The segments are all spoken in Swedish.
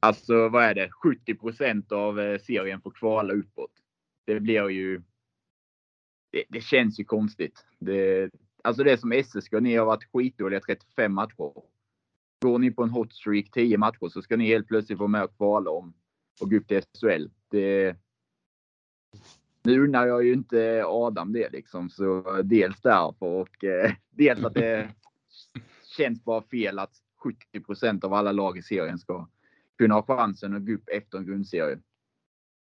Alltså vad är det? 70% av eh, serien får kvala uppåt. Det blir ju. Det, det känns ju konstigt. Det, alltså det som SSK, ni har varit skitdåliga 35 matcher. Går ni på en hot streak 10 matcher så ska ni helt plötsligt vara med och kvala om och gå upp till SHL. Det, nu unnar jag ju inte Adam det liksom, så dels därför och eh, dels att det känns bara fel att 70% av alla lag i serien ska kunna ha chansen att gå upp efter en grundserie.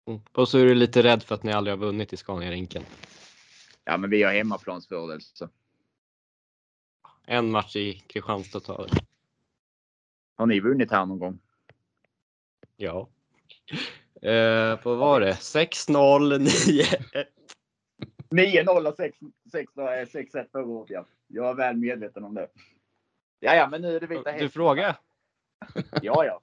Mm. Och så är du lite rädd för att ni aldrig har vunnit i Scania-rinken. Ja, men vi har hemmaplansfördel. Så. En match i Kristianstad tar Har ni vunnit här någon gång? Ja. Eh, vad var det? 6-0, 9-1. 9-0 och 6-1 förra året, ja. Jag är väl medveten om det. Ja, ja, men nu är det vita Du frågar? Ja, ja.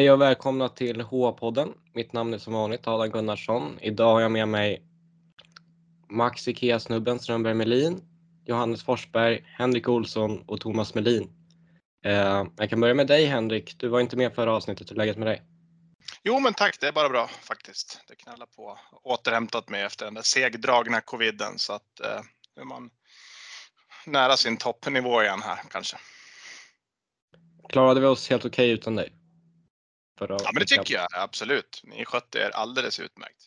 Hej och välkomna till H-podden. Mitt namn är som vanligt Adam Gunnarsson. Idag har jag med mig Max Ikea-snubben Strömberg Melin, Johannes Forsberg, Henrik Olsson och Thomas Melin. Eh, jag kan börja med dig Henrik. Du var inte med förra avsnittet. Hur är läget med dig? Jo, men tack. Det är bara bra faktiskt. Det knallar på. Återhämtat mig efter den där segdragna coviden så att eh, är man nära sin toppnivå igen här kanske. Klarade vi oss helt okej okay utan dig? Förra ja, men det tycker jag absolut. Ni skötte er alldeles utmärkt.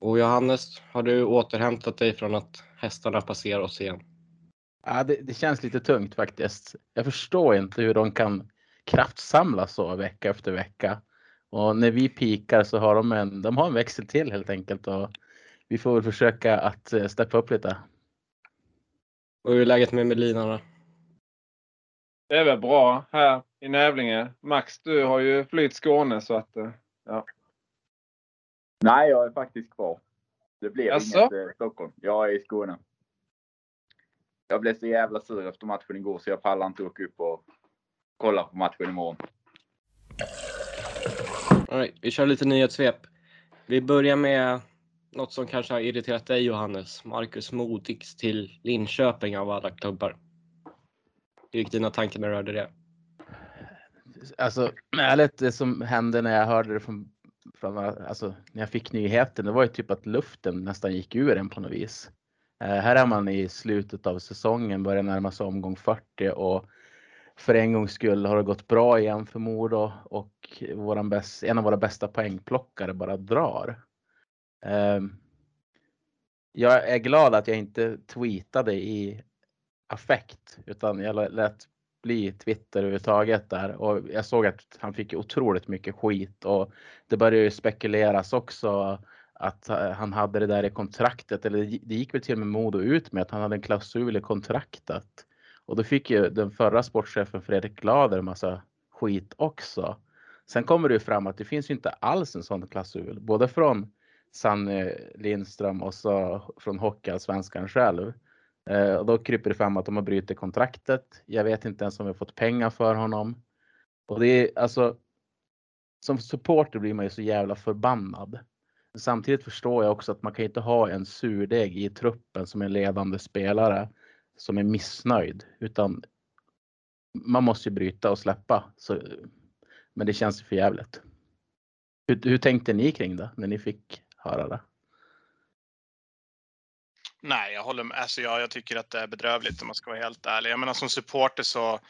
Och Johannes, har du återhämtat dig från att hästarna passerar oss igen? Ja, det, det, känns lite tungt faktiskt. Jag förstår inte hur de kan kraftsamla så vecka efter vecka. Och när vi pikar så har de en, de har en växel till helt enkelt och vi får väl försöka att eh, steppa upp lite. Och hur är läget med Melina? Det är väl bra här i Nävlinge. Max, du har ju flytt Skåne så att eh, ja. Nej, jag är faktiskt kvar. Det blev alltså? inget eh, Stockholm. Jag är i Skåne. Jag blev så jävla sur efter matchen igår så jag pallar inte åka upp och kolla på matchen imorgon. All right, vi kör lite nyhetssvep. Vi börjar med något som kanske har irriterat dig Johannes. Marcus Modigs till Linköping av alla klubbar. Hur gick dina tankar när du hörde det? Alltså ärligt, det som hände när jag hörde det från, från alltså när jag fick nyheten, det var ju typ att luften nästan gick ur en på något vis. Eh, här är man i slutet av säsongen, börjar närma sig omgång 40 och för en gångs skull har det gått bra igen för Modo och våran bäst, en av våra bästa poängplockare bara drar. Eh, jag är glad att jag inte tweetade i affekt utan jag lät bli Twitter överhuvudtaget där och jag såg att han fick otroligt mycket skit och det började ju spekuleras också att eh, han hade det där i kontraktet eller det gick väl till och med Modo ut med att han hade en klausul i kontraktet. Och då fick ju den förra sportchefen Fredrik Glader massa skit också. Sen kommer det ju fram att det finns ju inte alls en sån klausul, både från Sanne Lindström och så från Hockeyallsvenskan själv. Eh, och då kryper det fram att de har brutit kontraktet. Jag vet inte ens om vi har fått pengar för honom. Och det är alltså. Som supporter blir man ju så jävla förbannad. Samtidigt förstår jag också att man kan inte ha en surdeg i truppen som en ledande spelare som är missnöjd utan man måste ju bryta och släppa. Så, men det känns för jävligt. Hur, hur tänkte ni kring det när ni fick höra det? Nej, jag håller med. Alltså jag, jag tycker att det är bedrövligt om man ska vara helt ärlig. Jag menar som supporter så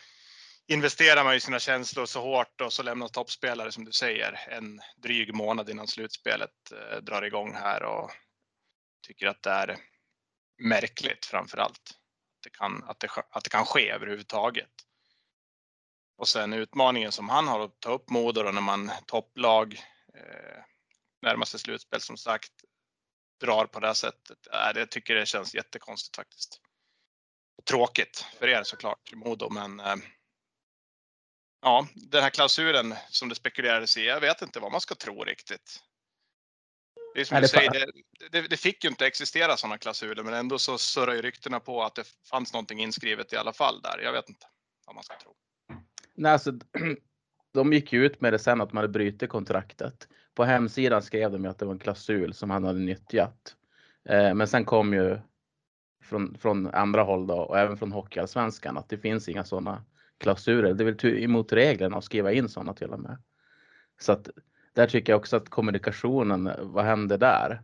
investerar man ju sina känslor så hårt och så lämnar toppspelare som du säger en dryg månad innan slutspelet eh, drar igång här och tycker att det är märkligt framför allt. Att det kan, att det, att det kan ske överhuvudtaget. Och sen utmaningen som han har att ta upp Modo när man topplag eh, närmaste slutspel som sagt drar på det här sättet. Äh, det tycker det känns jättekonstigt faktiskt. Tråkigt för er såklart Modo, men eh, ja, den här klausulen som det spekulerades i. Jag vet inte vad man ska tro riktigt. Det är som Nej, du säger, det, det, det fick ju inte existera sådana klausuler, men ändå så surrar ju ryktena på att det fanns någonting inskrivet i alla fall där. Jag vet inte vad man ska tro. Nej, alltså, de gick ju ut med det sen att man hade brutit kontraktet. På hemsidan skrev de ju att det var en klausul som han hade nyttjat. Eh, men sen kom ju från, från andra håll då och även från Hockeyallsvenskan att det finns inga sådana klausuler. Det är väl emot reglerna att skriva in sådana till och med. Så att där tycker jag också att kommunikationen, vad händer där?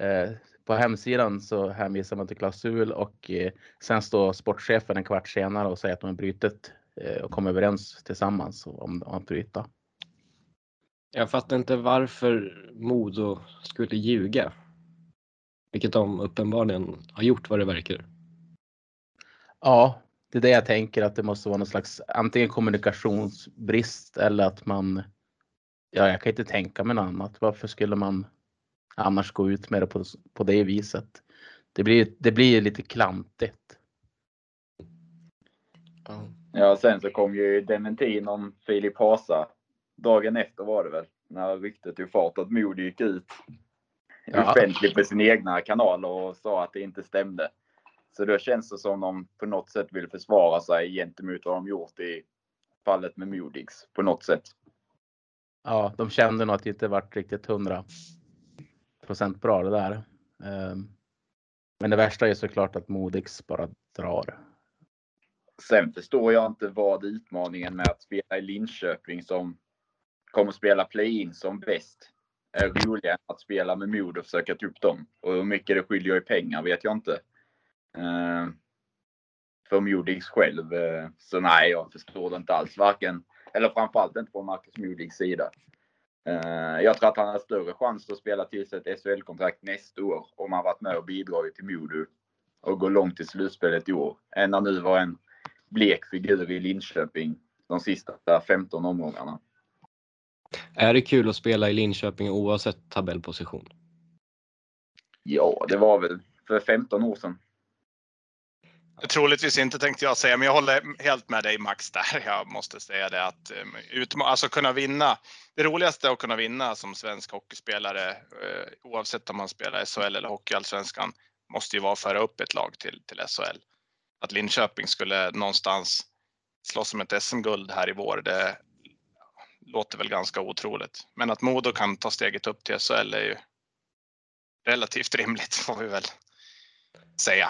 Eh, på hemsidan så hänvisar man till klausul och eh, sen står sportchefen en kvart senare och säger att de har brutit eh, och kom överens tillsammans om, om att bryta. Jag fattar inte varför Modo skulle ljuga. Vilket de uppenbarligen har gjort vad det verkar. Ja, det är det jag tänker att det måste vara någon slags antingen kommunikationsbrist eller att man. Ja, jag kan inte tänka mig något annat. Varför skulle man annars gå ut med det på, på det viset? Det blir, det blir lite klantigt. Ja. Sen så kom ju dementin om Filip Hasa. Dagen efter var det väl, när ryktet tog fart att Modo gick ut Ja. offentligt med sina egna kanaler och sa att det inte stämde. Så då känns det som de på något sätt vill försvara sig gentemot vad de gjort i fallet med Modigs på något sätt. Ja, de kände nog att det inte varit riktigt hundra procent bra det där. Ehm, Men det värsta är såklart att Modix bara drar. Sen förstår jag inte vad utmaningen med att spela i Linköping som kommer spela play-in som bäst är roligare än att spela med mod och försöka ta upp dem. Och hur mycket det skiljer i pengar vet jag inte. Eh, för Modigs själv. eh, så nej, jag förstår det inte alls. Varken, eller framförallt inte på Marcus Modigs sida. Eh, jag tror att han har större chans att spela till sig ett SHL-kontrakt nästa år om han varit med och bidragit till Modo och gå långt i slutspelet i år. Än han nu var en blek figur i Linköping de sista 15 omgångarna. Är det kul att spela i Linköping oavsett tabellposition? Ja, det var väl för 15 år sedan. Troligtvis inte tänkte jag säga, men jag håller helt med dig Max där. Jag måste säga det att um, utma- alltså kunna vinna. Det roligaste är att kunna vinna som svensk hockeyspelare, eh, oavsett om man spelar SHL eller Hockeyallsvenskan, måste ju vara att föra upp ett lag till, till SHL. Att Linköping skulle någonstans slåss om ett SM-guld här i vår, det låter väl ganska otroligt. Men att Modo kan ta steget upp till SHL är ju relativt rimligt får vi väl säga.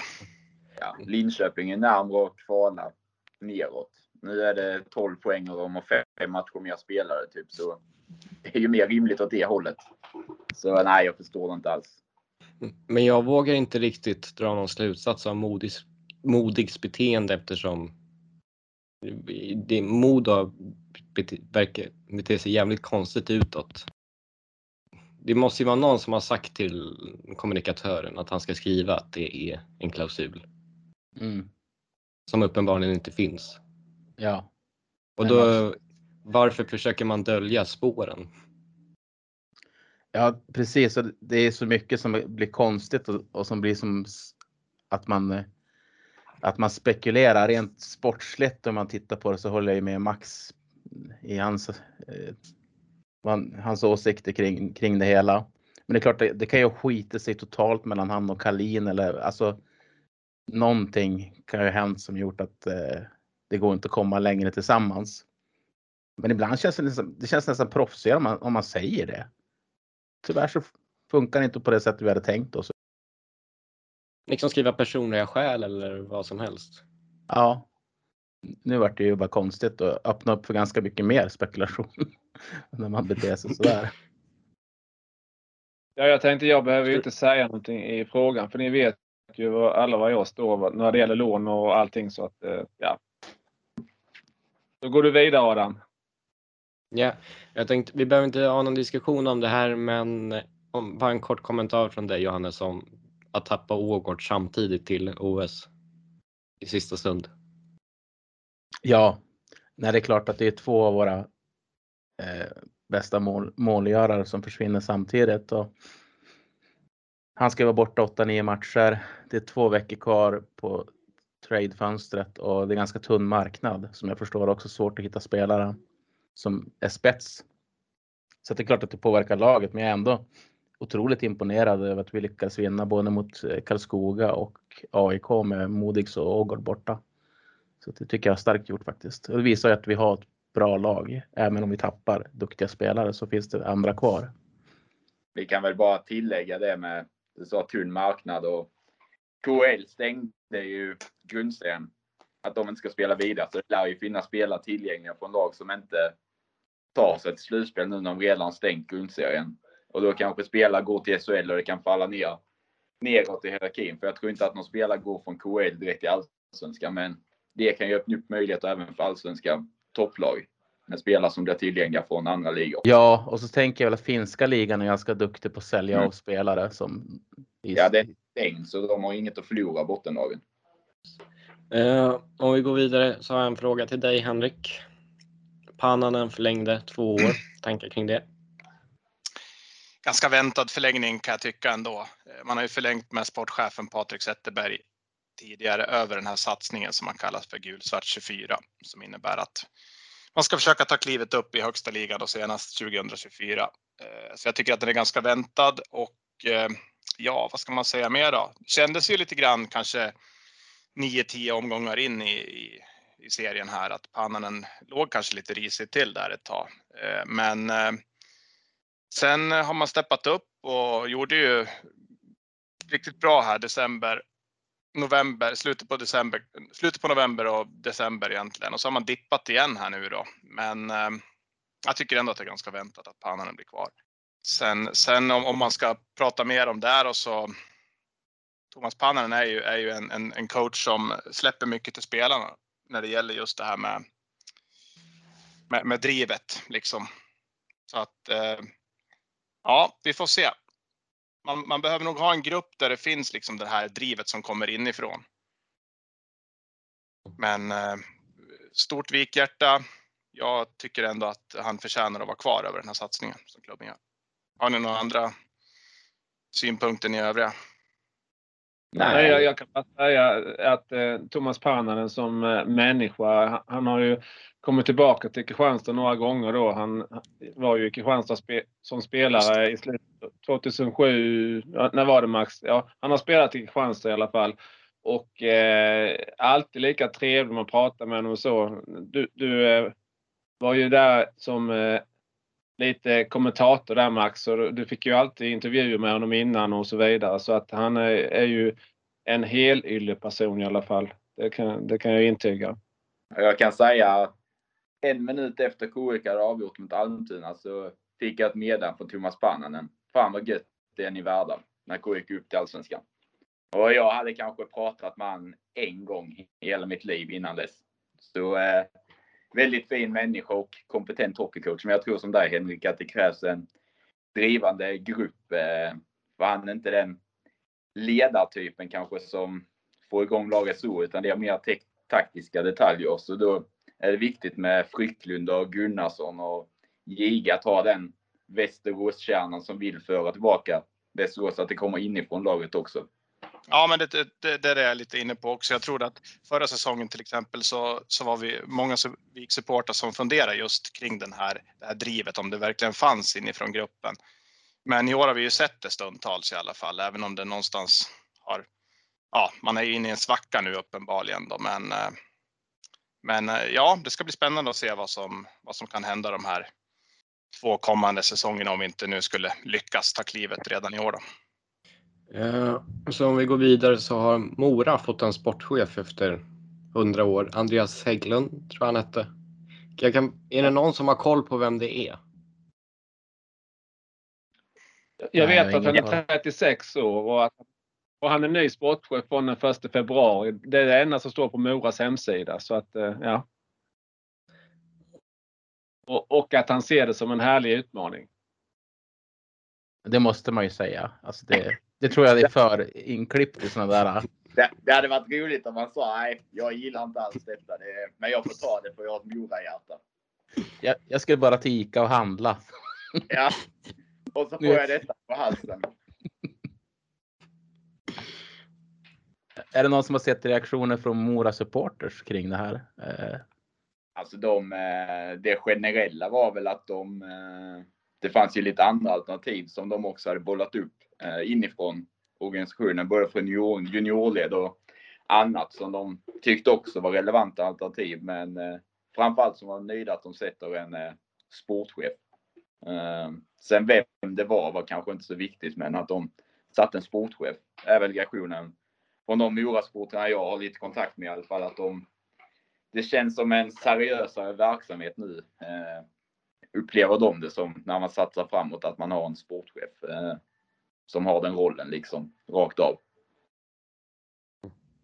Ja, Linköping är närmare att kvala neråt. Nu är det 12 poäng och de har fem matcher mer spelare typ. Så det är ju mer rimligt åt det hållet. Så nej, jag förstår det inte alls. Men jag vågar inte riktigt dra någon slutsats av Modigs, Modigs beteende eftersom det, Modo bete, verkar bete sig jävligt konstigt utåt. Det måste ju vara någon som har sagt till kommunikatören att han ska skriva att det är en klausul Mm. som uppenbarligen inte finns. Ja, Och då, varför försöker man dölja spåren? ja precis. Och Det är så mycket som blir konstigt och, och som blir som att man att man spekulerar rent sportsligt om man tittar på det så håller jag med Max i hans, eh, hans åsikter kring, kring det hela. Men det är klart, det, det kan ju skita sig totalt mellan han och Kalin eller alltså någonting kan ju ha hänt som gjort att eh, det går inte att komma längre tillsammans. Men ibland känns det nästan, det känns nästan proffsigare om man, om man säger det. Tyvärr så funkar det inte på det sättet vi hade tänkt oss. Liksom skriva personliga skäl eller vad som helst. Ja. Nu vart det ju bara konstigt och öppna upp för ganska mycket mer spekulation. när man beter sig sådär. Ja, jag tänkte jag behöver ju inte säga någonting i frågan för ni vet ju vad- alla vad jag står när det gäller lån och allting så att eh, ja. Då går du vidare Adam. Ja, jag tänkte, vi behöver inte ha någon diskussion om det här, men om, bara en kort kommentar från dig Johannes om att tappa Ågård samtidigt till OS i sista stund. Ja, Nej, det är klart att det är två av våra eh, bästa mål, målgörare som försvinner samtidigt. Och han ska vara borta 8-9 matcher. Det är två veckor kvar på tradefönstret och det är ganska tunn marknad som jag förstår också svårt att hitta spelare som är spets. Så det är klart att det påverkar laget, men jag är ändå otroligt imponerad över att vi lyckades vinna både mot eh, Karlskoga och AIK med Modigs och Ågård borta. Så det tycker jag är starkt gjort faktiskt. Det visar ju att vi har ett bra lag. Även om vi tappar duktiga spelare så finns det andra kvar. Vi kan väl bara tillägga det med, du sa tunn marknad och KL stängde ju grundserien. Att de inte ska spela vidare. Så det lär ju finnas spelare tillgängliga från lag som inte tar sig till slutspel nu när de redan stängt grundserien. Och då kanske spelare går till SHL och det kan falla ner neråt i hierarkin. För jag tror inte att någon spelare går från KL direkt till Allsvenskan. Men det kan ju öppna upp möjligheter även för allsvenska topplag. Med spelare som blir tillgängliga från andra ligor. Ja, och så tänker jag väl att finska ligan är ganska duktig på att sälja mm. av spelare som... Ja, det är stängt så de har inget att förlora bottenlagen. Uh, om vi går vidare så har jag en fråga till dig Henrik. Pannanen förlängde två år. Tankar kring det? Ganska väntad förlängning kan jag tycka ändå. Eh, man har ju förlängt med sportchefen Patrik Zetterberg tidigare över den här satsningen som man kallar för gulsvart 24 som innebär att man ska försöka ta klivet upp i högsta ligan då senast 2024. Eh, så jag tycker att den är ganska väntad och eh, ja, vad ska man säga mer då? Kändes ju lite grann kanske 9-10 omgångar in i, i, i, serien här att Pannanen låg kanske lite risigt till där ett tag. Eh, men sen har man steppat upp och gjorde ju riktigt bra här december november, slutet på december, slutet på november och december egentligen. Och så har man dippat igen här nu då. Men eh, jag tycker ändå att det är ganska väntat att Pannanen blir kvar. Sen, sen om, om, man ska prata mer om det och så Thomas Pannanen är ju, är ju en, en, en, coach som släpper mycket till spelarna när det gäller just det här med, med, med drivet liksom. Så att eh, ja, vi får se man, man, behöver nog ha en grupp där det finns liksom det här drivet som kommer inifrån. Men eh, stort vikhjärta. Jag tycker ändå att han förtjänar att vara kvar över den här satsningen som klubben gör. Har ni några andra synpunkter ni övriga? Nej, jag, jag, kan bara säga att eh, Thomas Pannanen som eh, människa, han har ju kommit tillbaka till Kristianstad några gånger då. Han var ju i Kristianstad spe, som spelare i slutet 2007. När var det Max? Ja, han har spelat i Kristianstad i alla fall. Och eh, alltid lika trevlig man pratar med honom och så. Du, du eh, var ju där som eh, lite kommentator där Max och du fick ju alltid intervjuer med honom innan och så vidare. Så att han är, är ju en helylle person i alla fall. Det kan, det kan jag intyga. Jag kan säga en minut efter KIK hade avgjort mot Almtuna så fick jag ett meddelande från Thomas Pannanen. Fan vad gött det är ni värda när KIK upp till Allsvenskan. Och jag hade kanske pratat med han en gång i hela mitt liv innan dess. Så eh, väldigt fin människa och kompetent hockeycoach. Men jag tror som dig Henrik att det krävs en drivande grupp. Eh, för han är inte den ledartypen kanske som får igång laget så, utan det är mer taktiska detaljer. Så då är det viktigt med Frycklund och Gunnarsson och Giga att ha den Västeråskärnan som vill föra tillbaka Västerås, att det kommer inifrån laget också. Ja, men det, det, det, är jag lite inne på också. Jag tror att förra säsongen till exempel så, så var vi många supportrar som funderade just kring den här, det här drivet, om det verkligen fanns inifrån gruppen. Men i år har vi ju sett det stundtals i alla fall, även om det någonstans har, ja, man är inne i en svacka nu uppenbarligen då, men eh, men eh, ja, det ska bli spännande att se vad som, vad som kan hända de här två kommande säsongerna om vi inte nu skulle lyckas ta klivet redan i år. Då. Eh, så om vi går vidare så har Mora fått en sportchef efter 100 år. Andreas Hägglund tror jag han hette. Jag kan, är det någon som har koll på vem det är? Jag vet att han är 36 år och att och han är ny sportchef från den 1 februari. Det är det enda som står på Moras hemsida. Så att, eh, ja. Och, och att han ser det som en härlig utmaning. Det måste man ju säga. Alltså det, det tror jag det är för inklippt i sådana där Det, det hade varit roligt om man sa nej, jag gillar inte alls detta. Det, men jag får ta det för jag har ett Mora-hjärta. Jag, jag skulle bara till Ica och handla. Ja. Och så får jag detta på halsen. Är det någon som har sett reaktioner från Mora supporters kring det här? Eh, Alltså de, eh, det generella var väl att de, eh, det fanns ju lite andra alternativ som de också hade bollat upp eh, inifrån organisationen, både från junior, juniorled och annat som de tyckte också var relevanta alternativ. Men eh, framförallt som var nöjda att de sätter en eh, sportchef. Eh, sen vem det var var kanske inte så viktigt, men att de satte en sportchef är väl reaktionen från de Morasportrarna jag har lite kontakt med i alla fall, att de det känns som en seriösare verksamhet nu. Eh, upplever de det som när man satsar framåt att man har en sportchef eh, som har den rollen liksom rakt av.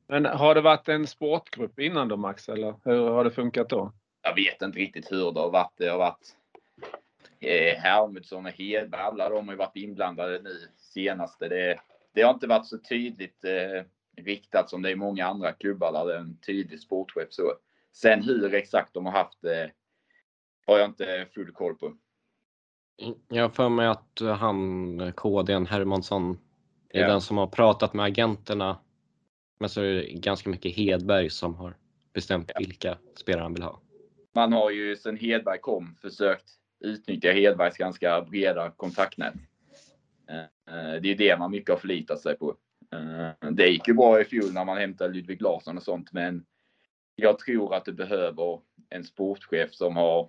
Men har det varit en sportgrupp innan då Max eller hur har det funkat då? Jag vet inte riktigt hur det har varit. Det har varit eh, Hermundsson och Hedberg, alla de har ju varit inblandade nu senaste. Det, det har inte varit så tydligt eh, riktat som det är i många andra klubbar där det är en tydlig sportchef. Så Sen hur exakt de har haft det har jag inte full koll på. Jag har för mig att han, KDn Hermansson, är ja. den som har pratat med agenterna. Men så är det ganska mycket Hedberg som har bestämt ja. vilka spelare han vill ha. Man har ju sen Hedberg kom försökt utnyttja Hedbergs ganska breda kontaktnät. Eh, eh, det är det man mycket har förlitat sig på. Eh, det gick ju bra i fjol när man hämtade Ludvig Larsson och sånt, men jag tror att du behöver en sportchef som har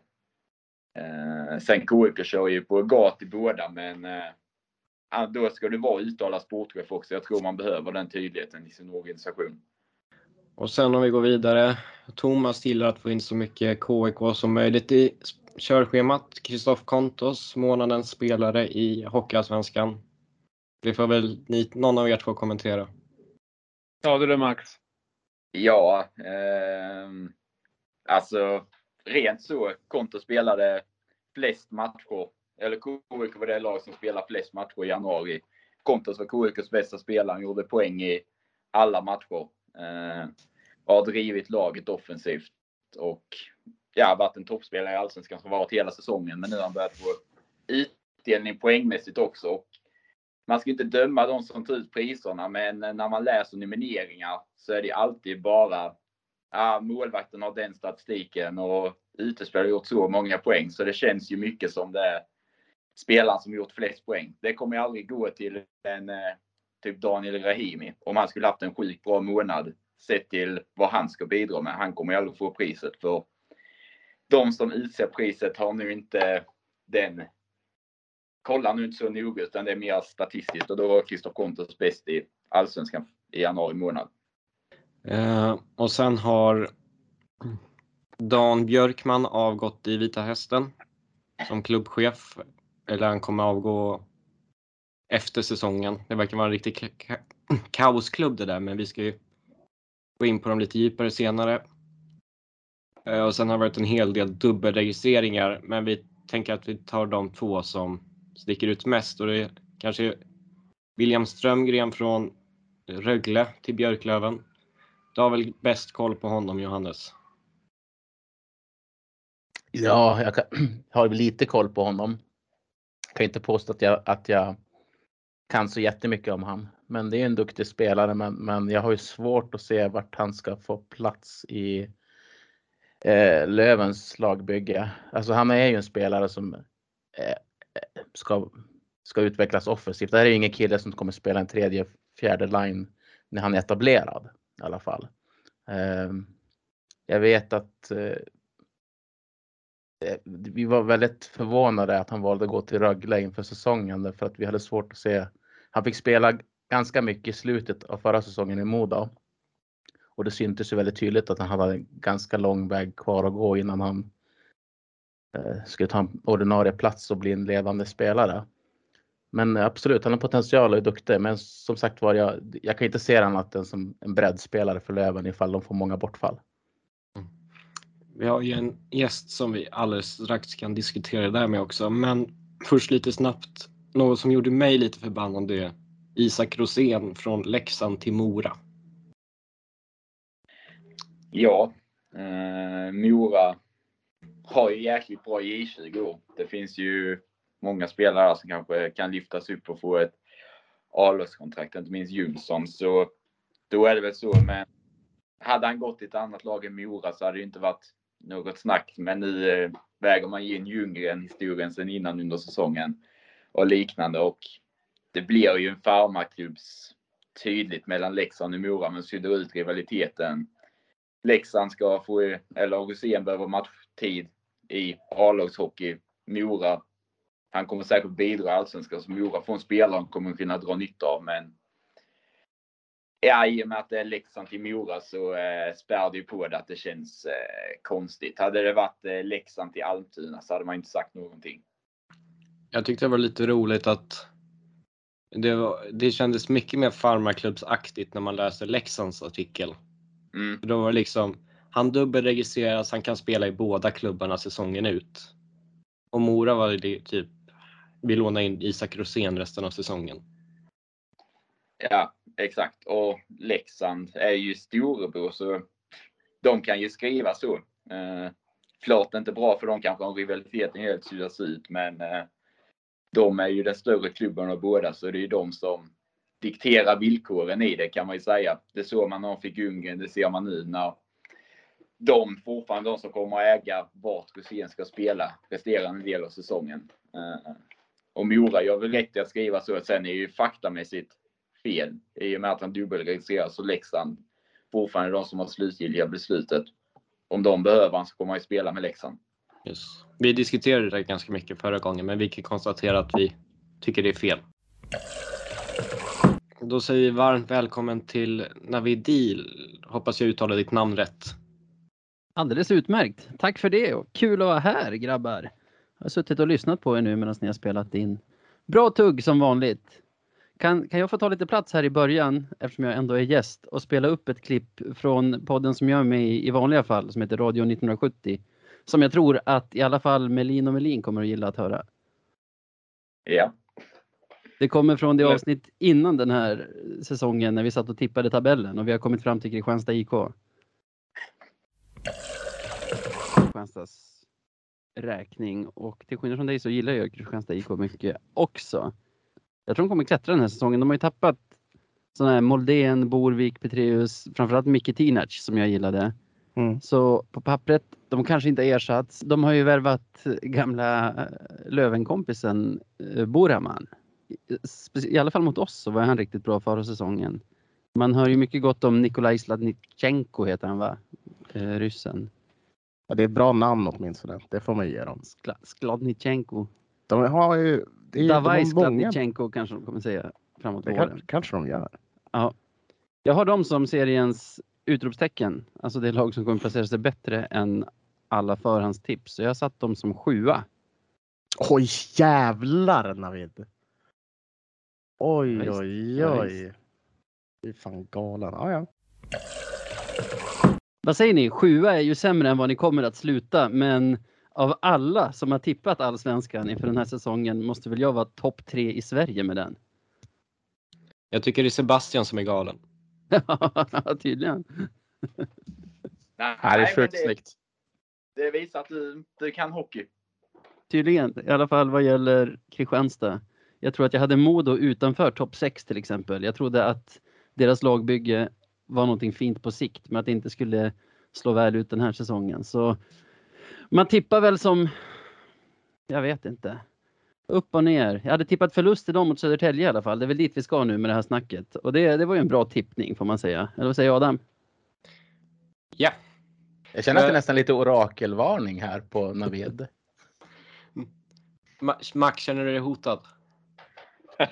eh, Sen KIK kör ju på gat i båda men eh, då ska du vara uttalad sportchef också. Jag tror man behöver den tydligheten i sin organisation. Och sen om vi går vidare. Thomas gillar att få in så mycket KIK som möjligt i körschemat. Kristoff Kontos, månadens spelare i Hockeyallsvenskan. Det får väl ni, någon av er två kommentera. Ja du det Max. Ja, eh, alltså rent så. Konto spelade flest matcher, eller KIK var det lag som spelade flest matcher i januari. Kontos var KIKs bästa spelare, han gjorde poäng i alla matcher. Eh, har drivit laget offensivt och ja, varit en toppspelare i Allsvenskan som varit hela säsongen. Men nu har han börjat få utdelning poängmässigt också. Och man ska inte döma de som tar ut priserna, men när man läser nomineringar så är det alltid bara ja, målvakten har den statistiken och utespelare har gjort så många poäng. Så det känns ju mycket som det är spelaren som gjort flest poäng. Det kommer ju aldrig gå till en eh, typ Daniel Rahimi om han skulle haft en sjukt bra månad sett till vad han ska bidra med. Han kommer ju aldrig få priset för de som utser priset har nu inte den kollar nu inte så noga utan det är mer statistiskt och då var Kristoff Kontos bäst i allsvenskan i januari månad. Eh, och sen har Dan Björkman avgått i Vita Hästen som klubbchef. Eller han kommer avgå efter säsongen. Det verkar vara en riktig ka kaosklubb det där men vi ska ju gå in på dem lite djupare senare. Eh, och sen har det varit en hel del dubbelregistreringar men vi tänker att vi tar de två som sticker ut mest och det är kanske William Strömgren från Rögle till Björklöven. Du har väl bäst koll på honom Johannes? Ja, jag kan, har lite koll på honom. Jag kan inte påstå att jag, att jag kan så jättemycket om han. Men det är en duktig spelare, men, men jag har ju svårt att se vart han ska få plats i eh, Lövens lagbygge. Alltså han är ju en spelare som eh, ska, ska utvecklas offensivt. Det här är ju ingen kille som kommer spela en tredje, fjärde line när han är etablerad i alla fall. Ehm, jag vet att eh, eh, vi var väldigt förvånade att han valde att gå till Rögle inför säsongen därför att vi hade svårt att se. Han fick spela ganska mycket i slutet av förra säsongen i Moda. Och det syntes ju väldigt tydligt att han hade en ganska lång väg kvar att gå innan han eh, skulle ta en ordinarie plats och bli en ledande spelare. Men absolut, han har potential och är duktig. Men som sagt var, jag, jag kan inte se annat än som en breddspelare för Löven ifall de får många bortfall. Mm. Vi har ju en gäst som vi alldeles strax kan diskutera det där med också. Men först lite snabbt, något som gjorde mig lite förbannad är Isak Rosén från Leksand till Mora. Ja, eh, Mora har ju jäkligt bra J20 år. Det finns ju många spelare som kanske kan lyftas upp och få ett A-lagskontrakt, inte minst Jonsson. Så då är det väl så. Men hade han gått till ett annat lag än Mora så hade det inte varit något snack. Men nu eh, väger man in Ljunggren historien sen innan under säsongen och liknande. Och det blir ju en farmarklubbs tydligt mellan Leksand och Mora, men suddar ut rivaliteten. Leksand ska få, eh, eller Rosén behöver matchtid i A-lagshockey. Mora, han kommer säkert bidra i Allsvenskan, så Mora får en spelare han kommer kunna dra nytta av, men Ja, i och med att det är Leksand till Mora så eh, spär det ju på det att det känns eh, konstigt. Hade det varit eh, Leksand till Almtuna så hade man inte sagt någonting. Jag tyckte det var lite roligt att det, var, det kändes mycket mer farmarklubbsaktigt när man läste Leksands artikel. Mm. Då var det liksom, han dubbelregistreras, han kan spela i båda klubbarna säsongen ut. Och Mora var det typ, vi lånar in Isak Rosén resten av säsongen. Ja, exakt. Och Leksand är ju storebror så de kan ju skriva så. Eh, klart inte bra för dem kanske om rivaliteten helt suddas ut, men eh, de är ju den större klubben av båda, så det är ju de som dikterar villkoren i det kan man ju säga. Det såg man när de fick Ungern, det ser man nu när de fortfarande de som kommer att äga vart Rosén ska spela resterande del av säsongen. Eh, och Mora gör väl rätt i att skriva så. Sen är ju faktamässigt fel i och med att han dubbelregistreras så Leksand fortfarande de som har slutgiltiga beslutet. Om de behöver han så kommer han ju spela med Leksand. Yes. Vi diskuterade det ganska mycket förra gången, men vi kan konstatera att vi tycker det är fel. Då säger vi varmt välkommen till Navidil. Hoppas jag uttalade ditt namn rätt. Alldeles utmärkt. Tack för det och kul att vara här grabbar. Jag har suttit och lyssnat på er nu medan ni har spelat in. Bra tugg som vanligt. Kan, kan jag få ta lite plats här i början eftersom jag ändå är gäst och spela upp ett klipp från podden som jag är med i i vanliga fall som heter Radio 1970. Som jag tror att i alla fall Melin och Melin kommer att gilla att höra. Ja. Det kommer från det avsnitt innan den här säsongen när vi satt och tippade tabellen och vi har kommit fram till Kristianstad IK. Kristianstads räkning och till skillnad från dig så gillar jag Kristianstad IK mycket också. Jag tror de kommer klättra den här säsongen. De har ju tappat sådana här Moldén, Borvik, Petreus, framförallt Micke Tinac som jag gillade. Mm. Så på pappret, de kanske inte ersatts. De har ju värvat gamla eh, Lövenkompisen eh, Buraman. I- alla fall mot oss så var han riktigt bra förra säsongen. Man hör ju mycket gott om Nikolaj Sladnichenko heter han va? Eh, ryssen. Ja, det är ett bra namn åtminstone. Det får man ge dem. Skla, Skladnichenko. De har ju... Det är, Davaj de har många. Skladnichenko kanske de kommer säga framåt Det våren. kan, kanske de gör. Jag har dem som seriens utropstecken. Alltså det lag som kommer placera sig bättre än alla förhandstips. Så jag har satt dem som sjua. Oj jävlar Navid! Oj Ja, oj Ja, oj. Du är fan galen. Ja, ja. Vad säger ni? Sjua är ju sämre än vad ni kommer att sluta, men av alla som har tippat allsvenskan inför den här säsongen måste väl jag vara topp tre i Sverige med den. Jag tycker det är Sebastian som är galen. Ja, tydligen. Nej, Ja, det är sjukt snyggt. Det visar att du, du kan hockey. Tydligen, i alla fall vad gäller Kristianstad. Jag tror att jag hade Modo utanför topp 6 till exempel. Jag trodde att deras lagbygge var någonting fint på sikt, men att det inte skulle slå väl ut den här säsongen. Så man tippar väl som, jag vet inte, upp och ner. Jag hade tippat förlust idag mot Södertälje i alla fall. Det är väl dit vi ska nu med det här snacket. Och det, det var ju en bra tippning får man säga. Eller vad säger Adam? Ja, Jag känner att det är Men- nästan lite orakelvarning här på Navid. Ma- Max, känner du dig hotad?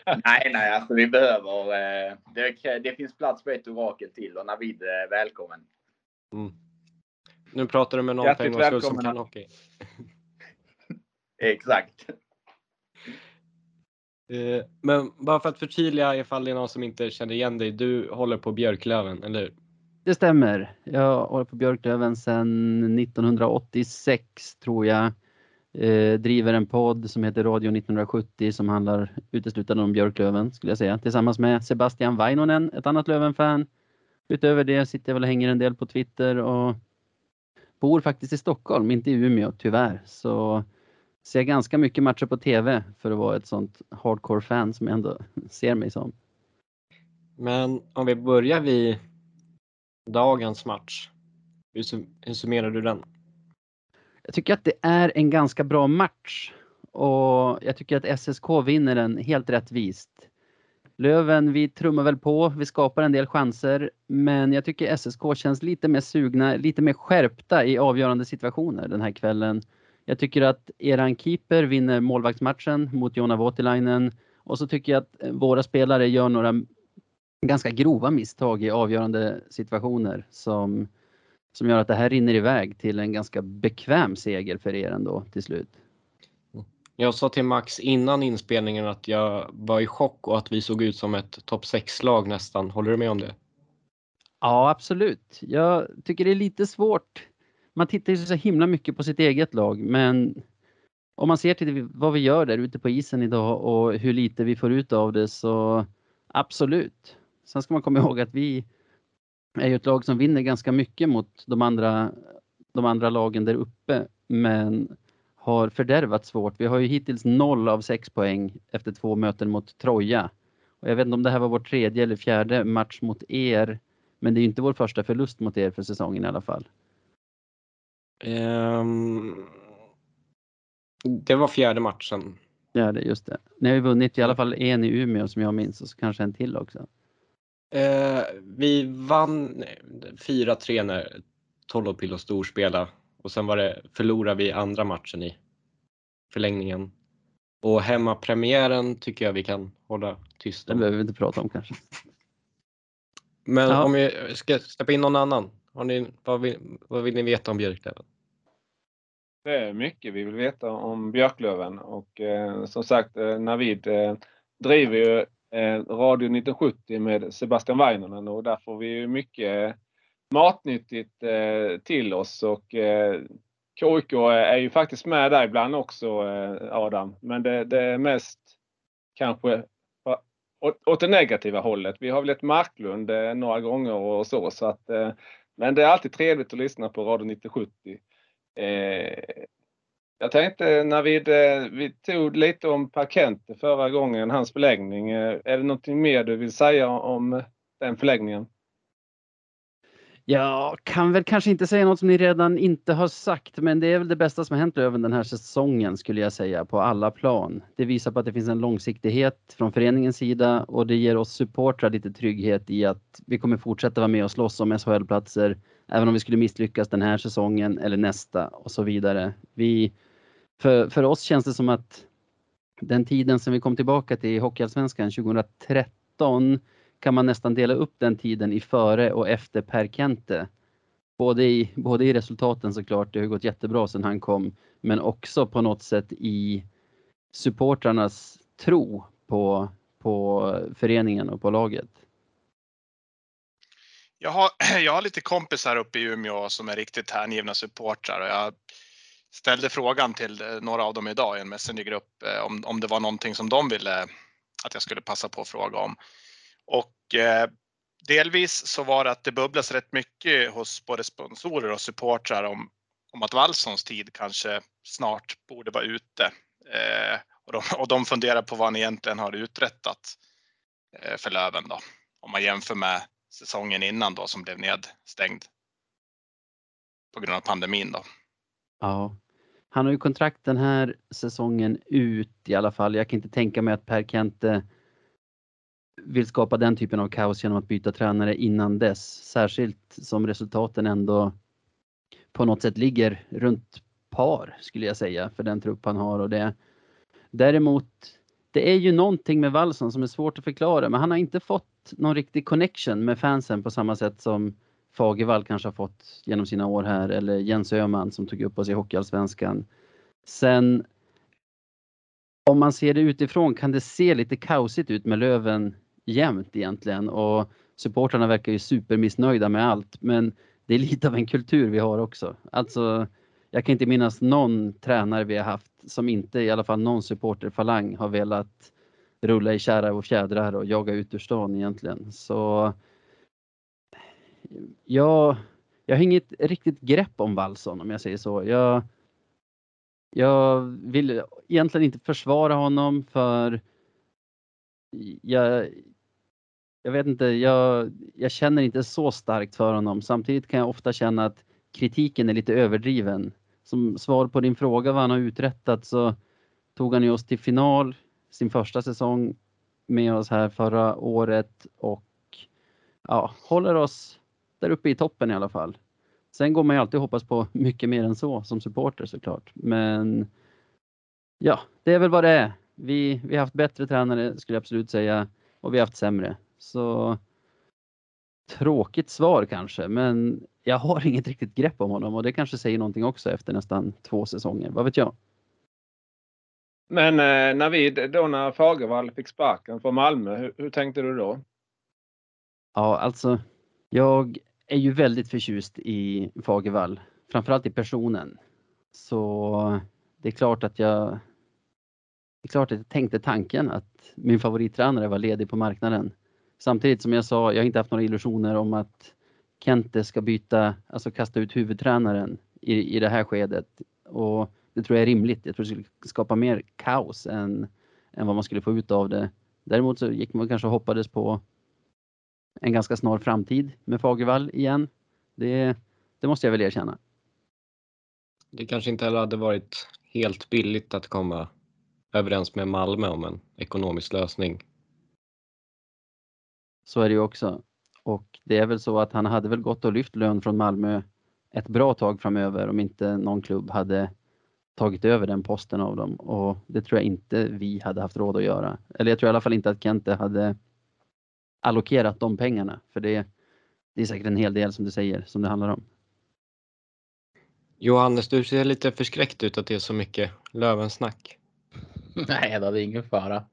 Nej, nej, alltså vi behöver. Eh, det, det finns plats för ett orakel till och Navid är välkommen. Mm. Nu pratar du med någon Hjärtligt för en gångs skull som kan hockey. Exakt. Eh, Men bara för att förtydliga ifall det är någon som inte känner igen dig. Du håller på Björklöven, eller hur? Det stämmer. Jag håller på Björklöven sedan 1986 tror jag. Eh, driver en podd som heter Radio 1970 som handlar uteslutande om Björklöven skulle jag säga. Tillsammans med Sebastian Vainonen, ett annat Löven-fan. Utöver det sitter jag väl och hänger en del på Twitter och bor faktiskt i Stockholm, inte i Umeå tyvärr. Så ser ganska mycket matcher på TV för att vara ett sånt hardcore fan som jag ändå ser mig som. Men om vi börjar vid dagens match. Hur, sum- hur summerar du den? Jag tycker att det är en ganska bra match och jag tycker att SSK vinner den helt rättvist. Löven, vi trummar väl på, vi skapar en del chanser, men jag tycker SSK känns lite mer sugna, lite mer skärpta i avgörande situationer den här kvällen. Jag tycker att eran keeper vinner målvaktsmatchen mot Jonna Voutilainen och så tycker jag att våra spelare gör några ganska grova misstag i avgörande situationer som, som gör att det här rinner iväg till en ganska bekväm seger för er ändå till slut. Jag sa till Max innan inspelningen att jag var i chock och att vi såg ut som ett topp 6-lag nästan. Håller du med om det? Ja, absolut. Jag tycker det är lite svårt. Man tittar ju så himla mycket på sitt eget lag, men om man ser till vad vi gör där ute på isen idag och hur lite vi får ut av det så absolut. Sen ska man komma ihåg att vi är ju ett lag som vinner ganska mycket mot de andra, de andra lagen där uppe, men har fördärvat svårt. Vi har ju hittills noll av sex poäng efter två möten mot Troja. Och jag vet inte om det här var vår tredje eller fjärde match mot er, men det är ju inte vår första förlust mot er för säsongen i alla fall. Ehm, det var fjärde matchen. Ja, det just det. Ni har ju vunnit i alla fall en i Umeå som jag minns och så kanske en till också. Eh, vi vann 4-3 när Tollopillo storspelade och sen var det förlorade vi andra matchen i förlängningen. Och hemmapremiären tycker jag vi kan hålla tyst Det om. behöver vi inte prata om kanske. Men Ja. om vi ska släppa in någon annan. Har ni, vad, vill, vad vill ni veta om Björklöven? Det är mycket vi vill veta om Björklöven och eh, som sagt eh, Navid eh, driver ju Eh, Radio 1970 med Sebastian Weinonen och där får vi ju mycket matnyttigt eh, till oss och eh, KIK är ju faktiskt med där ibland också Adam. Men det, det är mest kanske åt, åt det negativa hållet. Vi har väl ett Marklund några gånger och så. så att, men det är alltid trevligt att lyssna på Radio 1970. Eh, jag tänkte när vi, eh, vi tog lite om Parkente förra gången, hans förlängning. Eh, är det någonting mer du vill säga om den förlängningen? Jag kan väl kanske inte säga något som ni redan inte har sagt, men det är väl det bästa som har hänt Löven den här säsongen skulle jag säga på alla plan. Det visar på att det finns en långsiktighet från föreningens sida och det ger oss supportrar lite trygghet i att vi kommer fortsätta vara med och slåss om SHL-platser även om vi skulle misslyckas den här säsongen eller nästa och så vidare. Vi, för, för oss känns det som att den tiden som vi kom tillbaka till i Hockeyallsvenskan 2013 kan man nästan dela upp den tiden i före och efter Per Kente. Både i, både i resultaten såklart, det har gått jättebra sedan han kom, men också på något sätt i supportrarnas tro på, på föreningen och på laget. Jag har, jag har lite kompisar uppe i Umeå som är riktigt hängivna supportrar och jag ställde frågan till eh, några av dem idag i en messengergrupp eh, om, om det var någonting som de ville att jag skulle passa på att fråga om. Och eh, delvis så var det att det bubblas rätt mycket hos både sponsorer och supportrar om, om att Wallsons tid kanske snart borde vara ute. Eh, och, de, och de funderar på vad han egentligen har uträttat eh, för Löven då. Om man jämför med säsongen innan då som blev nedstängd. På grund av pandemin då. Ja. Han har ju kontrakt den här säsongen ut i alla fall. Jag kan inte tänka mig att Per Kente vill skapa den typen av kaos genom att byta tränare innan dess. Särskilt som resultaten ändå på något sätt ligger runt par skulle jag säga för den trupp han har och det. Däremot, det är ju någonting med Wallson som är svårt att förklara, men han har inte fått någon riktig connection med fansen på samma sätt som Fagervall kanske har fått genom sina år här eller Jens Öhman som tog upp oss i Hockeyallsvenskan. Sen om man ser det utifrån kan det se lite kaosigt ut med Löven jämt egentligen och supportrarna verkar ju supermissnöjda med allt men det är lite av en kultur vi har också. Alltså jag kan inte minnas någon tränare vi har haft som inte i alla fall någon supporterfalang har velat rulla i kära och fjädrar och jaga ut ur stan egentligen. Så jag, jag har inget riktigt grepp om Wallson om jag säger så. Jag, jag vill egentligen inte försvara honom för jag, jag vet inte, jag, jag känner inte så starkt för honom. Samtidigt kan jag ofta känna att kritiken är lite överdriven. Som svar på din fråga vad han har uträttat så tog han ju oss till final sin första säsong med oss här förra året och ja, håller oss där uppe i toppen i alla fall. Sen går man ju alltid hoppas på mycket mer än så som supporter såklart. Men ja, det är väl vad det är. Vi, vi har haft bättre tränare skulle jag absolut säga och vi har haft sämre. Så tråkigt svar kanske, men jag har inget riktigt grepp om honom och det kanske säger någonting också efter nästan två säsonger. Vad vet jag? Men eh, när vi, då när Fagervall fick sparken från Malmö, hur, hur tänkte du då? Ja, alltså jag är ju väldigt förtjust i Fagervall, framförallt i personen. Så det är klart att jag det är klart att jag tänkte tanken att min favorittränare var ledig på marknaden. Samtidigt som jag sa, jag har inte haft några illusioner om att Kente ska byta, alltså kasta ut huvudtränaren i, i det här skedet. Och det tror jag är rimligt. Jag tror det skulle skapa mer kaos än, än vad man skulle få ut av det. Däremot så gick man kanske och hoppades på en ganska snar framtid med Fagervall igen. Det, det måste jag väl erkänna. Det kanske inte heller hade varit helt billigt att komma överens med Malmö om en ekonomisk lösning. Så är det ju också. Och det är väl så att han hade väl gått och lyft lön från Malmö ett bra tag framöver om inte någon klubb hade tagit över den posten av dem och det tror jag inte vi hade haft råd att göra. Eller jag tror i alla fall inte att Kente hade allokerat de pengarna för det, det är säkert en hel del som du säger som det handlar om. Johannes, du ser lite förskräckt ut att det är så mycket Lövensnack. Nej, det är ingen fara.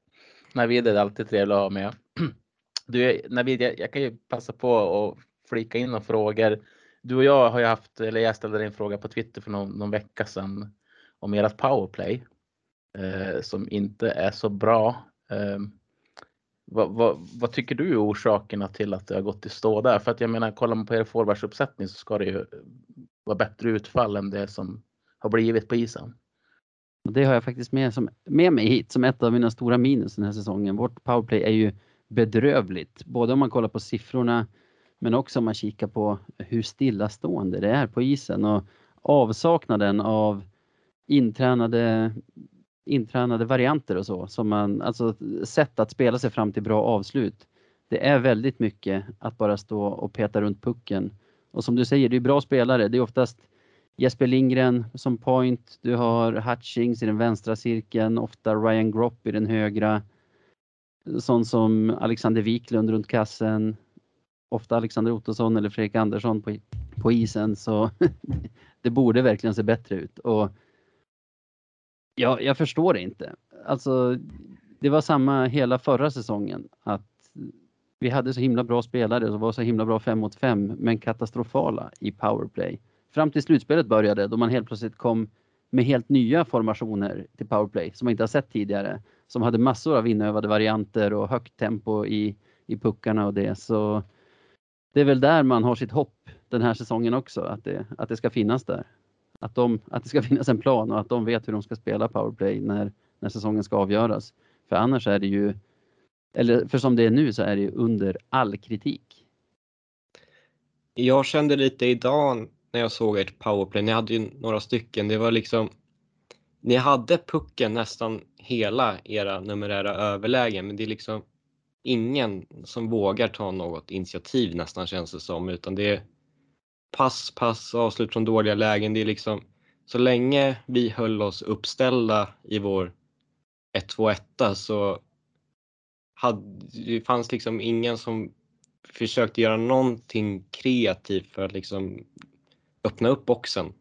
Navid är alltid trevlig att ha med. Du, Navid, jag, jag kan ju passa på att flika in några frågor. Du och jag har ju haft, eller jag ställde dig en fråga på Twitter för någon, någon vecka sedan om ert powerplay eh, som inte är så bra. Eh, vad, vad, vad, tycker du är orsakerna till att det har gått i stå där? För att jag menar, kollar man på er forwardsuppsättning så ska det ju vara bättre utfall än det som har blivit på isen. Det har jag faktiskt med, som, med mig hit som ett av mina stora minus den här säsongen. Vårt powerplay är ju bedrövligt, både om man kollar på siffrorna men också om man kikar på hur stillastående det är på isen och avsaknaden av intränade, intränade varianter och så. Som man, alltså sätt att spela sig fram till bra avslut. Det är väldigt mycket att bara stå och peta runt pucken. Och som du säger, det är bra spelare. Det är oftast Jesper Lindgren som point. Du har Hutchings i den vänstra cirkeln, ofta Ryan Gropp i den högra. Sån som Alexander Wiklund runt kassen. Ofta Alexander Ottosson eller Fredrik Andersson på, på isen. Så det borde verkligen se bättre ut. Och Ja, jag förstår det inte. Alltså, det var samma hela förra säsongen att vi hade så himla bra spelare och var så himla bra fem mot fem men katastrofala i powerplay. Fram till slutspelet började då man helt plötsligt kom med helt nya formationer till powerplay som man inte har sett tidigare. Som hade massor av inövade varianter och högt tempo i, i puckarna och det. Så det är väl där man har sitt hopp den här säsongen också, att det, att det ska finnas där att, de, att det ska finnas en plan och att de vet hur de ska spela powerplay när, när säsongen ska avgöras. För annars är det ju, eller för som det är nu så är det ju under all kritik. Jag kände lite idag när jag såg ert powerplay, ni hade ju några stycken, det var liksom ni hade pucken nästan hela era numerära överlägen men det är liksom ingen som vågar ta något initiativ nästan känns det som utan det är pass, pass, avslut från dåliga lägen. Det är liksom så länge vi höll oss uppställda i vår 1-2-1 så hade, det fanns liksom ingen som försökte göra någonting kreativt för att liksom öppna upp boxen.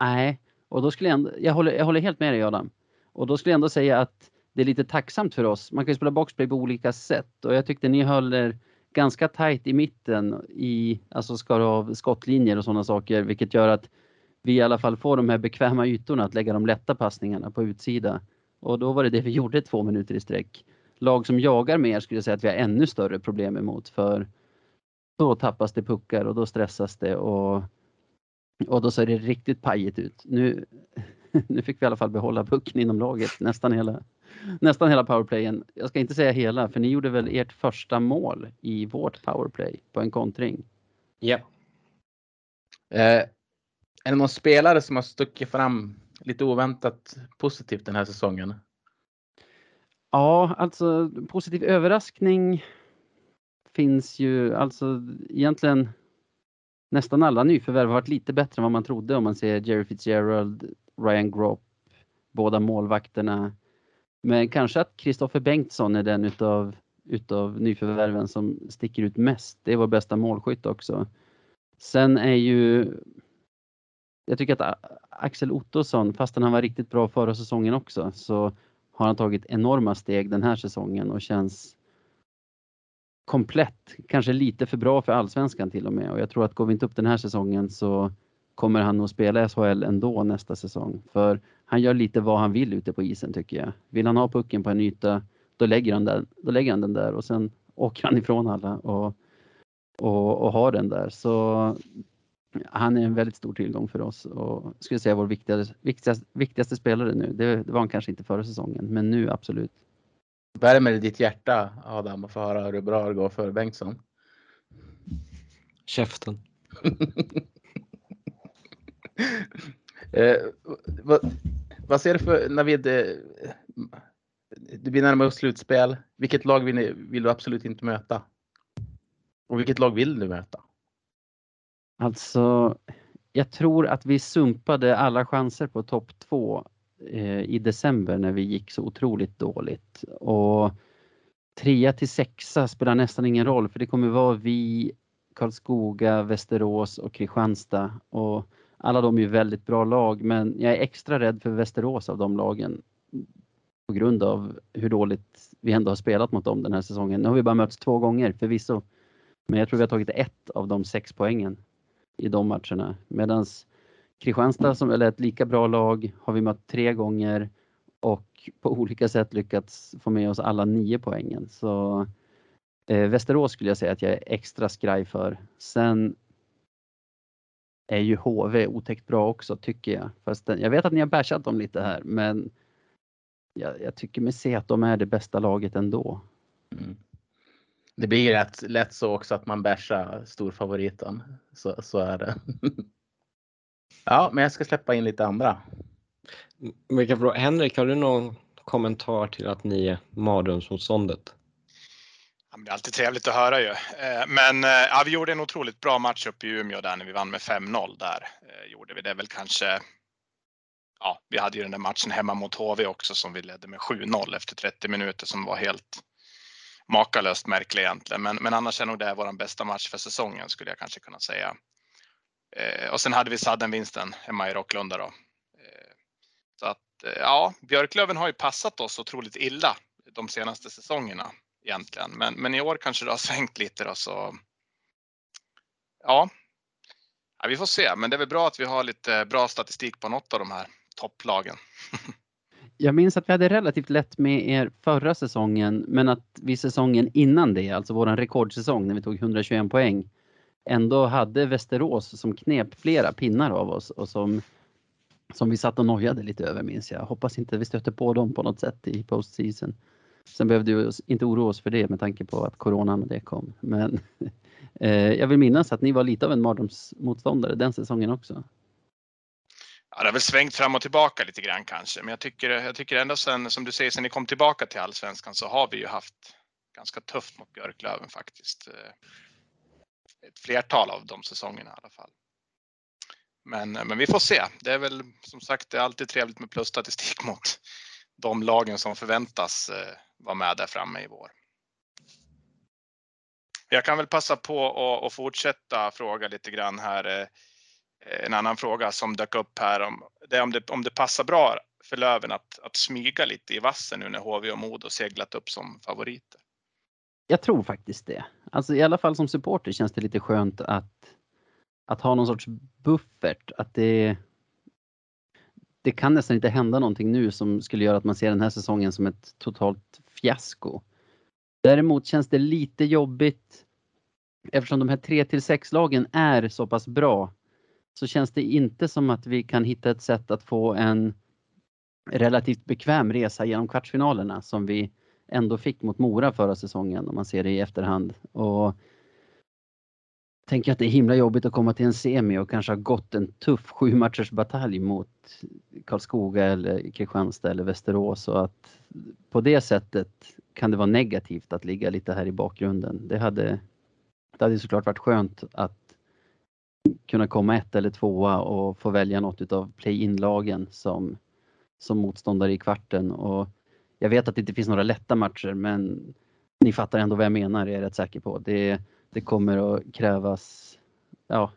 Nej, och då skulle jag ändå, jag håller, jag håller helt med dig Adam. Och då skulle jag ändå säga att det är lite tacksamt för oss. Man kan ju spela boxplay på olika sätt och jag tyckte ni höll er ganska tajt i mitten i, alltså skar av skottlinjer och sådana saker, vilket gör att vi i alla fall får de här bekväma ytorna att lägga de lätta passningarna på utsida. Och då var det det vi gjorde två minuter i sträck. Lag som jagar mer skulle jag säga att vi har ännu större problem emot för då tappas det puckar och då stressas det och, och då ser det riktigt pajigt ut. Nu, nu fick vi i alla fall behålla pucken inom laget nästan hela, nästan hela powerplayen. Jag ska inte säga hela, för ni gjorde väl ert första mål i vårt powerplay på en kontring. Ja. Eh, är det någon spelare som har stuckit fram lite oväntat positivt den här säsongen? Ja, alltså positiv överraskning finns ju alltså egentligen nästan alla nyförvärv har varit lite bättre än vad man trodde om man ser Jerry Fitzgerald, Ryan Gropp, båda målvakterna. Men kanske att Kristoffer Bengtsson är den utav, utav nyförvärven som sticker ut mest. Det är vår bästa målskytt också. Sen är ju jag tycker att Axel Ottosson, fastän han var riktigt bra förra säsongen också, så har han tagit enorma steg den här säsongen och känns komplett, kanske lite för bra för allsvenskan till och med. Och jag tror att går vi inte upp den här säsongen så kommer han att spela SHL ändå nästa säsong. För han gör lite vad han vill ute på isen tycker jag. Vill han ha pucken på en yta, då lägger han den, då lägger han den där och sen åker han ifrån alla och, och, och har den där. Så han är en väldigt stor tillgång för oss och skulle säga vår viktigaste, viktigaste, viktigaste spelare nu. Det, det, var han kanske inte förra säsongen, men nu absolut. Värmer det ditt hjärta Adam att få höra hur bra det går för Bengtsson? Käften. eh, vad, vad, ser du för Navid? Eh, det blir närmare slutspel. Vilket lag vill, ni, vill du absolut inte möta? Och vilket lag vill du möta? Alltså, jag tror att vi sumpade alla chanser på topp två eh, i december när vi gick så otroligt dåligt. Och trea till sexa spelar nästan ingen roll för det kommer vara vi, Karlskoga, Västerås och Kristianstad. Och alla de är ju väldigt bra lag men jag är extra rädd för Västerås av de lagen på grund av hur dåligt vi ändå har spelat mot dem den här säsongen. Nu har vi bara mötts två gånger förvisso. Men jag tror vi har tagit ett av de sex poängen i de matcherna. Medan Kristianstad som är ett lika bra lag har vi mött tre gånger och på olika sätt lyckats få med oss alla nio poängen. Så eh, Västerås skulle jag säga att jag är extra skraj för. Sen är ju HV otäckt bra också tycker jag. Fast den, jag vet att ni har bashat dem lite här men jag, jag tycker mig se att de är det bästa laget ändå. Mm. Det blir rätt lätt så också att man bärsar storfavoriten. Så, så är det. ja, men jag ska släppa in lite andra. Vilka fråga. Henrik, har du någon kommentar till att ni är mardrömsmotståndet? Ja, det är alltid trevligt att höra ju. Eh, men eh, ja, vi gjorde en otroligt bra match uppe i Umeå där när vi vann med 5-0 där. Eh, gjorde vi det väl kanske. Ja, vi hade ju den där matchen hemma mot HV också som vi ledde med 7-0 efter 30 minuter som var helt makalöst märklig egentligen. Men, men annars är nog det vår bästa match för säsongen skulle jag kanske kunna säga. Eh, och sen hade vi Sadden-vinsten hemma i Rocklunda då. Eh, så att eh, ja, Björklöven har ju passat oss otroligt illa de senaste säsongerna egentligen. Men, men i år kanske det har svängt lite då så. Ja. ja, vi får se. Men det är väl bra att vi har lite bra statistik på något av de här topplagen. jag minns att vi hade relativt lätt med er förra säsongen, men att vi säsongen innan det, alltså våran rekordsäsong när vi tog 121 poäng, ändå hade Västerås som knep flera pinnar av oss och som, som vi satt och nojade lite över minns jag. Hoppas inte vi stöter på dem på något sätt i postseason. Sen behövde vi inte oroa oss för det med tanke på att coronan och det kom. Men eh, jag vill minnas att ni var lite av en mardrömsmotståndare den säsongen också. Ja, det har väl svängt fram och tillbaka lite grann kanske, men jag tycker, jag tycker ändå sen, som du säger, sen ni kom tillbaka till allsvenskan så har vi ju haft ganska tufft mot Björklöven faktiskt. Eh, ett flertal av de säsongerna i alla fall. Men, men vi får se. Det är väl som sagt det är alltid trevligt med plusstatistik mot de lagen som förväntas eh, vara med där framme i vår. Jag kan väl passa på att fortsätta fråga lite grann här. Eh, en annan fråga som dök upp här om det om det, om det passar bra för Löven att, att smyga lite i vassen nu när HV och Modo seglat upp som favoriter. Jag tror faktiskt det. Alltså i alla fall som supporter känns det lite skönt att, att ha någon sorts buffert. Att det, det kan nästan inte hända någonting nu som skulle göra att man ser den här säsongen som ett totalt fiasko. Däremot känns det lite jobbigt eftersom de här 3 till 6 lagen är så pass bra så känns det inte som att vi kan hitta ett sätt att få en relativt bekväm resa genom kvartsfinalerna som vi ändå fick mot Mora förra säsongen om man ser det i efterhand. Och tänker att det är himla jobbigt att komma till en semi och kanske ha gått en tuff sju matchers batalj mot Karlskoga eller Kristianstad eller Västerås och att på det sättet kan det vara negativt att ligga lite här i bakgrunden. Det hade, det hade såklart varit skönt att kunna komma ett eller tvåa och få välja något av play-in-lagen som, som motståndare i kvarten. Och jag vet att det inte finns några lätta matcher men ni fattar ändå vad jag menar, är jag rätt säker på. Det, det kommer att krävas, ja,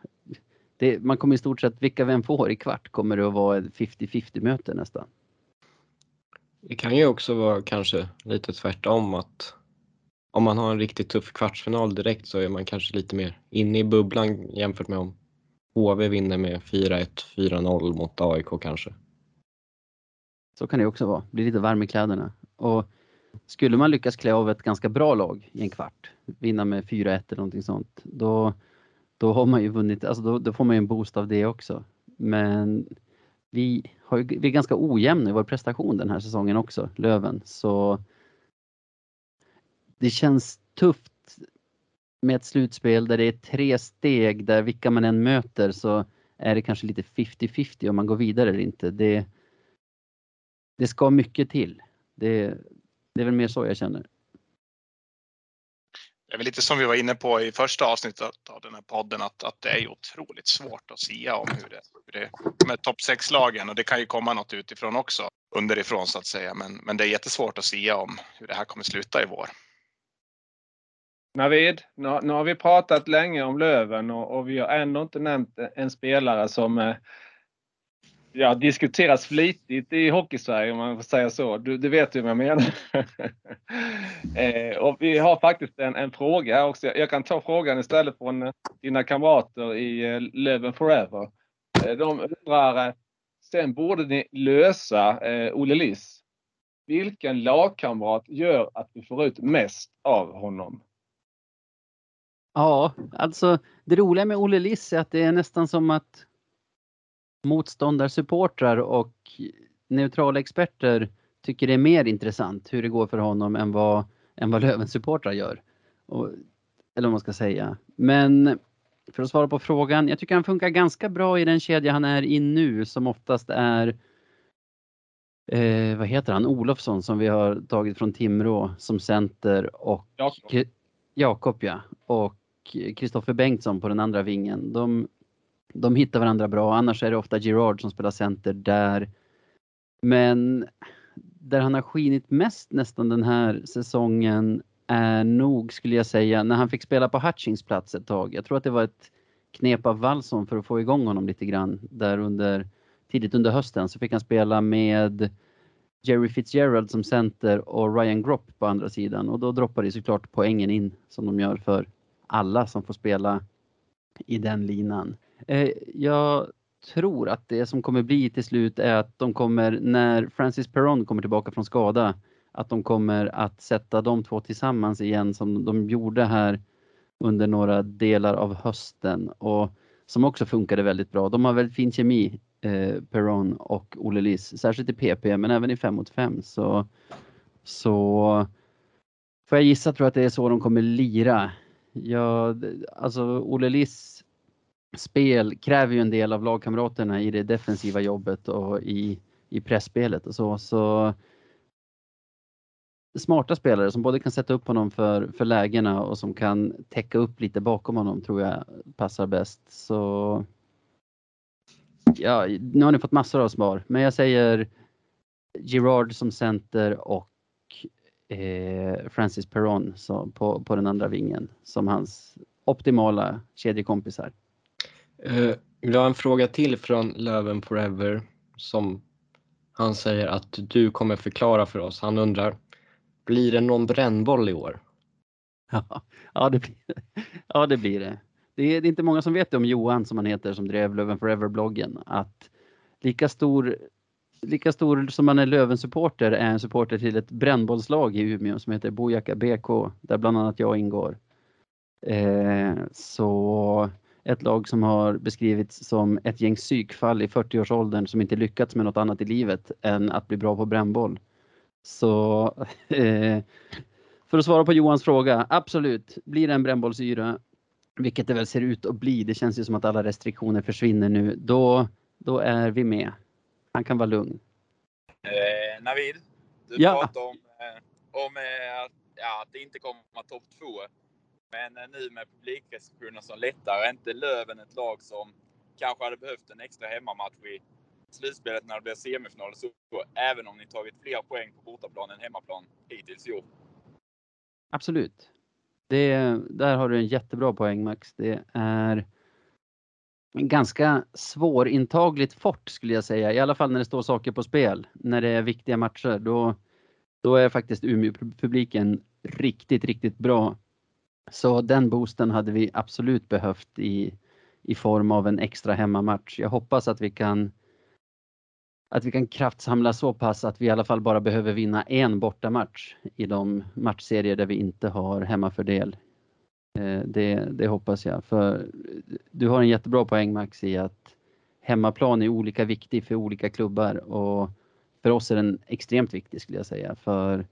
det, man kommer i stort sett, vilka vem får i kvart kommer det att vara ett 50-50 möte nästan. Det kan ju också vara kanske lite tvärtom att om man har en riktigt tuff kvartsfinal direkt så är man kanske lite mer inne i bubblan jämfört med om HV vinner med 4-1, 4-0 mot AIK kanske. Så kan det också vara, bli lite varm i kläderna. Och skulle man lyckas klä av ett ganska bra lag i en kvart, vinna med 4-1 eller någonting sånt, då, då har man ju vunnit, alltså då, då får man ju en boost av det också. Men vi, har ju, vi är ganska ojämna i vår prestation den här säsongen också, Löven. Så det känns tufft med ett slutspel där det är tre steg där vilka man än möter så är det kanske lite 50-50 om man går vidare eller inte. Det, det ska mycket till. Det, det är väl mer så jag känner. Det är väl lite som vi var inne på i första avsnittet av den här podden att, att det är ju otroligt svårt att sia om hur det, hur det med topp 6-lagen och det kan ju komma något utifrån också underifrån så att säga. Men, men det är jättesvårt att sia om hur det här kommer sluta i vår. Navid, nu, nu har vi pratat länge om Löven och, och vi har ändå inte nämnt en spelare som eh, ja, diskuteras flitigt i Hockeysverige om man får säga så. Du, du vet ju vad jag menar. eh, och vi har faktiskt en, en fråga här också. Jag kan ta frågan istället från eh, dina kamrater i eh, Löven Forever. Eh, de undrar, eh, sen borde ni lösa eh, Olle Liss. Vilken lagkamrat gör att vi får ut mest av honom? Ja, alltså det roliga med Olle Liss är att det är nästan som att motståndarsupportrar och neutrala experter tycker det är mer intressant hur det går för honom än vad, än vad Lövens supportrar gör. Och, eller vad man ska säga. Men för att svara på frågan, jag tycker han funkar ganska bra i den kedja han är i nu som oftast är eh, vad heter han, Olofsson som vi har tagit från Timrå som center och Jakob. Ja. Och Kristoffer Bengtsson på den andra vingen. De, de hittar varandra bra. Annars är det ofta Gerard som spelar center där. Men där han har skinit mest nästan den här säsongen är nog, skulle jag säga, när han fick spela på Hutchings plats ett tag. Jag tror att det var ett knep av Wallson för att få igång honom lite grann. Där under, tidigt under hösten så fick han spela med Jerry Fitzgerald som center och Ryan Gropp på andra sidan. Och då droppar det såklart poängen in som de gör för alla som får spela i den linan. Eh, jag tror att det som kommer bli till slut är att de kommer, när Francis Perron kommer tillbaka från skada, att de kommer att sätta de två tillsammans igen som de gjorde här under några delar av hösten och som också funkade väldigt bra. De har väldigt fin kemi, eh, Perron och Olle Liss, särskilt i PP men även i 5 mot 5 så, så får jag gissa tror jag att det är så de kommer lira. Ja, alltså Olle Liss spel kräver ju en del av lagkamraterna i det defensiva jobbet och i, i pressspelet och så. så smarta spelare som både kan sätta upp honom för, för lägena och som kan täcka upp lite bakom honom tror jag passar bäst. Så ja, nu har ni fått massor av svar, men jag säger Girard som center och eh, Francis Perron så, på, på den andra vingen som hans optimala kedjekompisar. Eh, uh, vi har en fråga till från Löven Forever som han säger att du kommer förklara för oss. Han undrar, blir det någon brännboll i år? Ja, ja, det, blir, ja det blir det. Det är, det är inte många som vet det om Johan som han heter som drev Löven Forever-bloggen. Att lika stor, lika stor som man är Löven-supporter är en supporter till ett brännbollslag i Umeå som heter Bojaka BK där bland annat jag ingår. Eh, så ett lag som har beskrivits som ett gäng psykfall i 40-årsåldern som inte lyckats med något annat i livet än att bli bra på brännboll. Så eh, för att svara på Johans fråga, absolut, blir det en brännbollsyra, vilket det väl ser ut att bli, det känns ju som att alla restriktioner försvinner nu, då, då är vi med. Han kan vara lugn. Eh, Navid, du Ja. pratar om, eh, om eh, att, ja, att det inte kommer att topp två. Men eh, nu med publikrestriktionerna som lättar, är inte Löven ett lag som kanske hade behövt en extra hemmamatch i slutspelet när det blir semifinal så, även om ni tagit fler poäng på bortaplan än hemmaplan hittills i år? Absolut. Det, där har du en jättebra poäng Max. Det är ganska svårintagligt fort skulle jag säga, i alla fall när det står saker på spel. När det är viktiga matcher, då, då är faktiskt Umeå-publiken riktigt, riktigt bra. Så den boosten hade vi absolut behövt i, i form av en extra hemmamatch. Jag hoppas att vi kan att vi kan kraftsamla så pass att vi i alla fall bara behöver vinna en bortamatch i de matchserier där vi inte har hemmafördel. Eh, det, det hoppas jag. För du har en jättebra poäng Max i att hemmaplan är olika viktig för olika klubbar och för oss är den extremt viktig skulle jag säga. För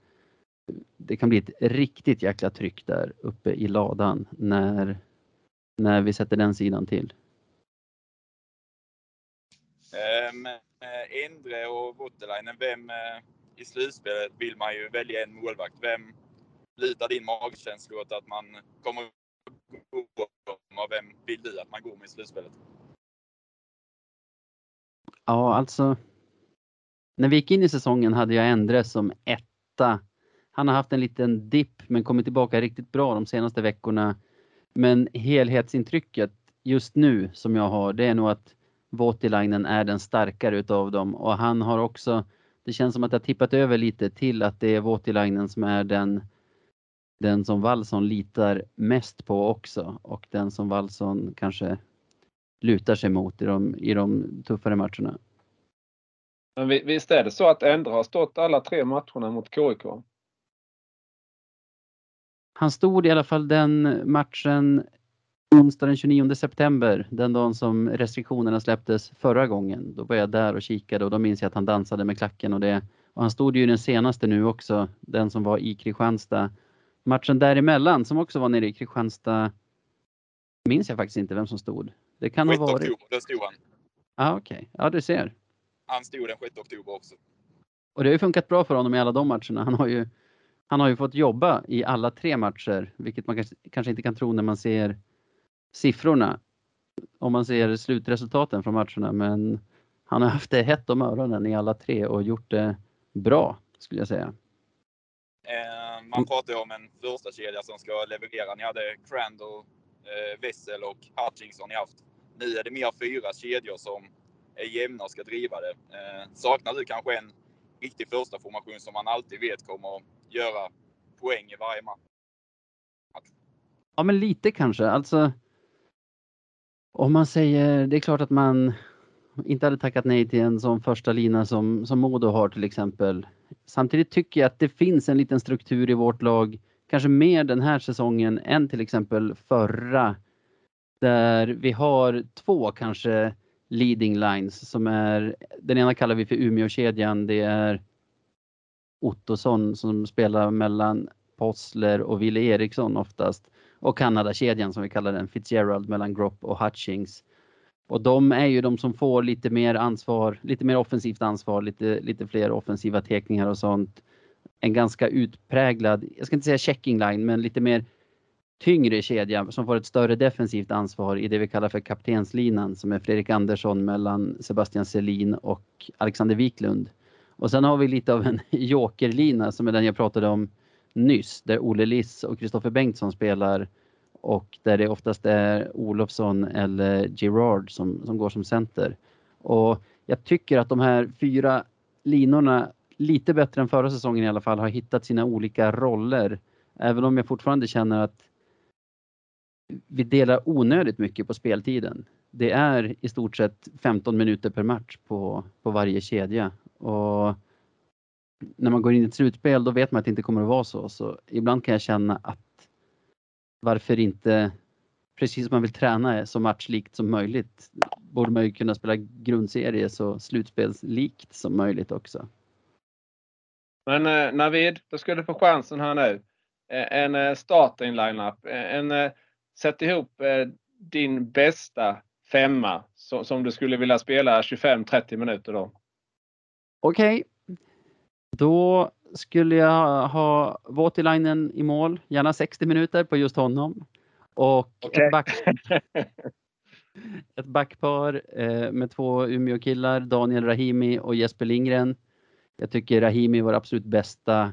det kan bli ett riktigt jäkla tryck där uppe i ladan när, när vi sätter den sidan till. Eh, Endre och Voutilainen, vem eh, i slutspelet vill man ju välja en målvakt. Vem lutar din magkänsla åt att man kommer gå och vem vill du att man går med i slutspelet? Ja, alltså. När vi gick in i säsongen hade jag Endre som etta. Han har haft en liten dipp men kommit tillbaka riktigt bra de senaste veckorna. Men helhetsintrycket just nu som jag har, det är nog att Voutilainen är den starkare utav dem och han har också, det känns som att det har tippat över lite till att det är Voutilainen som är den, den som Wallson litar mest på också och den som Wallson kanske lutar sig mot i de, i de tuffare matcherna. Men visst är det så att Endre har stått alla tre matcherna mot KIK? Han stod i alla fall den matchen onsdag den 29 september, den dagen som restriktionerna släpptes förra gången. Då var jag där och kikade och då minns jag att han dansade med klacken och det. Och han stod ju den senaste nu också, den som var i Kristianstad. Matchen däremellan som också var nere i Kristianstad minns jag faktiskt inte vem som stod. Det kan ha 6 varit. oktober, stod han. Ja, okej. Ja, du ser. Han stod den 6 oktober också. Och det har ju funkat bra för honom i alla de matcherna. Han har ju, han har ju fått jobba i alla tre matcher, vilket man kanske, kanske inte kan tro när man ser siffrorna. Om man ser slutresultaten från matcherna, men han har haft det hett om öronen i alla tre och gjort det bra, skulle jag säga. Eh, man pratar ju om en första kedja som ska leverera. Ni hade Crandall, eh, Wessel och Hutchinson ni haft. Nu är det mer fyra kedjor som är jämna och ska driva det. Eh, saknar du kanske en riktig första formation som man alltid vet kommer att göra poäng i varje match? Ja, men lite kanske. Alltså. Om man säger, det är klart att man inte hade tackat nej till en sån första lina som, som Modo har till exempel. Samtidigt tycker jag att det finns en liten struktur i vårt lag, kanske mer den här säsongen än till exempel förra. Där vi har två kanske leading lines som är, den ena kallar vi för Umeåkedjan, Det är Ottosson som spelar mellan Possler och Wille Eriksson oftast. Och Kanadakedjan som vi kallar den, Fitzgerald mellan Gropp och Hutchings. Och de är ju de som får lite mer ansvar, lite mer offensivt ansvar, lite, lite fler offensiva teckningar och sånt. En ganska utpräglad, jag ska inte säga checking line, men lite mer tyngre kedja som får ett större defensivt ansvar i det vi kallar för kaptenslinan som är Fredrik Andersson mellan Sebastian Selin och Alexander Wiklund. Och sen har vi lite av en jokerlina som är den jag pratade om nyss, där Olle Liss och Kristoffer Bengtsson spelar och där det oftast är Olofsson eller Girard som, som går som center. Och jag tycker att de här fyra linorna, lite bättre än förra säsongen i alla fall, har hittat sina olika roller. Även om jag fortfarande känner att vi delar onödigt mycket på speltiden. Det är i stort sett 15 minuter per match på, på varje kedja. Och när man går in i ett slutspel då vet man att det inte kommer att vara så. Så ibland kan jag känna att varför inte, precis som man vill träna så matchlikt som möjligt, borde man ju kunna spela grundserie så slutspelslikt som möjligt också. Men eh, Navid, då ska du få chansen här nu. Eh, en eh, starting lineup. Eh, en, eh, sätt ihop eh, din bästa femma som, som du skulle vilja spela 25-30 minuter då. Okej. Då skulle jag ha Voutilainen i mål, gärna 60 minuter på just honom. Och Okej. ett, back, ett backpar eh, med två Umeå-killar, Daniel Rahimi och Jesper Lindgren. Jag tycker Rahimi var absolut bästa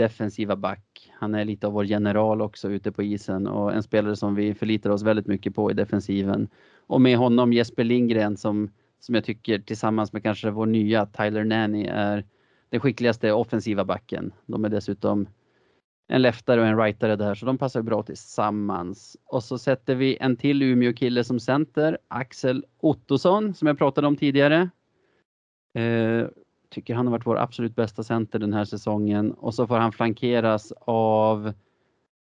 defensiva back. Han är lite av vår general också ute på isen och en spelare som vi förlitar oss väldigt mycket på i defensiven. Och med honom Jesper Lindgren som, som jag tycker tillsammans med kanske vår nya Tyler Nanny är den skickligaste offensiva backen. De är dessutom en leftare och en rightare där så de passar bra tillsammans. Och så sätter vi en till Umeå-kille som center, Axel Ottosson som jag pratade om tidigare. Eh, tycker han har varit vår absolut bästa center den här säsongen och så får han flankeras av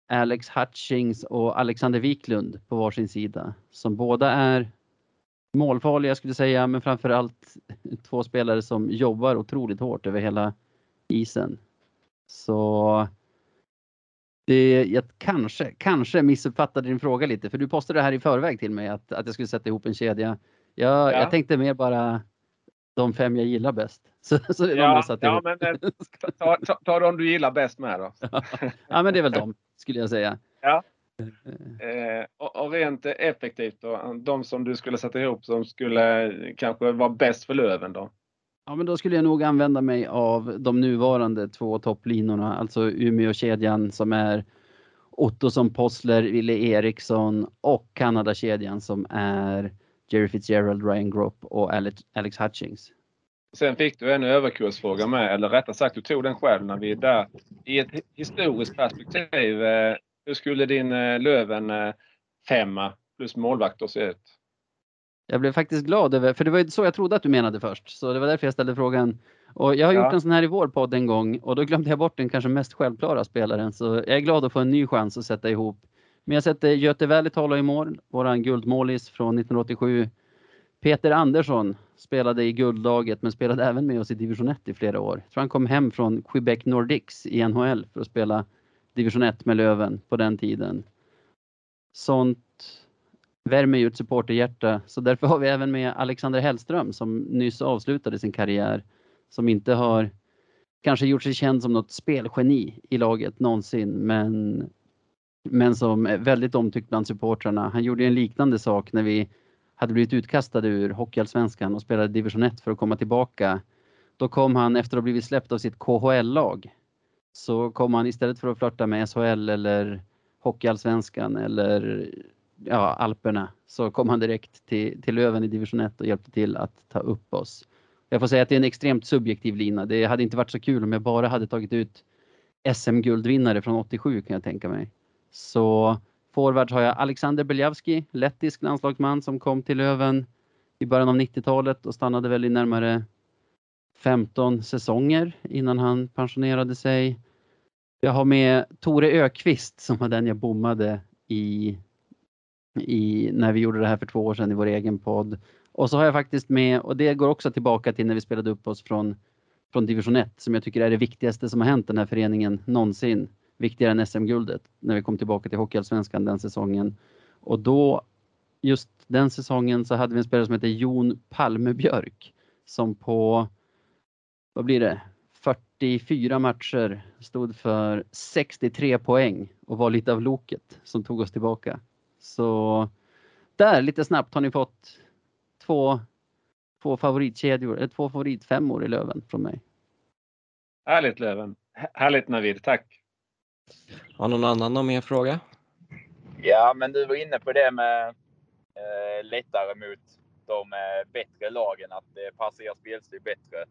Alex Hutchings och Alexander Wiklund på varsin sida som båda är målfarliga skulle jag säga men framförallt två spelare som jobbar otroligt hårt över hela isen. Så det, jag kanske, kanske missuppfattade din fråga lite för du postade det här i förväg till mig att, att jag skulle sätta ihop en kedja. Jag, Ja. jag tänkte mer bara de fem jag gillar bäst. Så, så är de Ja, ja ihop. men eh, ta, ta, ta de du gillar bäst med då. ja men det är väl de skulle jag säga. Ja. Eh, Eh, och, och rent effektivt då, de som du skulle sätta ihop som skulle kanske vara bäst för Löven då? Ja, men då skulle jag nog använda mig av de nuvarande två topplinorna, alltså Umeå-kedjan som är Ottosson, Possler, Wille Eriksson och Kanada-kedjan som är Jerry Fitzgerald, Ryan Gropp och Alex, Hutchings. Sen fick du en överkursfråga med, eller rättare sagt du tog den själv när vi är där. I ett hi- historiskt perspektiv, eh, hur skulle din eh, Löven eh, femma plus målvakt då se ut? Jag blev faktiskt glad över, för det var ju så jag trodde att du menade först, så det var därför jag ställde frågan. Och jag har Ja. gjort en sån här i vår podd en gång och då glömde jag bort den kanske mest självklara spelaren, så jag är glad att få en ny chans att sätta ihop. Men jag sätter Göte Välitalo i mål, våran guldmålis från 1987. Peter Andersson spelade i guldlaget men spelade även med oss i division 1 i flera år. Jag tror han kom hem från Quebec Nordics i NHL för att spela division 1 med Löven på den tiden. Sånt värmer ju ett supporterhjärta. Så därför har vi även med Alexander Hellström som nyss avslutade sin karriär. Som inte har kanske gjort sig känd som något spelgeni i laget någonsin men, men som är väldigt omtyckt bland supportrarna. Han gjorde en liknande sak när vi hade blivit utkastade ur Hockeyallsvenskan och spelade division 1 för att komma tillbaka. Då kom han efter att ha blivit släppt av sitt KHL-lag. Så kom han istället för att flörta med SHL eller Hockeyallsvenskan eller ja, Alperna så kom han direkt till, till Löven i division 1 och hjälpte till att ta upp oss. Jag får säga att det är en extremt subjektiv lina. Det hade inte varit så kul om jag bara hade tagit ut SM-guldvinnare från 87 kan jag tänka mig. Så forwards har jag Alexander Beljavski, lettisk landslagsman som kom till Löven i början av 90-talet och stannade väl i närmare 15 säsonger innan han pensionerade sig. Jag har med Tore Ökvist som var den jag bommade i, i, när vi gjorde det här för två år sedan i vår egen podd. Och så har jag faktiskt med, och det går också tillbaka till när vi spelade upp oss från, från division 1 som jag tycker är det viktigaste som har hänt den här föreningen någonsin. Viktigare än SM-guldet när vi kom tillbaka till Hockeyallsvenskan den säsongen. Och då, just den säsongen så hade vi en spelare som hette Jon Palmebjörk som på, vad blir det, 44 matcher stod för 63 poäng och var lite av loket som tog oss tillbaka. Så där lite snabbt har ni fått två, två favoritkedjor, eller två favoritfemmor i Löven från mig. Härligt Löven! Härligt Navid, tack! Har någon annan någon mer fråga? Ja, men du var inne på det med eh, lättare mot de eh, bättre lagen, att det passar er spelstil bättre.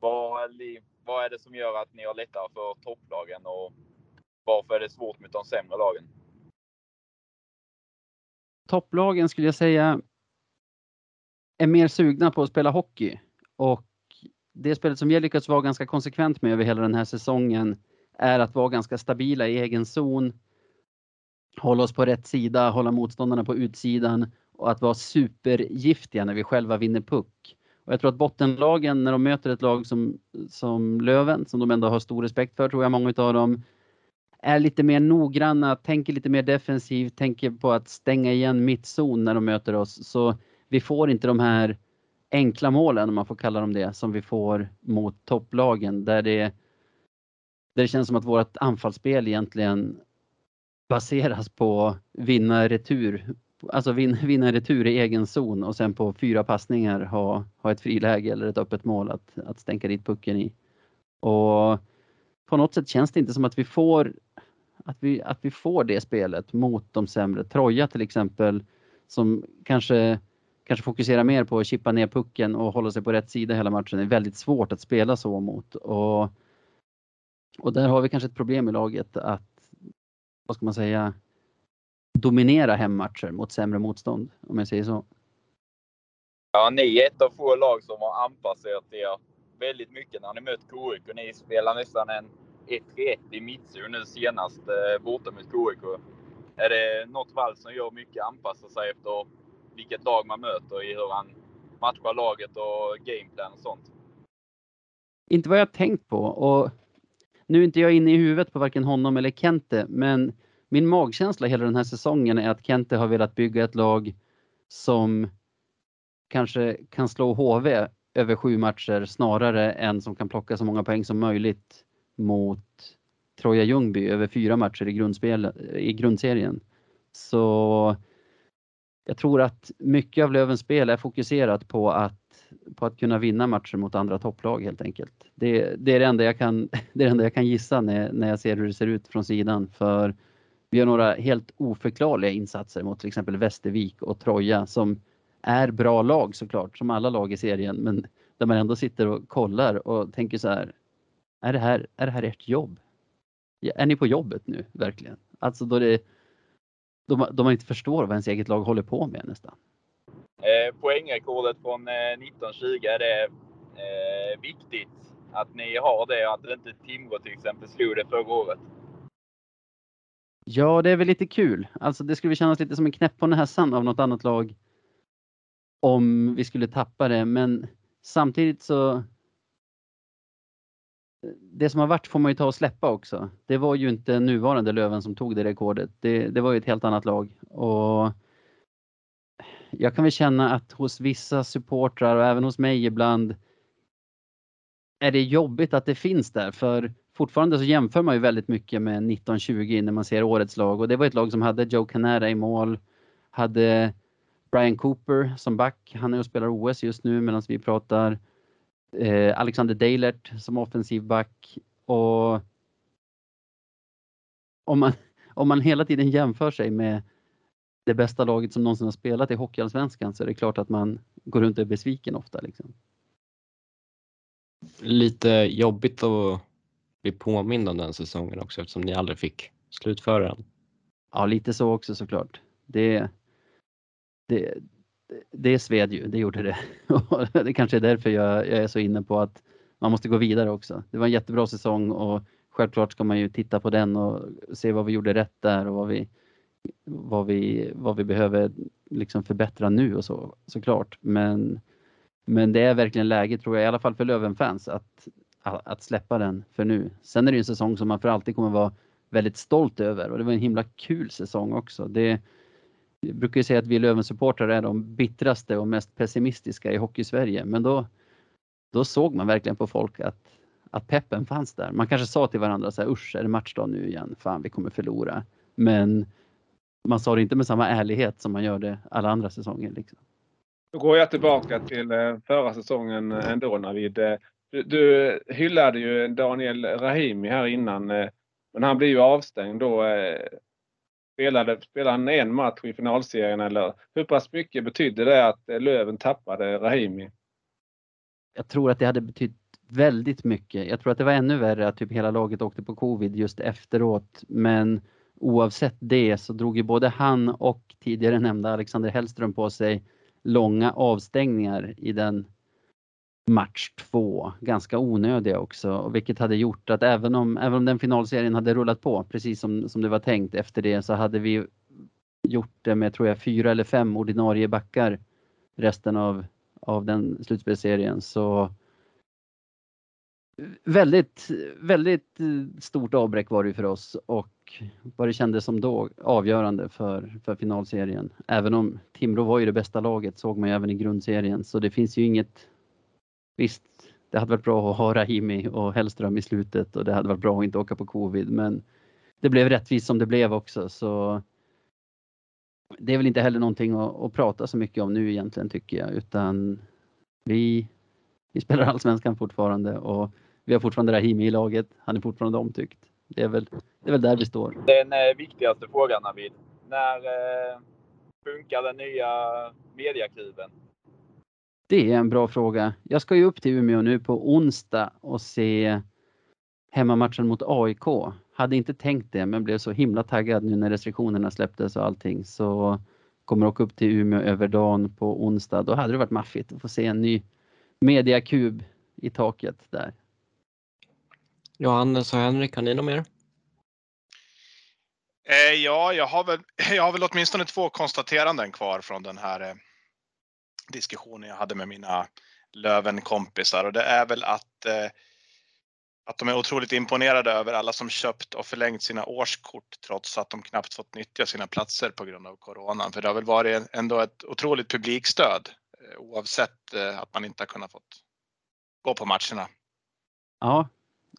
Vad, vad är det som gör att ni har lättare för topplagen och varför är det svårt mot de sämre lagen? Topplagen skulle jag säga är mer sugna på att spela hockey och det spelet som har lyckats vara ganska konsekvent med över hela den här säsongen är att vara ganska stabila i egen zon. hålla oss på rätt sida, hålla motståndarna på utsidan och att vara supergiftiga när vi själva vinner puck. Och jag tror att bottenlagen när de möter ett lag som, som Löven, som de ändå har stor respekt för tror jag många av dem, är lite mer noggranna, tänker lite mer defensivt, tänker på att stänga igen mittzon när de möter oss. Så vi får inte de här enkla målen, om man får kalla dem det, som vi får mot topplagen där det, där det känns som att vårt anfallsspel egentligen baseras på vinna retur, alltså vinna, vinna retur i egen zon och sen på fyra passningar ha, ha ett friläge eller ett öppet mål att, att stänka dit pucken i. Och på något sätt känns det inte som att vi får att vi, att vi får det spelet mot de sämre. Troja till exempel som kanske, kanske fokuserar mer på att chippa ner pucken och hålla sig på rätt sida hela matchen. Det är väldigt svårt att spela så mot. Och, och där har vi kanske ett problem i laget att, vad ska man säga, dominera hemmatcher mot sämre motstånd, om jag säger så. Ja, ni är ett av få lag som har anpassat er väldigt mycket när ni mött KIK. Ni spelar nästan en 1-1 i mittzon nu senast eh, borta mot KIK. Är det något Wall som gör mycket anpassa sig efter vilket lag man möter i hur han matchar laget och gameplan och sånt? Inte vad jag tänkt på och nu är inte jag inne i huvudet på varken honom eller Kente, men min magkänsla hela den här säsongen är att Kente har velat bygga ett lag som kanske kan slå HV över sju matcher snarare än som kan plocka så många poäng som möjligt mot Troja Ljungby över fyra matcher i, grundspel, i grundserien. Så jag tror att mycket av Lövens spel är fokuserat på att, på att kunna vinna matcher mot andra topplag helt enkelt. Det, det, är, det, enda jag kan, det är det enda jag kan gissa när, när jag ser hur det ser ut från sidan. För vi har några helt oförklarliga insatser mot till exempel Västervik och Troja som är bra lag såklart, som alla lag i serien, men där man ändå sitter och kollar och tänker så här. Är det här, är det här ert jobb? Är ni på jobbet nu verkligen? Alltså då, det, då, man, då man inte förstår vad ens eget lag håller på med nästan. Eh, poängrekordet från eh, 1920, är det eh, viktigt att ni har det? och Att inte Timrå till exempel slog det förra året? Ja, det är väl lite kul. Alltså det skulle kännas lite som en knäpp på näsan av något annat lag om vi skulle tappa det, men samtidigt så det som har varit får man ju ta och släppa också. Det var ju inte nuvarande Löven som tog det rekordet. Det, det var ju ett helt annat lag. Och jag kan väl känna att hos vissa supportrar och även hos mig ibland är det jobbigt att det finns där. För fortfarande så jämför man ju väldigt mycket med 1920 när man ser årets lag. Och det var ett lag som hade Joe Canara i mål, hade Brian Cooper som back. Han är och spelar OS just nu medan vi pratar. Eh, Alexander Deilert som offensiv back och om man, om man hela tiden jämför sig med det bästa laget som någonsin har spelat i Hockeyallsvenskan så är det klart att man går runt och är besviken ofta. Liksom. Lite jobbigt att bli påmind om den säsongen också eftersom ni aldrig fick slutföra den. Ja, lite så också såklart. Det, det, det sved ju, det gjorde det. det kanske är därför jag, jag, är så inne på att man måste gå vidare också. Det var en jättebra säsong och självklart ska man ju titta på den och se vad vi gjorde rätt där och vad vi, vad vi, vad vi behöver liksom förbättra nu och så såklart. Men, men det är verkligen läge tror jag, i alla fall för Löven-fans, att, att släppa den för nu. Sen är det en säsong som man för alltid kommer vara väldigt stolt över och det var en himla kul säsong också. Det, jag brukar ju säga att vi Löven-supportrar är de bittraste och mest pessimistiska i Hockey-Sverige, men då, då såg man verkligen på folk att, att peppen fanns där. Man kanske sa till varandra så här, usch, är det matchdag nu igen? Fan, vi kommer förlora. Men man sa det inte med samma ärlighet som man gör det alla andra säsonger. Liksom. Då går jag tillbaka till eh, förra säsongen ändå Navid. Eh, du, du hyllade ju Daniel Rahimi här innan, eh, men han blir ju avstängd då spelade, spelade han en match i finalserien eller hur pass mycket betydde det att Löven tappade Rahimi? Jag tror att det hade betytt väldigt mycket. Jag tror att det var ännu värre att typ hela laget åkte på covid just efteråt. Men oavsett det så drog ju både han och tidigare nämnda Alexander Hellström på sig långa avstängningar i den match två. Ganska onödiga också, vilket hade gjort att även om, även om den finalserien hade rullat på precis som, som det var tänkt efter det så hade vi gjort det med, tror jag, fyra eller fem ordinarie backar resten av, av den slutspelsserien. Så väldigt, väldigt stort avbräck var det för oss och vad det kändes som då avgörande för, för finalserien. Även om Timrå var ju det bästa laget såg man ju även i grundserien så det finns ju inget Visst, det hade varit bra att ha Rahimi och Hellström i slutet och det hade varit bra att inte åka på covid men det blev rättvist som det blev också så det är väl inte heller någonting att, att prata så mycket om nu egentligen tycker jag utan vi, vi spelar allsvenskan fortfarande och vi har fortfarande Rahimi i laget. Han är fortfarande omtyckt. Det är väl, det är väl där vi står. Den eh, viktigaste frågan Navid. När eh, funkar den nya mediakuben? Det är en bra fråga. Jag ska ju upp till Umeå nu på onsdag och se hemmamatchen mot AIK. Hade inte tänkt det men blev så himla taggad nu när restriktionerna släpptes och allting så kommer åka upp till Umeå över dagen på onsdag. Då hade det varit maffigt att få se en ny mediakub i taket där. Johannes och Henrik, har ni något mer? Eh, ja, jag har, väl, jag har väl åtminstone två konstateranden kvar från den här eh, diskussionen jag hade med mina Löven-kompisar och det är väl att, eh, att de är otroligt imponerade över alla som köpt och förlängt sina årskort trots att de knappt fått nyttja sina platser på grund av coronan. För det har väl varit ändå ett otroligt publikstöd oavsett att man inte har kunnat fått gå på matcherna. Ja,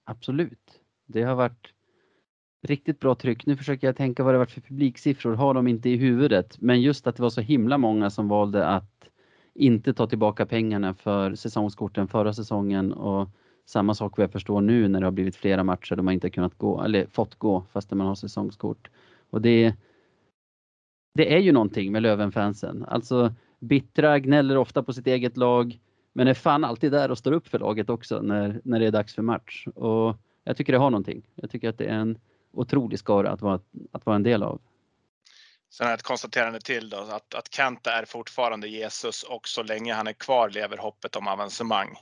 absolut. Det har varit riktigt bra tryck. Nu försöker jag tänka vad det varit för publiksiffror, har de inte i huvudet. Men just att det var så himla många som valde att inte ta tillbaka pengarna för säsongskorten förra säsongen och samma sak vad jag förstår nu när det har blivit flera matcher där man inte kunnat gå eller fått gå fast man har säsongskort. Och det, det är ju någonting med Lövenfansen. Alltså bittra gnäller ofta på sitt eget lag men är fan alltid där och står upp för laget också när, när det är dags för match. Och jag tycker det har någonting. Jag tycker att det är en otrolig skara att vara, att vara en del av. Sen ett konstaterande till då, att, att Kenta är fortfarande Jesus och så länge han är kvar lever hoppet om avancemang.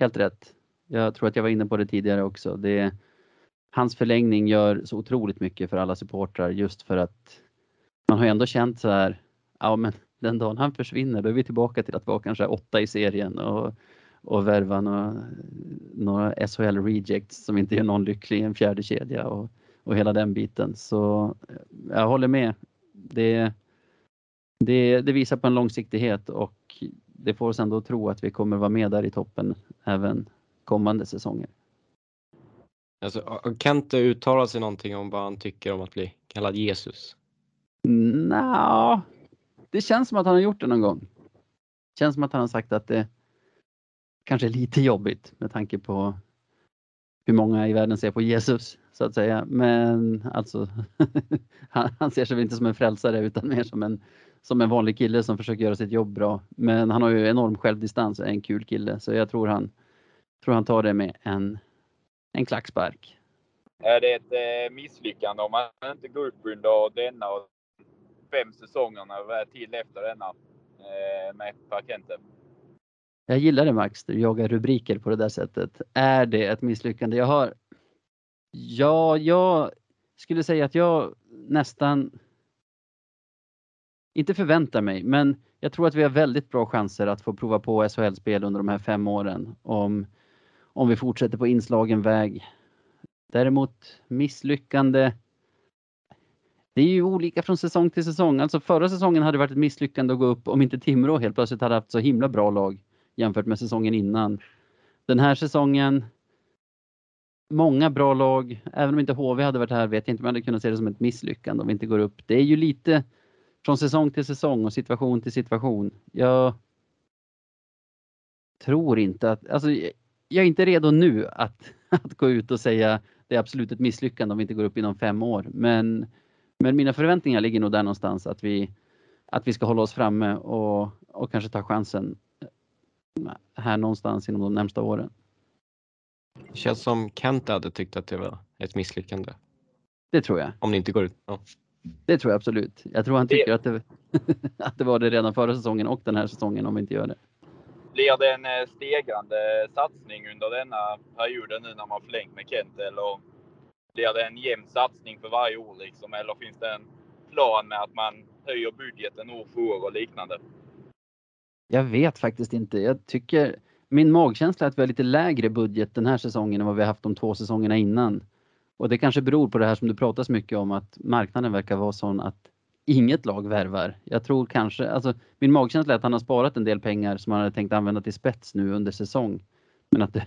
Helt rätt. Jag tror att jag var inne på det tidigare också. Det, hans förlängning gör så otroligt mycket för alla supportrar just för att man har ändå känt så här, ja men den dagen han försvinner då är vi tillbaka till att vara kanske åtta i serien och, och värva några, några SHL rejects som inte gör någon lycklig i en fjärde kedja och, och hela den biten. Så jag håller med. Det, det, det visar på en långsiktighet och det får oss ändå att tro att vi kommer vara med där i toppen även kommande säsonger. Alltså, Kent uttala sig någonting om vad han tycker om att bli kallad Jesus? Nja, det känns som att han har gjort det någon gång. Det känns som att han har sagt att det kanske är lite jobbigt med tanke på hur många i världen ser på Jesus så att säga. Men alltså, han, ser sig väl inte som en frälsare utan mer som en, som en vanlig kille som försöker göra sitt jobb bra. Men han har ju enorm självdistans och är en kul kille så jag tror han, tror han tar det med en, en klackspark. Är det ett eh, misslyckande om man inte går upp under denna och fem säsongerna till efter denna eh, med Parkente? Jag gillar det Max, du jagar rubriker på det där sättet. Är det ett misslyckande? Jag har Ja, jag skulle säga att jag nästan inte förväntar mig, men jag tror att vi har väldigt bra chanser att få prova på SHL-spel under de här fem åren om, om vi fortsätter på inslagen väg. Däremot misslyckande. Det är ju olika från säsong till säsong. Alltså förra säsongen hade det varit ett misslyckande att gå upp om inte Timrå helt plötsligt hade haft så himla bra lag jämfört med säsongen innan. Den här säsongen många bra lag. Även om inte HV hade varit här vet jag inte om jag hade kunnat se det som ett misslyckande om vi inte går upp. Det är ju lite från säsong till säsong och situation till situation. Jag tror inte att, alltså jag är inte redo nu att, att gå ut och säga det är absolut ett misslyckande om vi inte går upp inom fem år. Men, men mina förväntningar ligger nog där någonstans att vi, att vi ska hålla oss framme och, och kanske ta chansen här någonstans inom de närmsta åren. Det känns som Kent hade tyckt att det var ett misslyckande. Det tror jag. Om det inte går ut. Ja. Det tror jag absolut. Jag tror han tycker det... Att, det, att det var det redan förra säsongen och den här säsongen om vi inte gör det. Blir det en eh, stegrande satsning under denna perioden nu när man förlängt med Kent eller blir det en jämn satsning för varje år liksom? Eller finns det en plan med att man höjer budgeten år för år och liknande? Jag vet faktiskt inte. Jag tycker min magkänsla är att vi har lite lägre budget den här säsongen än vad vi haft de två säsongerna innan. Och det kanske beror på det här som du pratar så mycket om att marknaden verkar vara sån att inget lag värvar. Jag tror kanske, alltså min magkänsla är att han har sparat en del pengar som han hade tänkt använda till spets nu under säsong. Men att det,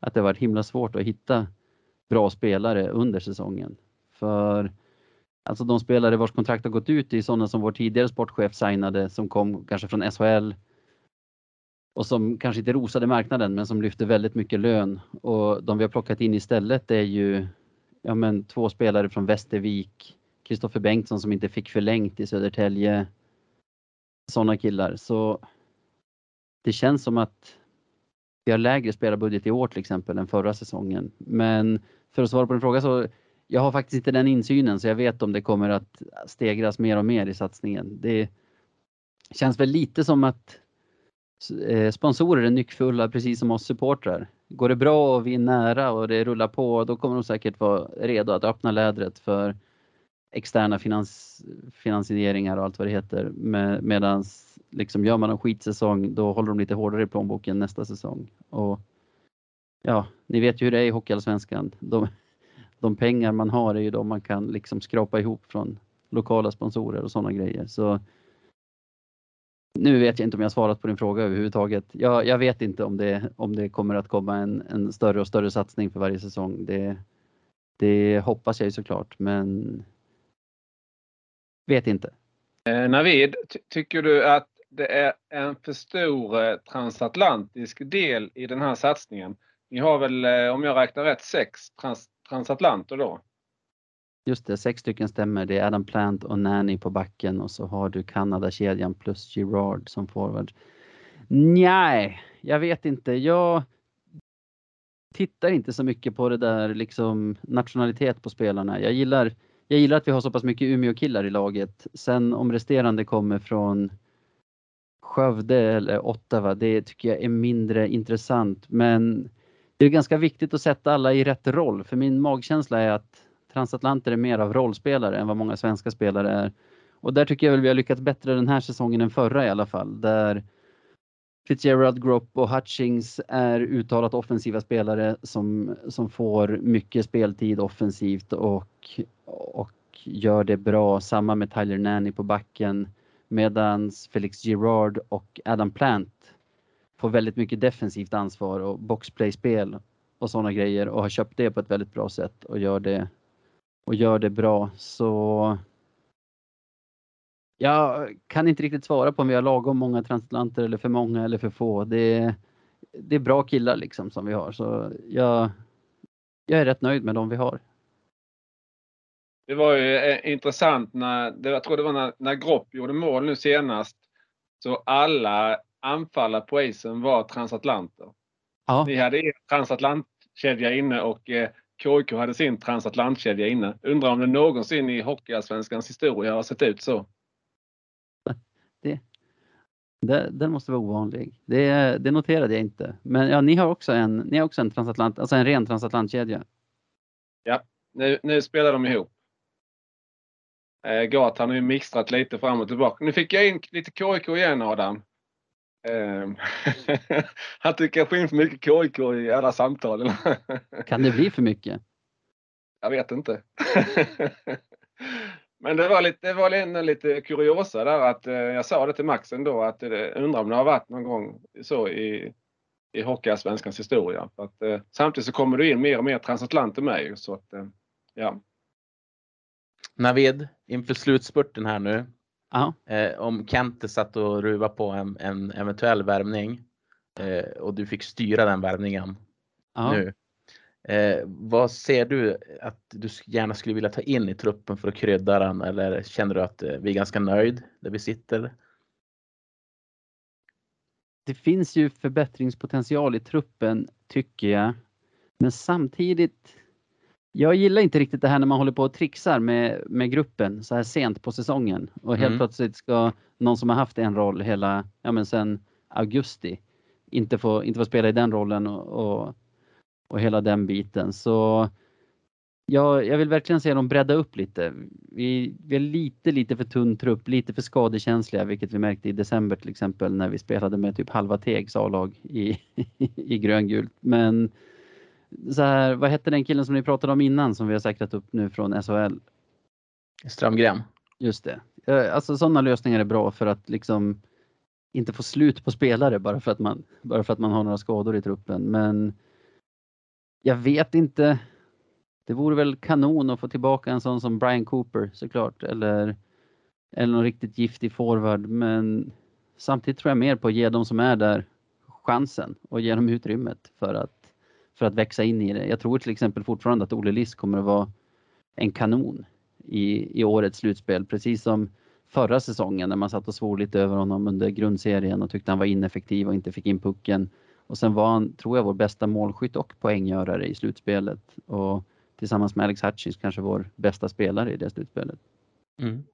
att det varit himla svårt att hitta bra spelare under säsongen. För alltså de spelare vars kontrakt har gått ut är sådana som vår tidigare sportchef signade som kom kanske från SHL och som kanske inte rosade marknaden men som lyfte väldigt mycket lön. Och de vi har plockat in istället är ju ja, men, två spelare från Västervik, Kristoffer Bengtsson som inte fick förlängt i Södertälje. Sådana killar. Så det känns som att vi har lägre spelarbudget i år till exempel än förra säsongen. Men för att svara på din fråga så jag har faktiskt inte den insynen så jag vet om det kommer att stegras mer och mer i satsningen. Det känns väl lite som att eh, sponsorer är nyckfulla precis som oss supportrar. Går det bra och vi är nära och det rullar på då kommer de säkert vara redo att öppna lädret för externa finans, finansieringar och allt vad det heter. Med, medans liksom gör man en skitsäsong då håller de lite hårdare i plånboken nästa säsong. Och ja, ni vet ju hur det är i Hockeyallsvenskan. De, de pengar man har är ju de man kan liksom skrapa ihop från lokala sponsorer och sådana grejer. Så nu vet jag inte om jag svarat på din fråga överhuvudtaget. Jag, jag vet inte om det, om det kommer att komma en, en större och större satsning för varje säsong. Det, det hoppas jag ju såklart, men vet inte. Eh, Navid, ty tycker du att det är en för stor eh, transatlantisk del i den här satsningen? Ni har väl, eh, om jag räknar rätt, sex trans transatlanter då? Just det, sex stycken stämmer. Det är Adam Plant och Nanny på backen och så har du Kanadakedjan plus Girard som forward. Nej, jag vet inte. Jag tittar inte så mycket på det där liksom nationalitet på spelarna. Jag gillar, jag gillar att vi har så pass mycket Umeå-killar i laget. Sen om resterande kommer från Skövde eller Ottawa, det tycker jag är mindre intressant. Men det är ganska viktigt att sätta alla i rätt roll, för min magkänsla är att transatlanter är mer av rollspelare än vad många svenska spelare är. Och där tycker jag väl vi har lyckats bättre den här säsongen än förra i alla fall. Där Fitzgerald, Grop och Hutchings är uttalat offensiva spelare som, som får mycket speltid offensivt och, och gör det bra. Samma med Tyler Nanny på backen. Medans Felix Girard och Adam Plant får väldigt mycket defensivt ansvar och boxplayspel och sådana grejer och har köpt det på ett väldigt bra sätt och gör det och gör det bra. Så jag kan inte riktigt svara på om vi har lagom många transatlanter eller för många eller för få. Det är, det är bra killar liksom som vi har så jag, jag är rätt nöjd med de vi har. Det var ju eh, intressant när, jag tror det var när, när Gropp gjorde mål nu senast. Så alla anfallare på isen var transatlanter. Ja. Ni hade er transatlantkedja inne och eh, KIK hade sin transatlantkedja inne. Undrar om det någonsin i Hockeyallsvenskans historia har sett ut så. Det, det, den måste vara ovanlig. Det, det noterade jag inte. Men ja, ni har också en, ni har också en transatlant, alltså en ren transatlantkedja. Ja, nu, nu spelar de ihop. Eh, Gat han har ju mixtrat lite fram och tillbaka. Nu fick jag in lite KIK igen Adam. Eh, han tycker jag får in för mycket KIK i alla samtal. Kan det bli för mycket? Jag vet inte. Men det var lite, det var ändå lite kuriosa där att eh, jag sa det till Max ändå att eh, undrar om det har varit någon gång så i, i Hockeyallsvenskans historia. För att, eh, samtidigt så kommer det in mer och mer transatlanter med så att ja. Navid, inför slutspurten här nu. Eh, om Kente satt och ruva på en, en eventuell värvning eh, och du fick styra den värvningen Ja. nu. Eh, vad ser du att du gärna skulle vilja ta in i truppen för att krydda den eller känner du att eh, vi är ganska nöjd där vi sitter? det finns ju förbättringspotential i truppen tycker jag. Men samtidigt, jag gillar inte riktigt det här när man håller på och trixar med, med gruppen så här sent på säsongen och helt Mm. plötsligt ska någon som har haft en roll hela, ja men sen augusti inte få, inte få spela i den rollen och, och, och hela den biten. Så jag, jag vill verkligen se dem bredda upp lite. Vi, vi är lite, lite för tunn trupp, lite för skadekänsliga, vilket vi märkte i december till exempel när vi spelade med typ halva Tegs A-lag i, i gröngult. Men så här, vad hette den killen som ni pratade om innan som vi har säkrat upp nu från SHL? Strömgren. Just det. Alltså sådana lösningar är bra för att liksom inte få slut på spelare bara för att man, bara för att man har några skador i truppen. Men jag vet inte. Det vore väl kanon att få tillbaka en sån som Brian Cooper såklart. Eller, eller någon riktigt giftig forward. Men samtidigt tror jag mer på att ge de som är där chansen och ge dem utrymmet för att, för att växa in i det. Jag tror till exempel fortfarande att Olle Liss kommer att vara en kanon i, i årets slutspel. Precis som förra säsongen när man satt och svor lite över honom under grundserien och tyckte han var ineffektiv och inte fick in pucken. Och sen var han, tror jag, vår bästa målskytt och poänggörare i slutspelet. Och tillsammans med Alex Hutchins kanske vår bästa spelare i det slutspelet. Mm.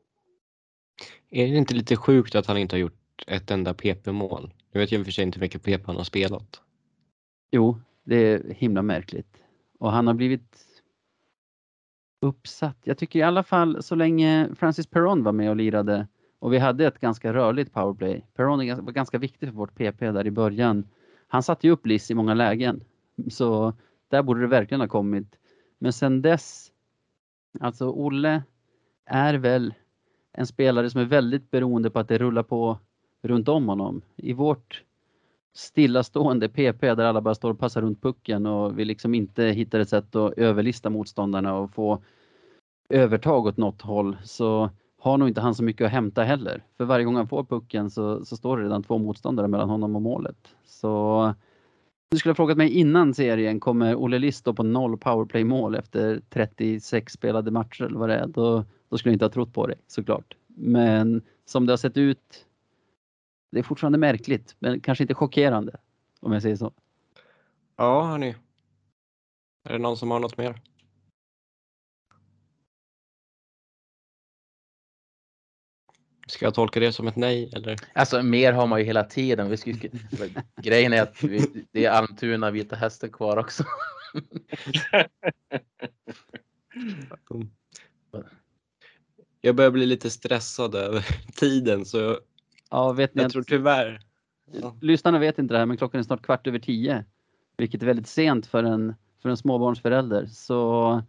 Är det inte lite sjukt att han inte har gjort ett enda PP-mål? Jag vet ju i och för sig inte hur mycket PP han har spelat. Jo, det är himla märkligt. Och han har blivit uppsatt. Jag tycker i alla fall så länge Francis Perron var med och lirade och vi hade ett ganska rörligt powerplay. Perron var ganska viktig för vårt PP där i början. Han satte ju upp Liss i många lägen. Så där borde det verkligen ha kommit. Men sen dess, alltså Olle är väl en spelare som är väldigt beroende på att det rullar på runt om honom. I vårt stillastående PP där alla bara står och passar runt pucken och vi liksom inte hittar ett sätt att överlista motståndarna och få övertag åt något håll så har nog inte han så mycket att hämta heller. För varje gång han får pucken så, så står det redan två motståndare mellan honom och målet. Så du skulle ha frågat mig innan serien, kommer Olle Liss stå på noll powerplay-mål efter 36 spelade matcher eller vad det är, då, då skulle jag inte ha trott på det såklart. Men som det har sett ut, det är fortfarande märkligt, men kanske inte chockerande om jag säger så. Ja, hörni. Är det någon som har något mer? Ska jag tolka det som ett nej eller? Alltså mer har man ju hela tiden. Vi skulle, grejen är att vi, det är Almtuna Vita Hästen kvar också. Jag börjar bli lite stressad över tiden så Ja, vet ni jag att tror tyvärr. Ja. lyssnarna vet inte det här, men klockan är snart kvart över tio. Vilket är väldigt sent för en, för en småbarnsförälder. Så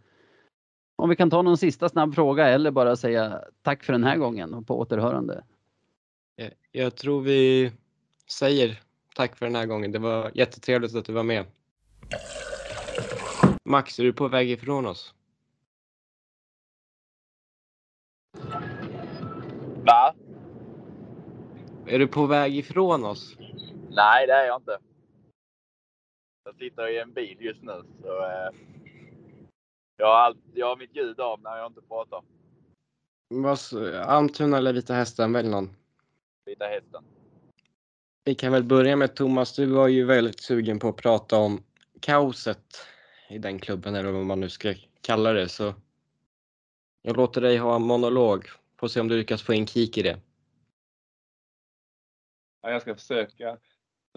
om vi kan ta någon sista snabb fråga eller bara säga tack för den här gången och på återhörande. Jag, jag tror vi säger tack för den här gången. Det var jättetrevligt att du var med. Max, är du på väg ifrån oss? Är du på väg ifrån oss? Nej, det är jag inte. Jag sitter i en bil just nu. Så, eh, jag, har allt, jag har mitt ljud av när jag inte pratar. Vad Almtuna eller Vita Hästen, välj någon. Vita hästen. Vi kan väl börja med Thomas. Du var ju väldigt sugen på att prata om kaoset i den klubben eller vad man nu ska kalla det. Så jag låter dig ha en monolog. Får se om du lyckas få in kik i det. Ja, jag ska försöka.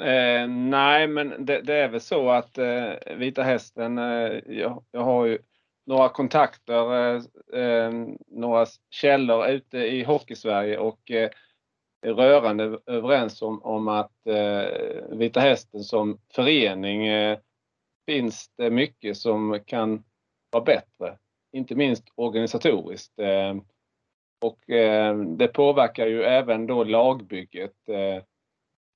Eh, nej, men det, det är väl så att eh, Vita Hästen, eh, jag, jag har ju några kontakter, eh, eh, några källor ute i Hockeysverige och eh, är rörande överens om, om att eh, Vita Hästen som förening eh, finns det mycket som kan vara bättre. Inte minst organisatoriskt. Eh, och eh, det påverkar ju även då lagbygget. Eh,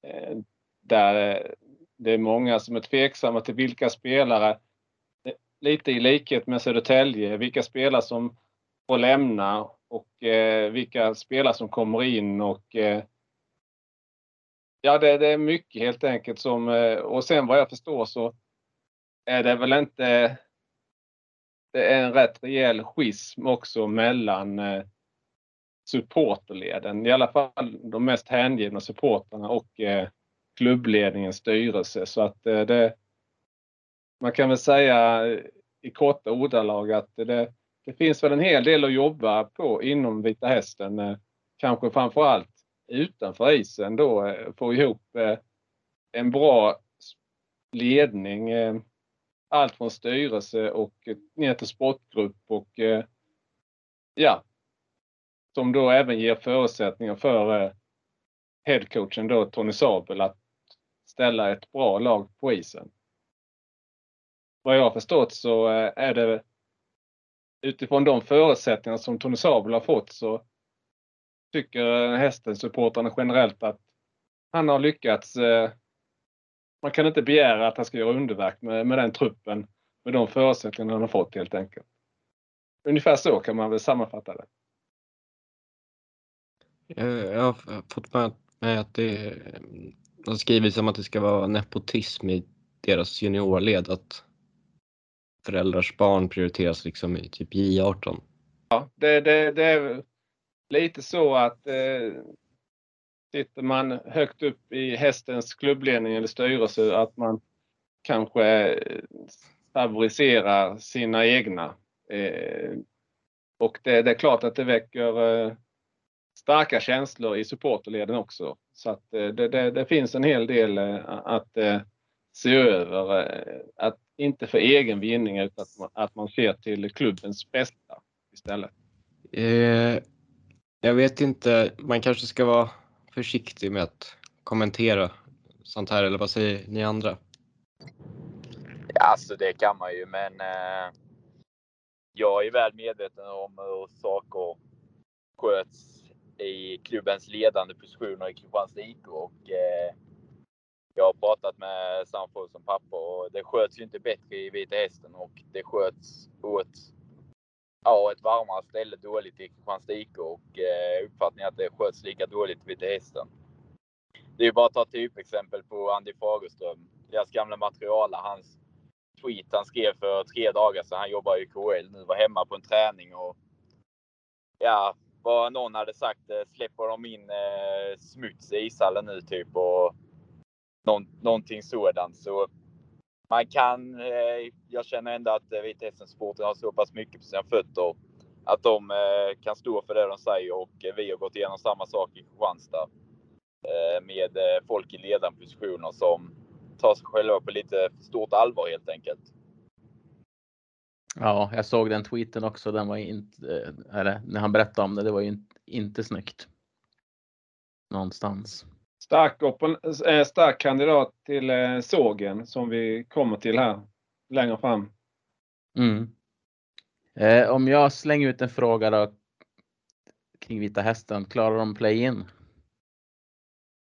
Eh, där eh, det är många som är tveksamma till vilka spelare, eh, lite i likhet med Södertälje, vilka spelare som får lämna och eh, vilka spelare som kommer in och eh, Ja, det, det är mycket helt enkelt som och sen vad jag förstår så är det väl inte det är en rätt rejäl schism också mellan eh, supporterleden, i alla fall de mest hängivna supportrarna och eh, klubbledningens styrelse. Så att eh, det, man kan väl säga eh, i korta ordalag att det, det finns väl en hel del att jobba på inom Vita Hästen. Eh, kanske framför allt utanför isen då eh, få ihop eh, en bra ledning. Allt från styrelse och ner till sportgrupp och ja. Som då även ger förutsättningar för eh, headcoachen då Tony Sabel att ställa ett bra lag på isen. Vad jag har förstått så eh, är det utifrån de förutsättningar som Tony Sabel har fått så tycker eh, hästen-supportrarna generellt att han har lyckats. Man kan inte begära att han ska göra underverk med, med den truppen, med de förutsättningar han har fått helt enkelt. Ungefär så kan man väl sammanfatta det. Eh, jag har fått med mig att det eh, har skrivits om att det ska vara nepotism i deras juniorled. Att föräldrars barn prioriteras liksom i typ J18. Ja, det, det, det är lite så att eh, sitter man högt upp i hästens klubbledning eller styrelse att man kanske eh, favoriserar sina egna. Eh, och det, det är klart att det väcker eh, starka känslor i supporterleden också. Så att eh, det, det, det finns en hel del eh, att eh, se över. Att inte för egen vinning utan att man, att man ser till klubbens bästa istället. Eh, jag vet inte, man kanske ska vara försiktig med att kommentera sånt här, eller vad säger ni andra? Ja, alltså det kan man ju, men eh, jag är väl medveten om hur saker sköts i klubbens ledande positioner i Kristianstad IK och eh, jag har pratat med samma folk som pappa och det sköts ju inte bättre i Vita Hästen och det sköts åt ja, ett varmare ställe dåligt i Kristianstad IK och eh, uppfattningen att det sköts lika dåligt i Vita Hästen. Det är ju bara att ta typexempel på Andy Fagerström, deras gamla materiala, hans tweet han skrev för tre dagar sedan. Han jobbar i KL nu, var hemma på en träning och ja, vad någon hade sagt, eh, släpper de in eh, smuts i ishallen nu typ och någon, någonting sådant. Så man kan, eh, jag känner ändå att eh, Vita Hästen-sporten har så pass mycket på sina fötter att de eh, kan stå för det de säger och eh, vi har gått igenom samma sak i Kristianstad eh, med eh, folk i ledande positioner som tar sig själva på lite stort allvar helt enkelt. Ja, jag såg den tweeten också. Den var inte, eller när han berättade om det, det var ju inte, inte snyggt. Någonstans. Stark, eh, stark kandidat till eh, sågen som vi kommer till här längre fram. Mm. Eh, om jag slänger ut en fråga då kring Vita Hästen, klarar de play-in?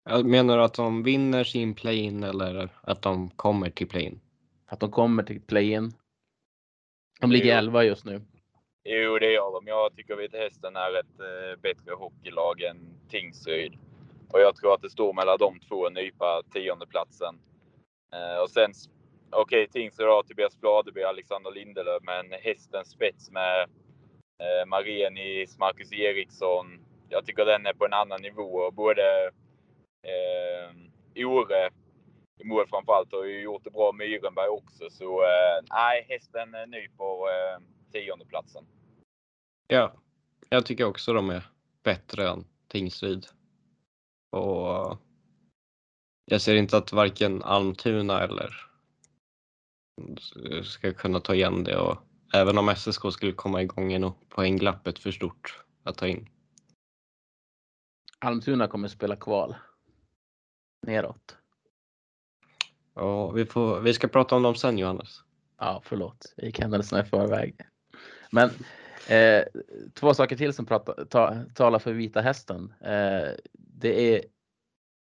Jag menar du att de vinner sin play-in eller att de kommer till play-in? Att de kommer till play-in? De ligger Jo. 11 just nu. Jo, det gör de. Jag tycker Vita Hästen är ett eh, bättre hockeylag än Tingsryd. Och jag tror att det står mellan de två att nypa tiondeplatsen. Eh, och sen, okej, Tingsryd har Tobias Bladeby, Alexander Lindelöf, men hästens spets med eh, Marenis, Marcus Eriksson. Jag tycker den är på en annan nivå. Och Både eh, Ore i mål framförallt har ju gjort det bra. Myrenberg också. Så eh, nej, hästen eh, nyper eh, tiondeplatsen. Ja, jag tycker också de är bättre än Tingsryd. Och jag ser inte att varken Almtuna eller ska kunna ta igen det. Och även om SSK skulle komma igång är nog poängglappet för stort att ta in. Almtuna kommer spela kval. Neråt. Ja, vi, får, vi ska prata om dem sen Johannes. Ja, förlåt. Jag gick händelserna i förväg. Men eh, två saker till som prata, ta, talar för Vita Hästen. Eh, det är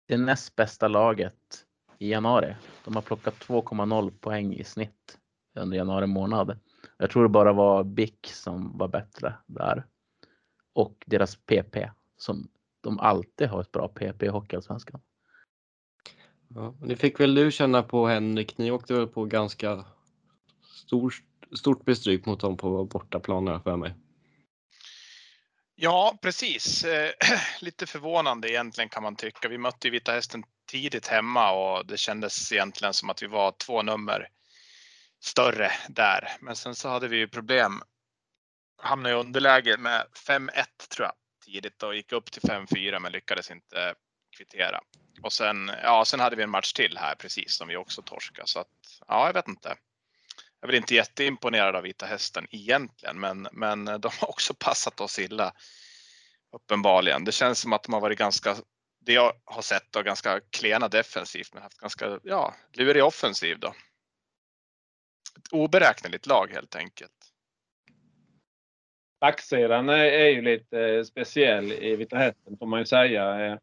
det näst bästa laget i januari. De har plockat 2,0 poäng i snitt under januari månad. Jag tror det bara var BIK som var bättre där. Och deras PP som de alltid har ett bra PP i Hockeyallsvenskan. Ja, det fick väl du känna på Henrik. Ni åkte väl på ganska stor, stort bestryk mot dem på bortaplan för mig. Ja, precis. Eh, Lite förvånande egentligen kan man tycka. Vi mötte ju Vita Hästen tidigt hemma och det kändes egentligen som att vi var två nummer större där. Men sen så hade vi ju problem. Hamnade i underläge med 5-1 tror jag tidigt och gick upp till 5-4 men lyckades inte kvittera. Och sen, ja, sen hade vi en match till här precis som vi också torskade. Så att, ja, jag vet inte. Jag är väl inte jätteimponerad av Vita Hästen egentligen, men, men de har också passat oss illa. Uppenbarligen. Det känns som att de har varit ganska, det jag har sett, då, ganska klena defensivt, men haft ganska, ja, lurig offensiv då. Ett oberäkneligt lag helt enkelt. Backsidan är, är ju lite eh, speciell i Vita Hästen får man ju säga. Eh,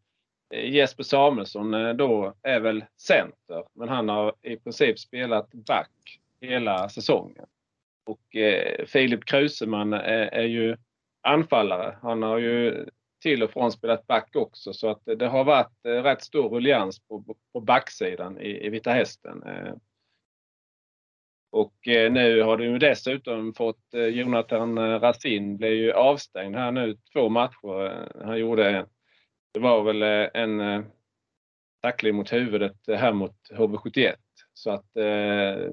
Eh, Jesper Samuelsson eh, då är väl center, men han har i princip spelat back hela säsongen. Och eh, Filip Kruseman är, är ju anfallare. Han har ju till och från spelat back också så att det har varit eh, rätt stor ruljans på, på backsidan i, i Vita Hästen. Eh, och eh, nu har du dessutom fått eh, Jonathan Rasin blev ju avstängd här nu två matcher. Han gjorde, det var väl eh, en eh, tackling mot huvudet eh, här mot HV71. Så att eh,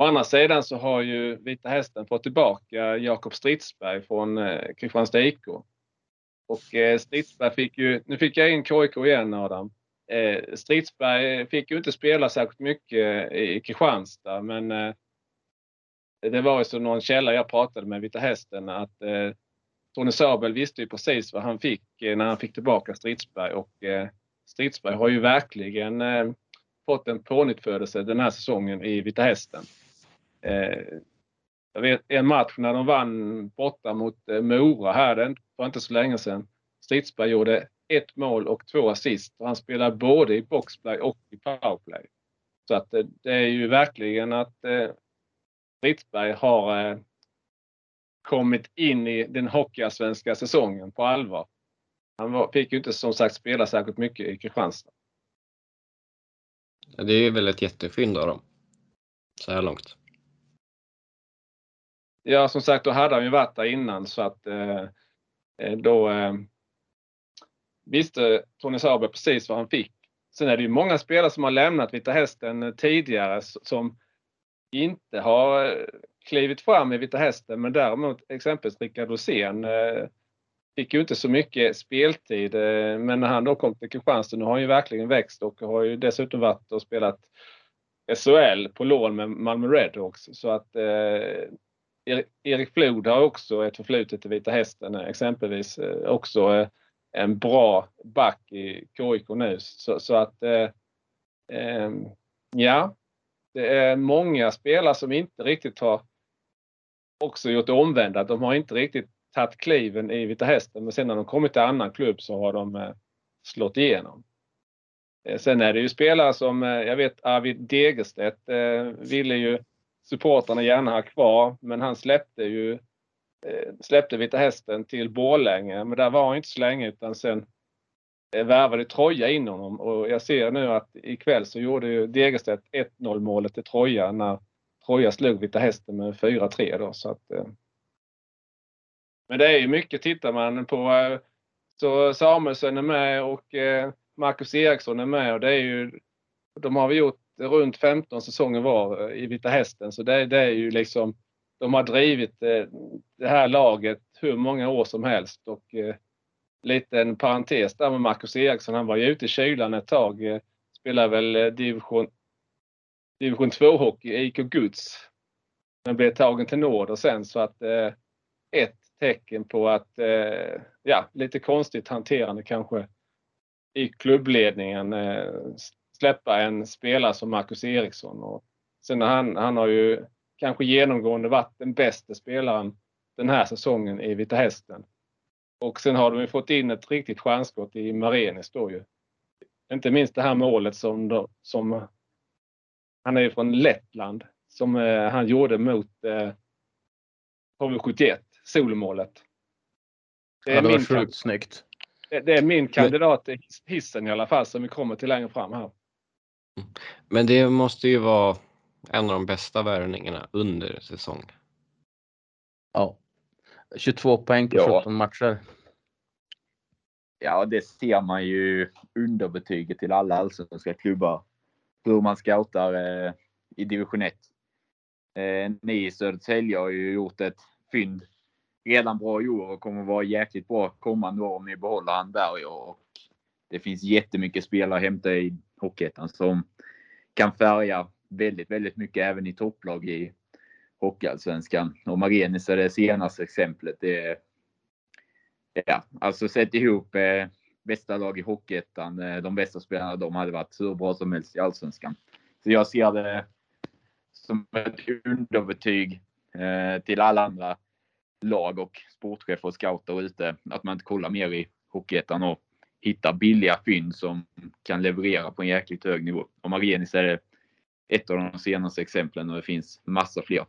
Å andra sidan så har ju Vita Hästen fått tillbaka Jakob Stridsberg från eh, Kristianstad IK. Och eh, Stridsberg fick ju, nu fick jag in KIK igen Adam. Eh, Stridsberg fick ju inte spela särskilt mycket i Kristianstad men eh, det var ju som någon källa jag pratade med Vita Hästen att eh, Tony Sabel visste ju precis vad han fick eh, när han fick tillbaka Stridsberg och eh, Stridsberg har ju verkligen eh, fått en pånyttfödelse den här säsongen i Vita Hästen. Jag vet en match när de vann borta mot Mora här, det var inte så länge sedan. Stridsberg gjorde ett mål och två assist. Och han spelar både i boxplay och i powerplay. Så att det är ju verkligen att Stridsberg har kommit in i den hockeyallsvenska säsongen på allvar. Han var, fick ju inte som sagt spela särskilt mycket i Kristianstad. Det är väl ett jättefynd av dem. Så här långt. Ja, som sagt, då hade han ju varit där innan så att eh, eh då eh, visste Tony Sauber precis vad han fick. Sen är det ju många spelare som har lämnat Vita Hästen tidigare som inte har eh, klivit fram i Vita Hästen men däremot exempelvis Rickard Rosén eh, fick ju inte så mycket speltid eh, men när han då kom till Kristianstad, nu har han ju verkligen växt och har ju dessutom varit och spelat SHL på lån med Malmö Redhawks så att eh, Erik Flod har också ett förflutet i Vita Hästen eh, exempelvis. Eh, också eh, en bra back i KIK nu. Så, så att eh, eh, ja, det är många spelare som inte riktigt har också gjort det omvända. De har inte riktigt tagit kliven i Vita Hästen men sen när de kommit till annan klubb så har de eh, slått igenom. Eh, sen är det ju spelare som, eh, jag vet Arvid Degerstedt ville ju supportrarna gärna ha kvar. Men han släppte ju släppte Vita Hästen till Borlänge. Men där var han inte så länge utan sen värvade Troja in honom. Och jag ser nu att ikväll så gjorde ju Degerstedt 1-0 målet till Troja när Troja slog Vita Hästen med 4-3 då. Så att, eh. Men det är ju mycket, tittar man på eh, så Samuelsson är med och eh, Marcus Eriksson är med och det är ju de har vi gjort runt 15 säsonger var eh, i Vita Hästen. Så det, det är ju liksom, de har drivit det här laget hur många år som helst. Och eh, parentes där med Marcus Eriksson. Han var ju ute i kylan ett tag. Eh, spelade väl division, division 2-hockey IK Guds. Men blev tagen till Norder sen så att eh, ett tecken på att, eh, ja, lite konstigt hanterande kanske i klubbledningen eh, släppa en spelare som Marcus Eriksson. Och sen han, han har ju kanske genomgående varit den bästa spelaren den här säsongen i Vita Hästen. Och sen har de ju fått in ett riktigt stjärnskott i Marenis då ju. Inte minst det här målet som, då, som han är ju från Lettland, som eh, han gjorde mot eh, HV71, solmålet. Det är ja, det var sjukt snyggt. Det, det, är min kandidat i hissen i alla fall som vi kommer till längre fram här. Men det måste ju vara en av de bästa värvningarna under säsong. Ja. 22 poäng på ja. 17 matcher. Ja, det ser man ju underbetyget till alla allsvenska klubbar. Hur man scoutar eh, i division 1. Eh, ni i Södertälje har ju gjort ett fynd redan bra i år och kommer vara jäkligt bra kommande år om ni behåller Anberg och det finns jättemycket spelare att hämta i Hockeyettan som kan färga väldigt, väldigt mycket även i topplag i Hockeyallsvenskan. Och Marenis är det senaste exemplet. Det är, ja, alltså sett ihop eh, bästa lag i Hockeyettan, eh, de bästa spelarna, de hade varit hur bra som helst i Allsvenskan. Så jag ser det som ett underbetyg eh, till alla andra lag och sportchefer och scouter ute att man inte kollar mer i Hockeyettan och hittar billiga fynd som kan leverera på en jäkligt hög nivå. Och Marienis är det ett av de senaste exemplen och det finns massa fler.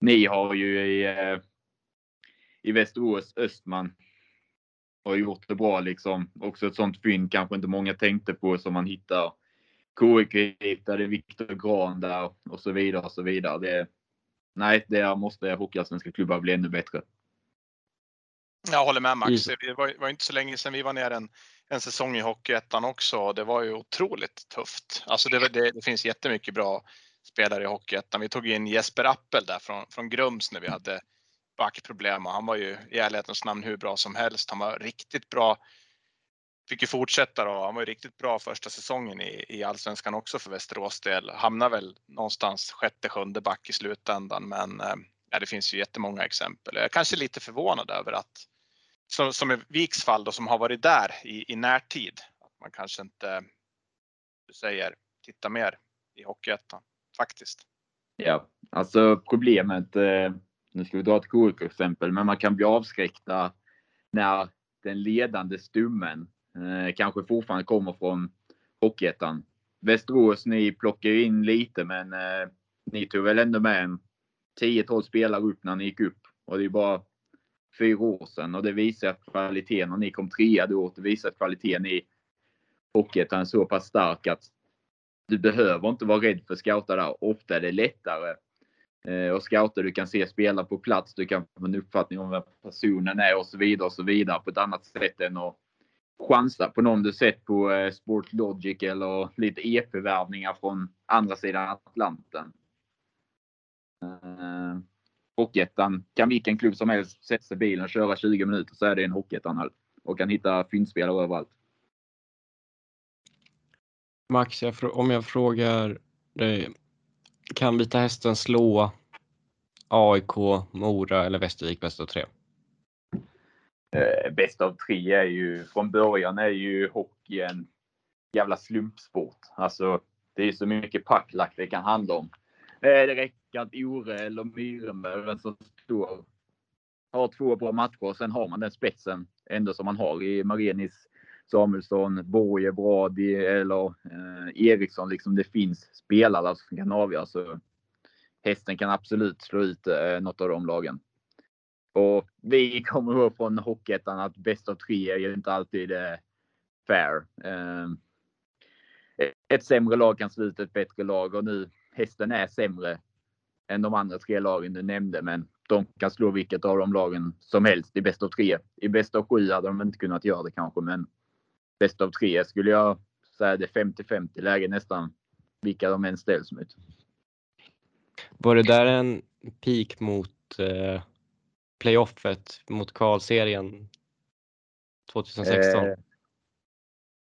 Ni har ju i, eh, i Västerås Östman har gjort det bra liksom. Också ett sånt fynd kanske inte många tänkte på som man hittar. KIK hittade Viktor Gran där och så vidare och så vidare. Det, nej, det måste Hockeyallsvenska klubbar bli ännu bättre. Jag håller med Max. Det var, var inte så länge sedan vi var ner en, en säsong i Hockeyettan också. Det var ju otroligt tufft. Alltså det, det, det finns jättemycket bra spelare i Hockeyettan. Vi tog in Jesper Appel där från, från Grums när vi hade backproblem och han var ju i ärlighetens namn hur bra som helst. Han var riktigt bra. Fick ju fortsätta då. Han var ju riktigt bra första säsongen i, i allsvenskan också för Västerås del. Hamnar väl någonstans sjätte, sjunde back i slutändan, men eh, ja, det finns ju jättemånga exempel. Jag är kanske lite förvånad över att som, som i Viks fall då, som har varit där i, i närtid, att man kanske inte, du säger, titta mer i Hockeyettan faktiskt. Ja, alltså problemet eh nu ska vi dra ett KIK-exempel, men man kan bli avskräckta när den ledande stummen eh, kanske fortfarande kommer från Hockeyettan. Västerås, ni plockar ju in lite, men eh, ni tog väl ändå med en 10-12 spelare upp när ni gick upp. Och det är bara fyra år sedan och det visar att kvaliteten, och ni kom trea då, det visar att kvaliteten i Hockeyettan är så pass stark att du behöver inte vara rädd för scoutar där. Ofta är det lättare Eh, och scouter, du kan se spelare på plats, du kan få en uppfattning om vem personen är och så vidare och så vidare på ett annat sätt än att chansa på någon du sett på Sportlogic Sport Logic eller lite EP-värvningar från andra sidan Atlanten. Eh, hockeyettan kan vilken klubb som helst sätta sig i bilen och köra 20 minuter så är det en Hockeyettan och kan hitta fyndspelare överallt. Max, om jag frågar dig, kan Vita Hästen slå AIK, Mora eller Västervik bäst av tre? Eh, bäst av tre är ju, från början är ju hockey en jävla slumpsport. Alltså, det är så mycket packlack det kan handla om. Eh, det räcker att Ore eller Myrenberg som står har två bra matcher och sen har man den spetsen ändå som man har i Marenis Samuelsson, Borge, Brady eller eh, Eriksson. Liksom det finns spelare som kan avgöra. Så hästen kan absolut slå ut eh, något av de lagen. Och vi kommer ihåg från Hockeyettan att bäst av tre är ju inte alltid eh, fair. Eh, ett sämre lag kan slå ut ett bättre lag och nu hästen är sämre än de andra tre lagen du nämnde, men de kan slå vilket av de lagen som helst i bäst av tre. I bäst av sju hade de inte kunnat göra det kanske, men bäst av tre skulle jag säga det 50-50 läge nästan vilka de än ställs mot. Var det där en peak mot eh, playoffet mot kvalserien 2016? Eh,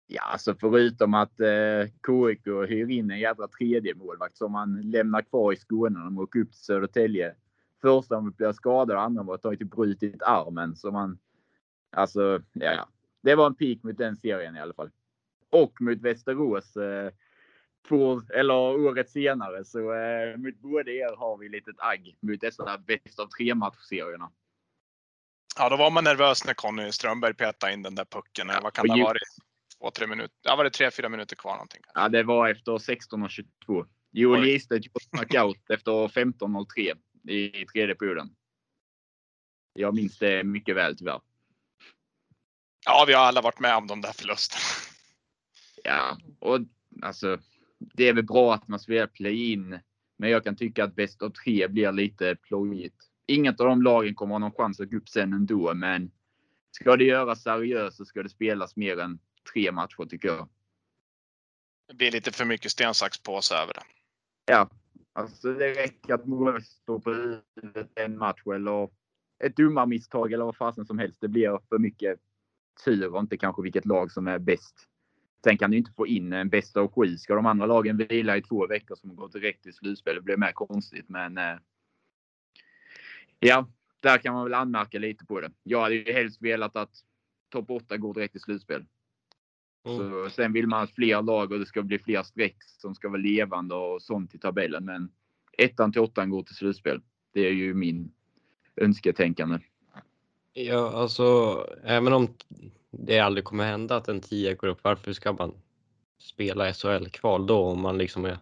ja, alltså förutom att eh, KIK hyr in en jävla tredje målvakt som man lämnar kvar i Skåne när de åker upp till Södertälje. Första om blir skadad och andra var att typ brutit armen. Så man, alltså, ja, det var en peak mot den serien i alla fall. Och mot Västerås eh, två, eller året senare. Så eh, mot båda er har vi lite agg mot dessa bäst av tre matchserierna. Ja, då var man nervös när Conny Strömberg petade in den där pucken. Ja, Vad kan det ha varit? Två, tre minuter? Ja, var det tre, fyra minuter kvar någonting? Ja, det var efter 16.22. Joel Gisted gjorde knockout efter 15.03 i tredje perioden. Jag minns det mycket väl tyvärr. Ja, vi har alla varit med om de där förlusterna. Ja, och alltså det är väl bra att man spelar play-in. Men jag kan tycka att bäst av tre blir lite plojigt. Inget av de lagen kommer ha någon chans att gå upp sen ändå, men ska det göras seriöst så ska det spelas mer än tre matcher tycker jag. Det blir lite för mycket sten, sax, påse över det. Ja, alltså det räcker att målet står på huvudet en match eller ett domarmisstag eller vad fasen som helst. Det blir för mycket tur och inte kanske vilket lag som är bäst. Sen kan du inte få in en bästa av sju. Ska de andra lagen vila i två veckor som går direkt till slutspel? Det blir mer konstigt, men. Eh, ja, där kan man väl anmärka lite på det. Jag hade ju helst velat att topp 8 går direkt till slutspel. Mm. Så, sen vill man ha fler lag och det ska bli fler streck som ska vara levande och sånt i tabellen. Men ettan till åttan går till slutspel. Det är ju min önsketänkande. Ja, alltså även om det aldrig kommer hända att en 10 går upp, varför ska man spela SHL-kval då om man liksom är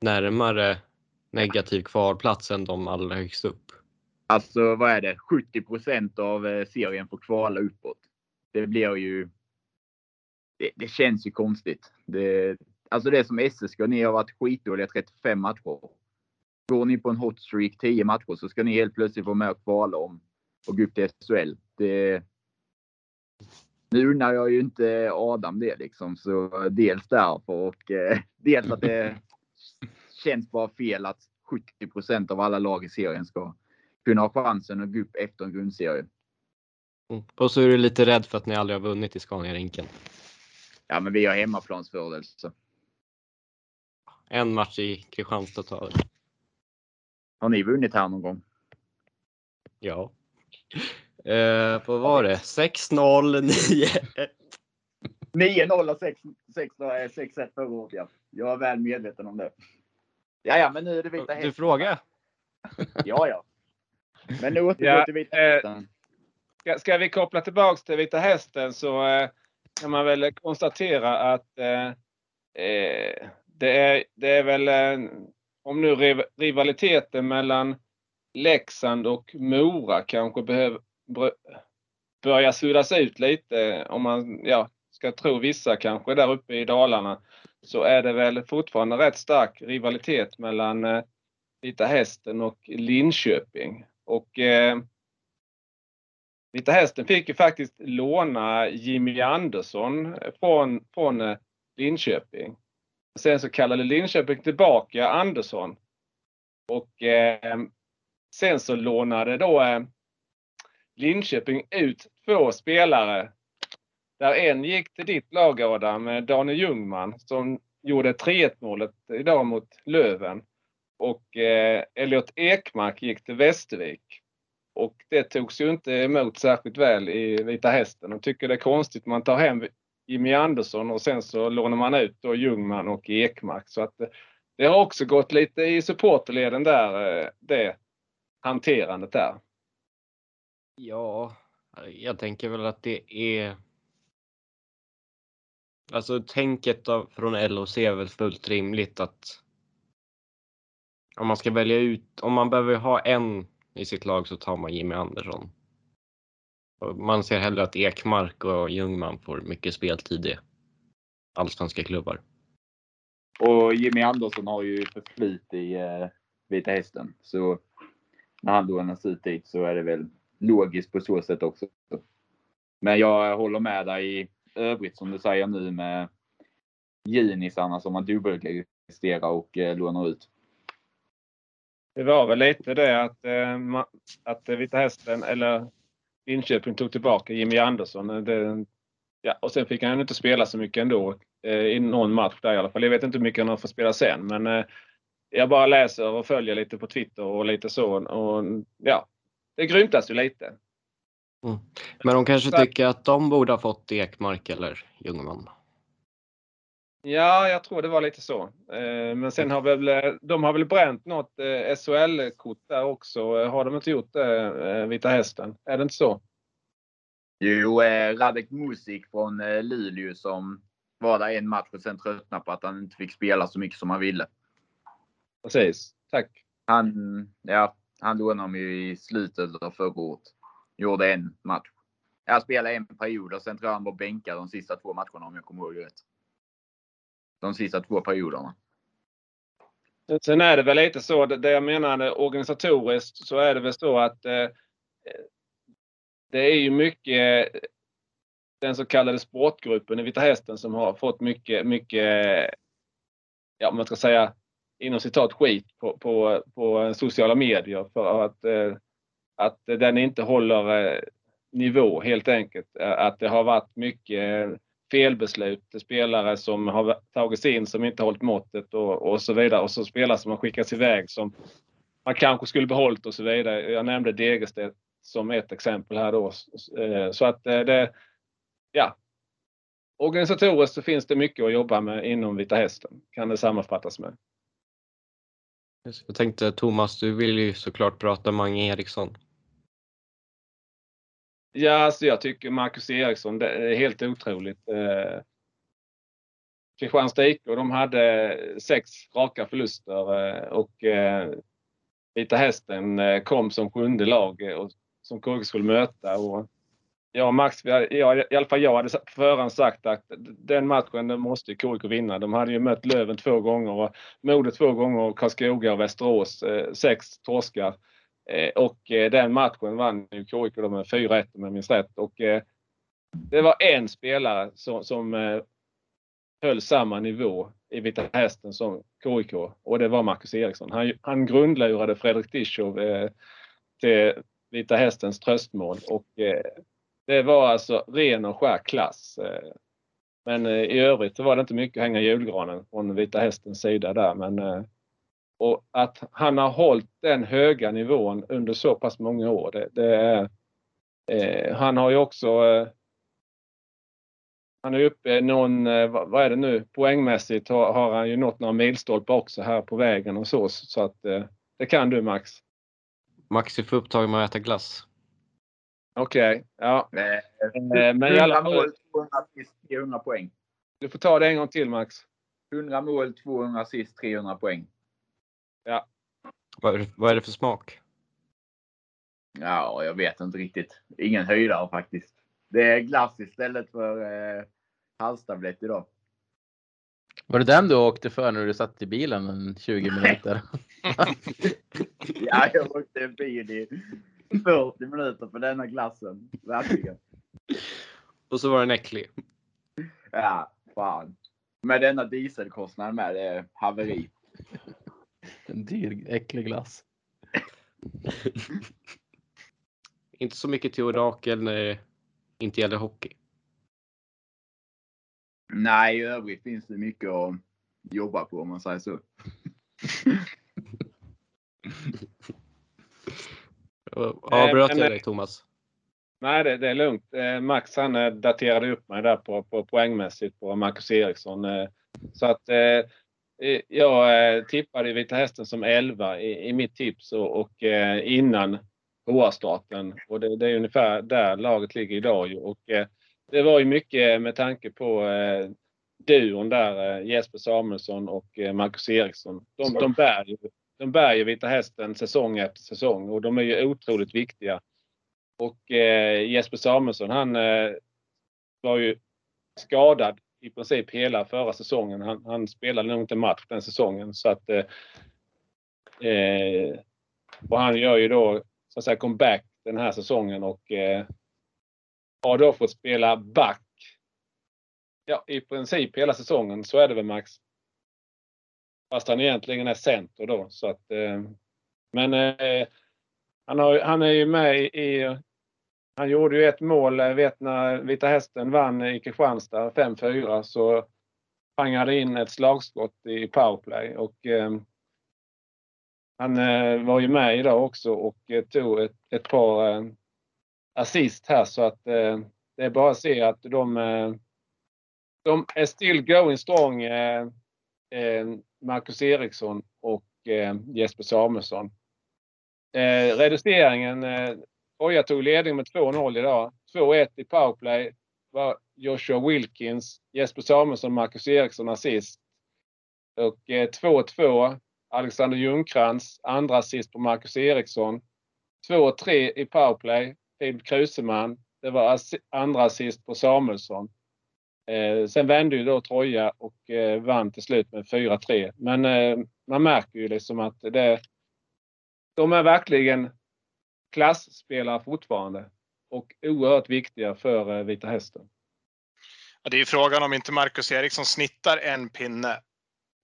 närmare negativ kvalplats än de allra högst upp? Alltså vad är det? 70% av eh, serien får kvala uppåt. Det blir ju. Det, det känns ju konstigt. Det, alltså det är som SSK. Ni har varit skitdåliga 35 matcher. Går ni på en hot streak 10 matcher så ska ni helt plötsligt vara med och kvala om och gå upp till SHL. Det, nu unnar jag ju inte Adam det liksom, så dels därför och eh, dels att det känns bara fel att 70% av alla lag i serien ska kunna ha chansen att gå upp efter en grundserie. Mm. Och så är du lite rädd för att ni aldrig har vunnit i Scania-rinken. Ja, men vi har hemmaplansfördel. Så. En match i Kristianstad tar Har ni vunnit här någon gång? Ja. Eh, vad var det? 6-0, 9-1. 9-0 och 6-1 förra året, ja. Jag är väl medveten om det. Ja, ja, men nu är det Vita Hästen. Du frågar? Ja, ja. Men nu återgår ja, till Vita eh, Hästen. Ska, ska, vi koppla tillbaks till Vita Hästen så eh, kan man väl konstatera att eh, eh det, är, det är väl eh, om nu rivaliteten mellan Leksand och Mora kanske behöver börja suddas ut lite om man ja, ska tro vissa kanske där uppe i Dalarna så är det väl fortfarande rätt stark rivalitet mellan eh, Vita Hästen och Linköping. Och eh, Vita Hästen fick ju faktiskt låna Jimmy Andersson från, från eh, Linköping. Sen så kallade Linköping tillbaka Andersson. Och eh, sen så lånade då eh, Linköping ut två spelare. Där en gick till ditt lag Adam, eh, Daniel Ljungman som gjorde 3-1 målet idag mot Löven. Och eh, Elliot Ekmark gick till Västervik. Och det togs ju inte emot särskilt väl i Vita Hästen. De tycker det är konstigt man tar hem Jimmy Andersson och sen så lånar man ut då Ljungman och Ekmark. Så att eh, det har också gått lite i supporterleden där, det hanterandet där. Ja, jag tänker väl att det är. Alltså tänket från LOC är väl fullt rimligt att. Om man ska välja ut, om man behöver ha en i sitt lag så tar man Jimmy Andersson. Man ser hellre att Ekmark och Ljungman får mycket speltid i allsvenska klubbar. Och Jimmy Andersson har ju förflyt i eh, Vita Hästen. Så när han lånas ut dit så är det väl logiskt på så sätt också. Men jag håller med dig i övrigt som du säger nu med Junisarna som man dubbelregistrerar och eh, lånar ut. Det var väl lite det att, eh, att eh, Vita Hästen eller Linköping tog tillbaka Jimmy Andersson. Eh, det, ja, och sen fick han inte spela så mycket ändå eh, i någon match där i alla fall. Jag vet inte hur mycket han har fått spela sen men eh, jag bara läser och följer lite på Twitter och lite så. Och, ja, det grymtas ju lite. Mm. Men de kanske så, tycker att de borde ha fått Ekmark eller Ljungman? Ja, jag tror det var lite så. Eh, men sen har väl de har väl bränt något eh, SHL-kort där också. Har de inte gjort det, eh, Vita Hästen? Är det inte så? Jo, Radek Musik från Luleå som var där en match och sen tröttnade på att han inte fick spela så mycket som han ville. Precis. Tack. Han, ja, han lånade dem ju i slutet av förra året. Gjorde en match. Jag spelade en period och sen tror jag han var bänkad de sista två matcherna om jag kommer ihåg rätt. De sista två perioderna. Sen är det väl lite så, det jag menar organisatoriskt så är det väl så att eh, det är ju mycket den så kallade sportgruppen i Vita Hästen som har fått mycket, mycket, ja man ska säga inom citat skit på, på, på sociala medier för att, eh, att den inte håller eh, nivå helt enkelt. Eh, att det har varit mycket felbeslut. Spelare som har tagits in som inte hållit måttet och, och så vidare. Och så spelare som har skickats iväg som man kanske skulle behållit och så vidare. Jag nämnde Degerstedt som ett exempel här då. Så att det, ja. Organisatoriskt så finns det mycket att jobba med inom Vita Hästen, kan det sammanfattas med. Jag tänkte Thomas, du vill ju såklart prata Mange Eriksson. Ja, alltså jag tycker Marcus Eriksson, det är helt otroligt. Eh, Kristianstad IK, de hade sex raka förluster eh, och eh, Vita Hästen eh, kom som sjunde lag eh, och, som KG skulle möta. Och, ja, Max, ja, i alla fall jag hade förhand sagt att den matchen den måste KIK vinna. De hade ju mött Löven två gånger och Modo två gånger och Karlskoga och Västerås. Eh, sex torskar. Eh, och eh, den matchen vann ju KIK med 4-1 om jag minns rätt. Och eh, det var en spelare som, som höll samma nivå i Vita Hästen som KIK och det var Marcus Eriksson. Han, han grundlurade Fredrik Dischow eh, till Vita Hästens tröstmål och eh, det var alltså ren och skär klass. Eh, men eh, i övrigt så var det inte mycket att hänga i julgranen från Vita Hästens sida där. Men eh, och att han har hållit den höga nivån under så pass många år. Det, det är, eh, han har ju också eh, han är uppe någon, vad är det nu, poängmässigt har, har han ju nått några milstolpar också här på vägen och så. Så att eh, det kan du Max. Max är för upptagen med att äta glass. Okej, okay, ja. Nej, eh, men i alla fall. mål, 200 assist, 300 poäng. Du får ta det en gång till Max. 100 mål, 200 assist, 300 poäng. Ja. Vad är, det, vad är det för smak? Ja, jag vet inte riktigt. Ingen höjdare faktiskt. Det är glass istället för eh, halstablett idag. Var det den du åkte för när du satt i bilen en 20 minuter? ja, jag åkte bil i 40 minuter för denna glassen. Verkligen. Och så var den äcklig. Ja, fan. Med denna dieselkostnad med, det är haveri. En dyr, äcklig glass. Inte så mycket till orakel när det inte gäller hockey. Nej, i övrigt finns det mycket att jobba på om man säger så. Avbröt jag dig Thomas? Nej, det, det, är lugnt. Eh, Max han eh, daterade upp mig där på, på poängmässigt på Marcus Eriksson. Eh, så att jag tippade Vita Hästen som 11 i, i mitt tips och, och innan HR-starten. Och det, det, är ungefär där laget ligger idag. Och det var ju mycket med tanke på eh, duon där, eh, Jesper Samuelsson och eh, Marcus Eriksson. De, de, bär ju, de bär ju Vita Hästen säsong efter säsong och de är ju otroligt viktiga. Och eh, Jesper Samuelsson han eh, var ju skadad i princip hela förra säsongen. Han, han spelade nog inte match den säsongen. Så att, eh, eh, och han gör ju då så att säga comeback den här säsongen och eh, har då fått spela back. Ja, i princip hela säsongen. Så är det väl Max? Fast han egentligen är center då. Så att, eh, men eh, han, har, han är ju med i... Han gjorde ju ett mål, jag vet när Vita Hästen vann i Kristianstad 5-4 så pangade in ett slagskott i powerplay och eh, han eh, var ju med idag också och eh, tog ett, ett par eh, assist här så att eh, det är bara att se att de, eh, de är still going strong. Eh, eh, Marcus Eriksson och eh, Jesper Samuelsson. Eh, reduceringen. Eh, Oja tog ledning med 2-0 idag. 2-1 i powerplay var Joshua Wilkins, Jesper Samuelsson, Marcus Eriksson assist. Och eh, 2-2 Alexander Ljungcrantz, andra assist på Marcus Eriksson. 2-3 i powerplay Filip Kruseman. Det var andra assist på Samuelsson. Eh, sen vände ju då Troja och eh, vann till slut med 4-3. Men eh, man märker ju liksom att det, de är verkligen klassspelare fortfarande och oerhört viktiga för eh, Vita Hästen. Ja, det är ju frågan om inte Marcus Eriksson snittar en pinne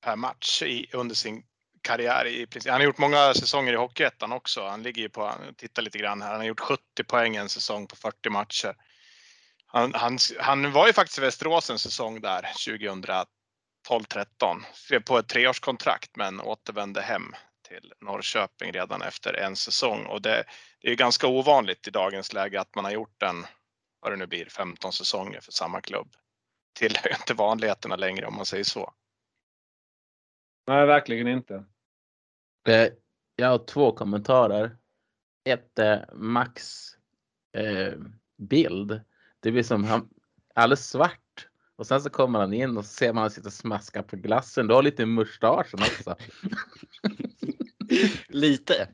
per match i, under sin karriär i. Han har gjort många säsonger i Hockeyettan också. Han ligger ju på, titta lite grann här, han har gjort 70 poäng en säsong på 40 matcher. Han, han, han var ju faktiskt i Västerås en säsong där 2012-13. Skrev på ett treårskontrakt men återvände hem till Norrköping redan efter en säsong och det, det är ganska ovanligt i dagens läge att man har gjort en, vad det nu blir, 15 säsonger för samma klubb. Tillhör inte vanligheterna längre om man säger så. Nej, verkligen inte. Eh, Jag har två kommentarer. Ett är Max eh, bild. Det blir som han, alldeles svart. Och sen så kommer han in och så ser man han sitter och smaskar på glassen. Du har lite i mustaschen också. Lite.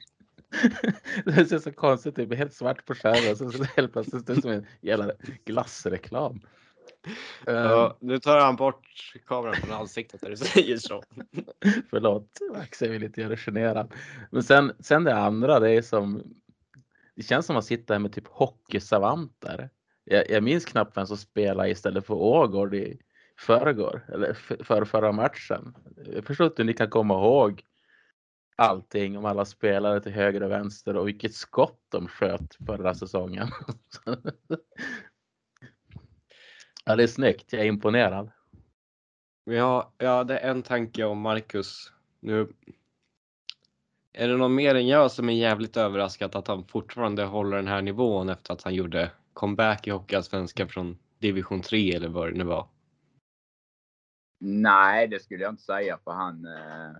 Det ser så konstigt ut. Det helt svart på skärmen och så helt plötsligt det ut som en jävla glassreklam. Ja, nu tar han bort kameran från ansiktet när du säger så. Förlåt, jag vill inte göra dig generad. Men sen, sen det andra, det är som. Det känns som att sitta här med typ hockeysavanter. Jag, jag minns knappt vem som spelade istället för Ågård i förrgår eller för, förra matchen. Jag förstår inte hur ni kan komma ihåg allting om alla spelare till höger och vänster och vilket skott de sköt förra säsongen. ja, det är snyggt. Jag är imponerad. Ja, jag hade en tanke om Marcus. Nu är det någon mer än jag som är jävligt överraskad att han fortfarande håller den här nivån efter att han gjorde comeback i Hockeyallsvenskan från division 3 eller vad det nu var. Nej, det skulle jag inte säga för han. Eh,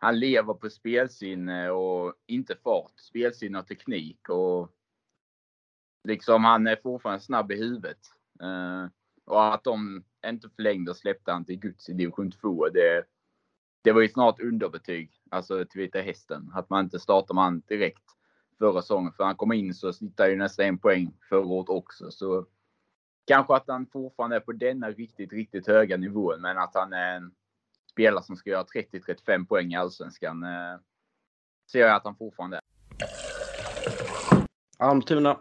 han lever på spelsinne och inte fart. Spelsinne och teknik och liksom han är fortfarande snabb i huvudet. Eh, och att de inte förlängde och släppte han till Guds i division 2. Det, det var ju snart underbetyg, alltså till Vita Hästen. Att man inte startar man direkt förra säsongen. För han kom in så snittade ju nästan en poäng förra året också. Så kanske att han fortfarande är på denna riktigt, riktigt höga nivån. Men att han är en spelare som ska göra 30-35 poäng i Allsvenskan. Eh, ser jag att han fortfarande är. Almtuna.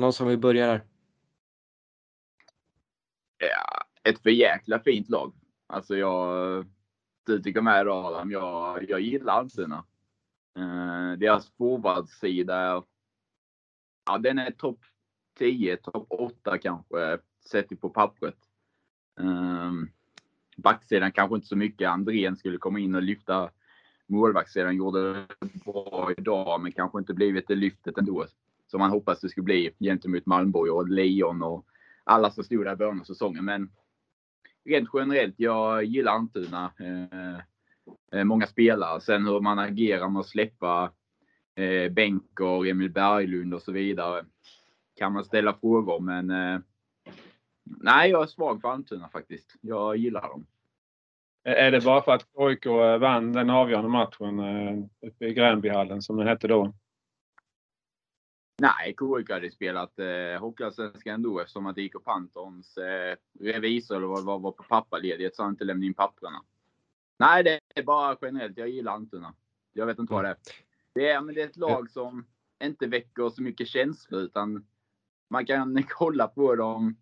Någon som vill börja där? Ja, ett för jäkla fint lag. Alltså jag, du tycker med Adam, jag, jag gillar Almtuna. Eh, deras forwardsida är, ja den är topp 10, topp 8 kanske, sett på pappret. Eh, backsidan kanske inte så mycket. Andrén skulle komma in och lyfta målvaktssidan. Gjorde det bra idag, men kanske inte blivit det lyftet ändå. Som man hoppas det skulle bli gentemot Malmborg och Lejon och alla som stod där i början av säsongen. Men rent generellt, jag gillar Antuna. Eh, många spelare. Sen hur man agerar med att släppa eh, Benker, Emil Berglund och så vidare. Kan man ställa frågor, men eh, nej, jag är svag för Almtuna faktiskt. Jag gillar dem. Är det bara för att KIK vann den avgörande matchen eh, uppe i Gränbyhallen som den hette då? Nej, KIK hade spelat eh, Hockeyallsvenskan ändå eftersom att IK Panthers eh, revisor eller vad var, var på pappaledighet så han inte lämnade in papperna. Nej, det bara generellt. Jag gillar Almtuna. Jag vet inte vad det är. Det är, men det är ett lag som inte väcker så mycket känslor utan man kan kolla på dem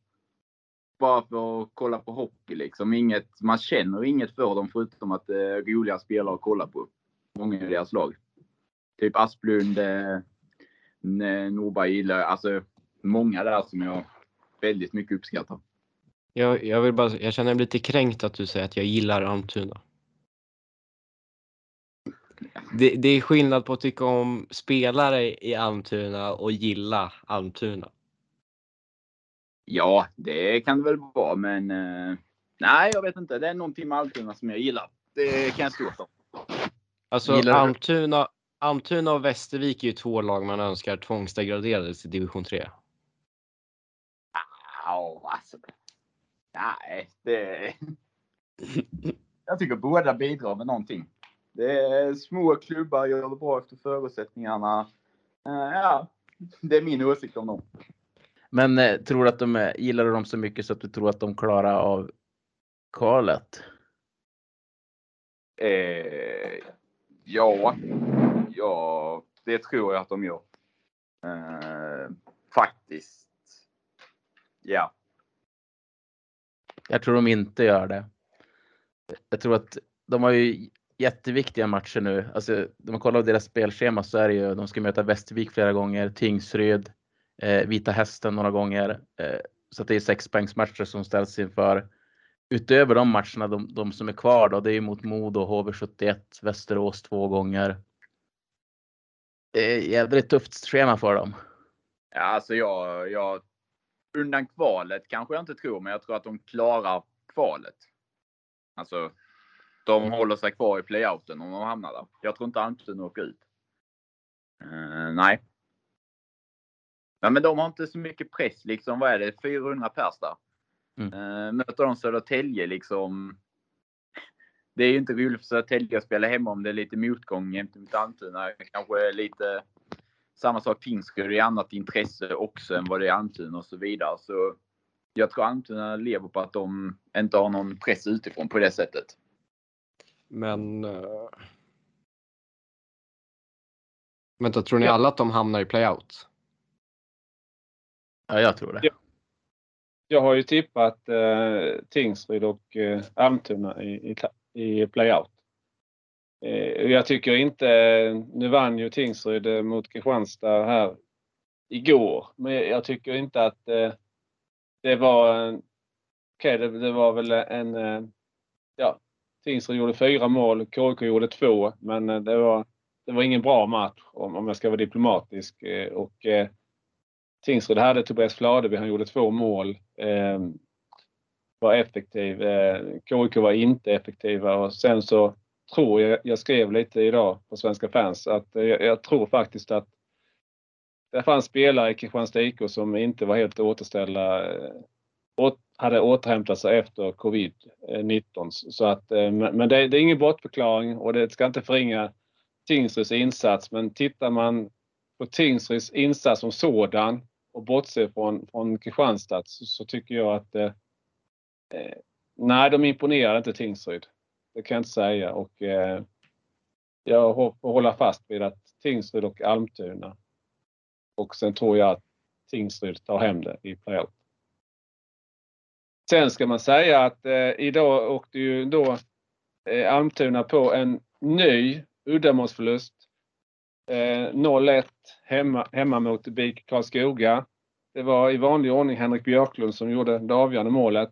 bara för att kolla på hockey liksom. Inget, man känner inget för dem förutom att det är roliga spelare att kolla på. Många i deras lag. Typ Asplund, eh, N- Norberg gillar alltså många där som jag väldigt mycket uppskattar. Jag, jag, vill bara, jag känner mig lite kränkt att du säger att jag gillar Almtuna. Det, det är skillnad på att tycka om spelare i Almtuna och gilla Almtuna. Ja, det kan det väl vara, men eh, nej, jag vet inte. Det är någonting med Almtuna som jag gillar. Det kan jag stå för. Alltså Gillar Almtuna, Almtuna och Västervik är ju två lag man önskar tvångsdegraderades till division 3. Ja, alltså. Nej, det. Jag tycker båda bidrar med någonting. Det är små klubbar, gör det bra efter förutsättningarna. Eh, Ja, det är min åsikt om dem. Men eh, tror du att de är, gillar dem så mycket så att du tror att de klarar av kvalet? Eh, ja, ja, det tror jag att de gör. Eh, faktiskt. Ja. Jag tror de inte gör det. Jag tror att de har ju jätteviktiga matcher nu. Alltså, om man kollar på deras spelschema så är det ju, de ska möta Västervik flera gånger, Tingsryd, eh, Vita Hästen några gånger. Eh, så att det är sexpoängsmatcher som ställs inför. Utöver de matcherna, de, de som är kvar då, det är ju mot Modo, HV71, Västerås två gånger. Det är jävligt tufft schema för dem. Ja, alltså jag, jag undan kvalet kanske jag inte tror, men jag tror att de klarar kvalet. Alltså, de håller sig kvar i playouten om de hamnar där. Jag tror inte Almtuna åker ut. Uh, nej. Ja, men de har inte så mycket press liksom. Vad är det? 400 pers där. Mm. Uh, möter de Södertälje liksom. Det är ju inte roligt för Södertälje att spela hemma om det är lite motgång jämte mot Almtuna. Kanske lite samma sak Tingsryd är annat intresse också än vad det är Almtuna och så vidare. Så jag tror Almtuna lever på att de inte har någon press utifrån på det sättet. Men. Uh... Vänta, tror ni alla att de hamnar i playout? Ja, jag tror det. Jag, jag har ju tippat eh, Tingsryd och eh, Almtuna i, i, i playout. Eh, jag tycker inte, nu vann ju Tingsryd eh, mot Kristianstad här igår, men jag tycker inte att eh, det var, okej okay, det, det, var väl en, ja, Tingsryd gjorde fyra mål, KIK gjorde två, men eh, det var, det var ingen bra match om, om jag ska vara diplomatisk. Eh, och eh, Tingsryd hade Tobias Fladeby, han gjorde två mål. Eh, var effektiv. Eh, KIK var inte effektiva och sen så tror jag, jag skrev lite idag på Svenska fans, att eh, jag, jag tror faktiskt att det fanns spelare i Kristianstad IK som inte var helt återställda, hade återhämtat sig efter covid-19. Så att, eh, men det, det är ingen bortförklaring och det ska inte förringa Tingsryds insats. Men tittar man på Tingsryds insats som sådan och bortser från, från Kristianstad så, så tycker jag att eh, eh nej, de imponerar inte Tingsryd. Det kan jag inte säga och eh, jag får hålla fast vid att Tingsryd och Almtuna. Och sen tror jag att Tingsryd tar hem det i playoff. Sen ska man säga att eh, idag åkte ju då eh, Almtuna på en ny uddamålsförlust. Eh, 0-1 hemma, hemma mot BIK Karlskoga. Det var i vanlig ordning Henrik Björklund som gjorde det avgörande målet.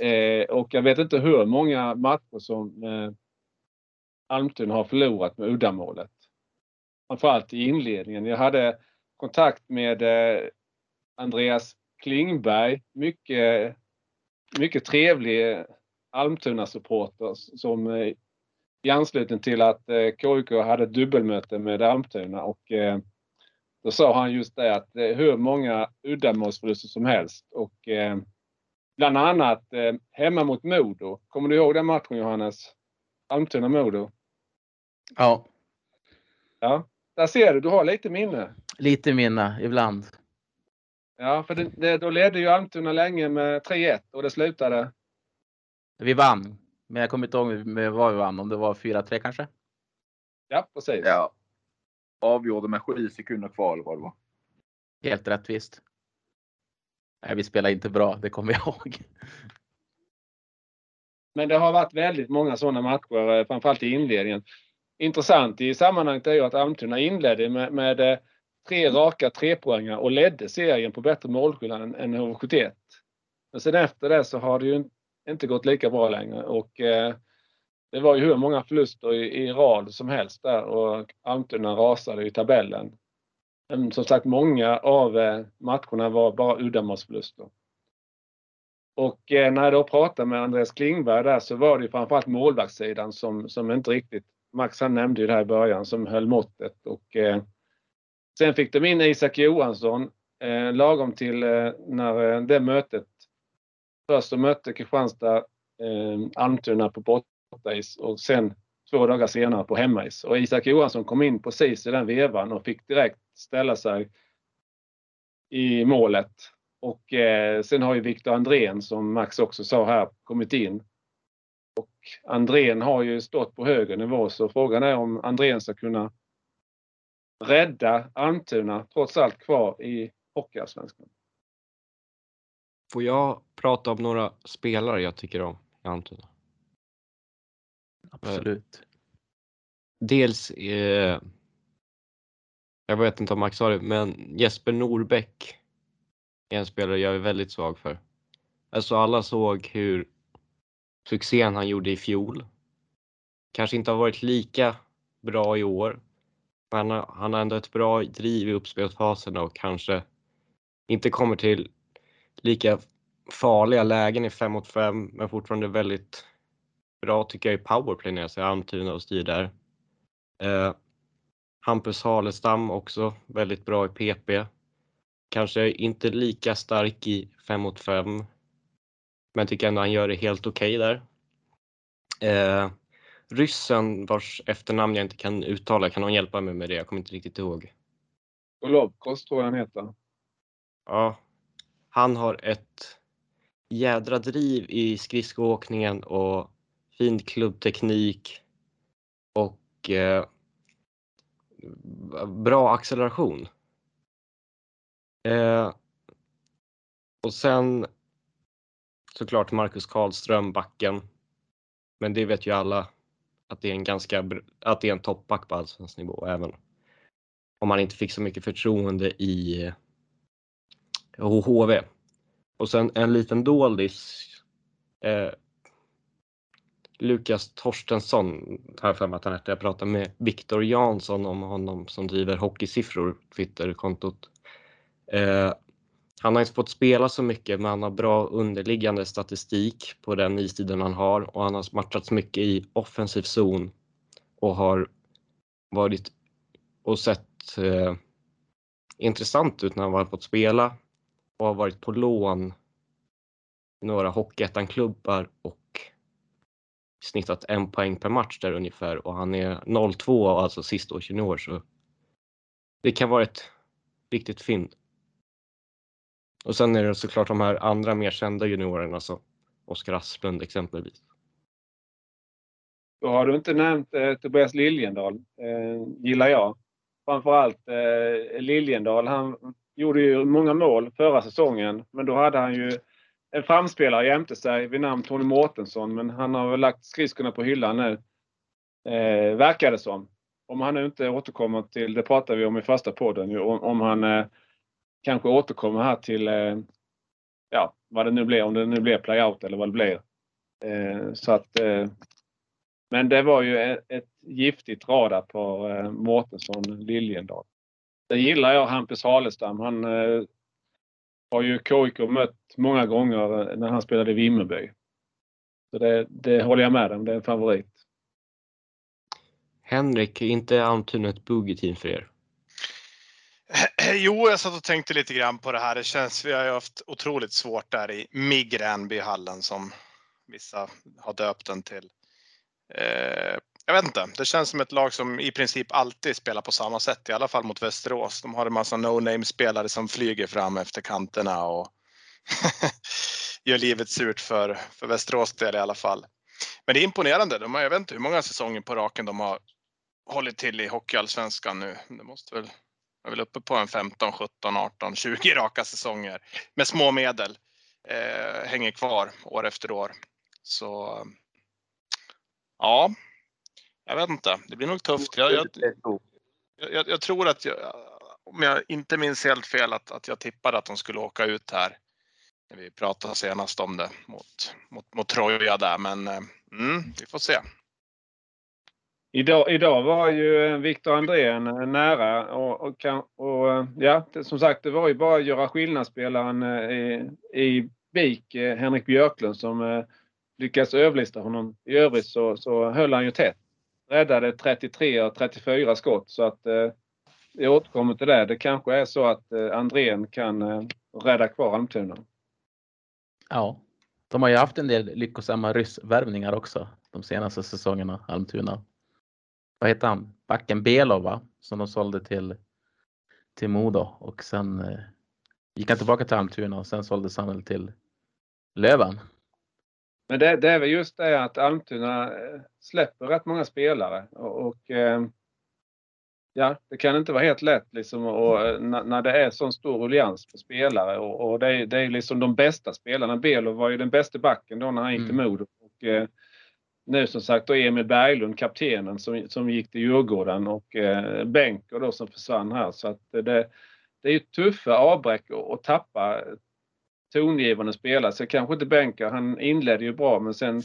Eh, och jag vet inte hur många matcher som eh, Almtuna har förlorat med uddamålet. Framförallt i inledningen. Jag hade kontakt med eh, Andreas Klingberg, mycket, mycket trevlig Almtuna-supporter som eh, i anslutning till att eh, KIK hade dubbelmöte med Almtuna och eh, då sa han just det att hur många uddamålsförluster som helst och eh, Bland annat eh, hemma mot Modo. Kommer du ihåg den matchen Johannes? Almtuna-Modo. Ja. Ja, där ser du. Du har lite minne. Lite minne ibland. Ja, för det, det, då ledde ju Almtuna länge med 3-1 och det slutade? Vi vann. Men jag kommer inte ihåg med vad vi vann. Om det var 4-3 kanske? Ja, precis. Ja. Avgjorde med sju sekunder kvar eller vad det var. Helt rättvist. Nej, vi spelar inte bra, det kommer jag ihåg. Men det har varit väldigt många sådana matcher, eh, framförallt i inledningen. Intressant i sammanhanget är ju att Almtuna inledde med, med eh, tre raka trepoängar och ledde serien på bättre målskillnad än, än HV71. Men sen efter det så har det ju inte gått lika bra längre och eh, det var ju hur många förluster i, i rad som helst där och Almtuna rasade i tabellen. Men som sagt, många av eh, matcherna var bara uddamålsförluster. Och eh, när jag då pratade med Andreas Klingberg där så var det framförallt målvaktssidan som, som inte riktigt, Max han nämnde ju det här i början, som höll måttet. Och, eh, sen fick de in Isak Johansson eh, lagom till eh, när eh, det mötet, först så mötte Kristianstad eh, Almtuna på bortais och sen två dagar senare på hemmais. Och Isak Johansson kom in precis i den vevan och fick direkt ställa sig i målet. Och eh, sen har ju Viktor Andrén, som Max också sa här, kommit in. Och Andrén har ju stått på högre nivå så frågan är om Andrén ska kunna rädda Almtuna trots allt kvar i Hockeyallsvenskan. Får jag prata om några spelare jag tycker om i Almtuna? Absolut. Dels, eh, jag vet inte om Max sa det, men Jesper Norbäck är en spelare jag är väldigt svag för. Alltså alla såg hur succén han gjorde i fjol. Kanske inte har varit lika bra i år. Han har, han har ändå ett bra driv i uppspelsfaserna och kanske inte kommer till lika farliga lägen i 5 mot 5 men fortfarande väldigt bra tycker jag i powerplay när jag ser Almtuna och styr där. Eh, Hampus Halestam också väldigt bra i PP. Kanske inte lika stark i 5 mot 5. Men tycker ändå han gör det helt okej okay där. Eh, ryssen vars efternamn jag inte kan uttala, kan någon hjälpa mig med det? Jag kommer inte riktigt ihåg. Golovkos tror jag han heter. Ja, han har ett jädra driv i skridskoåkningen och fin klubbteknik och eh, bra acceleration. Eh, och sen såklart Marcus Karlström, backen. Men det vet ju alla att det är en ganska att det är en toppback på allsvensk nivå även om han inte fick så mycket förtroende i eh, HHV. Och sen en liten doldis. Eh, Lukas Torstensson har jag för mig att han hette. Jag pratade med Viktor Jansson om honom som driver Hockeysiffror, Twitterkontot. Eh, han har inte fått spela så mycket men han har bra underliggande statistik på den istiden han har och han har matchats mycket i offensiv zon och har varit och sett eh, intressant ut när han har fått spela och har varit på lån i några Hockeyettan-klubbar och snittat en poäng per match där ungefär och han är 02 alltså sista års junior så det kan vara ett riktigt fynd. Och sen är det såklart de här andra mer kända juniorerna som Oskar Asplund exempelvis. Då har du inte nämnt eh, Tobias Liljendahl, eh, gillar jag. Framförallt eh, Liljendahl, han gjorde ju många mål förra säsongen men då hade han ju en framspelare jämte sig vid namn Tony Mårtensson men han har väl lagt skridskorna på hyllan nu. Eh, verkar det som. Om han nu inte återkommer till, det pratade vi om i första podden, om, om han eh, kanske återkommer här till, eh, ja vad det nu blir, om det nu blir playout eller vad det blir. Eh, så att, eh, men det var ju e-, ett, giftigt radar på Mårtensson Liljendahl. Det gillar jag Hampus Halestam. Han har ju KIK mött många gånger när han spelade i Vimmerby. Så det, det håller jag med om. Det är en favorit. Henrik, inte Almtuna ett boogie-team för er? Jo, jag satt och tänkte lite grann på det här. Det känns, vi har ju haft otroligt svårt där i Migränbyhallen som vissa har döpt den till. Eh, jag vet inte, det känns som ett lag som i princip alltid spelar på samma sätt, i alla fall mot Västerås. De har en massa no-name-spelare som flyger fram efter kanterna och gör livet surt för, för Västerås del i alla fall. Men det är imponerande. De har, jag vet inte hur många säsonger på raken de har hållit till i Hockeyallsvenskan nu. Det måste väl, jag är väl uppe på en 15, 17, 18, 20 raka säsonger med små medel. Eh, hänger kvar år efter år. Så ja, jag vet inte. Det blir nog tufft. Jag, jag, jag, jag tror att jag, om jag inte minns helt fel, att, att jag tippade att de skulle åka ut här. När vi pratade senast om det mot, mot, mot Troja där, men eh, mm, vi får se. Idag, idag var ju eh, Viktor Andrén eh, nära och, och, och, eh, ja, som sagt, det var ju bara att göra skillnadsspelaren i, i BIK, Henrik Björklund, som lyckades överlista honom. I övrigt så, så höll han ju tätt räddade 33 och 34 skott så att eh, jag återkommer till det. Det kanske är så att eh, Andrén kan eh, rädda kvar Almtuna. Ja, de har ju haft en del lyckosamma ryssvärvningar också de senaste säsongerna, Almtuna. Vad heter han? Backen Belov va? Som de sålde till, till Modo och sen eh, gick han tillbaka till Almtuna och sen såldes han till Löven. Men det, det, är väl just det att Almtuna eh, släpper rätt många spelare och, och eh, ja, det kan inte vara helt lätt liksom och, eh, när det är sån stor ruljans på spelare och, och det, är, det är liksom de bästa spelarna. Belo var ju den bästa backen då när han gick till mm. Modo. Och, nu som sagt då Emil Berglund, kaptenen som, som gick till Djurgården och eh, Benker då som försvann här. Så att det, det är ju tuffa avbräck att tappa tongivande spelare. Så kanske inte Benker, han inledde ju bra men sen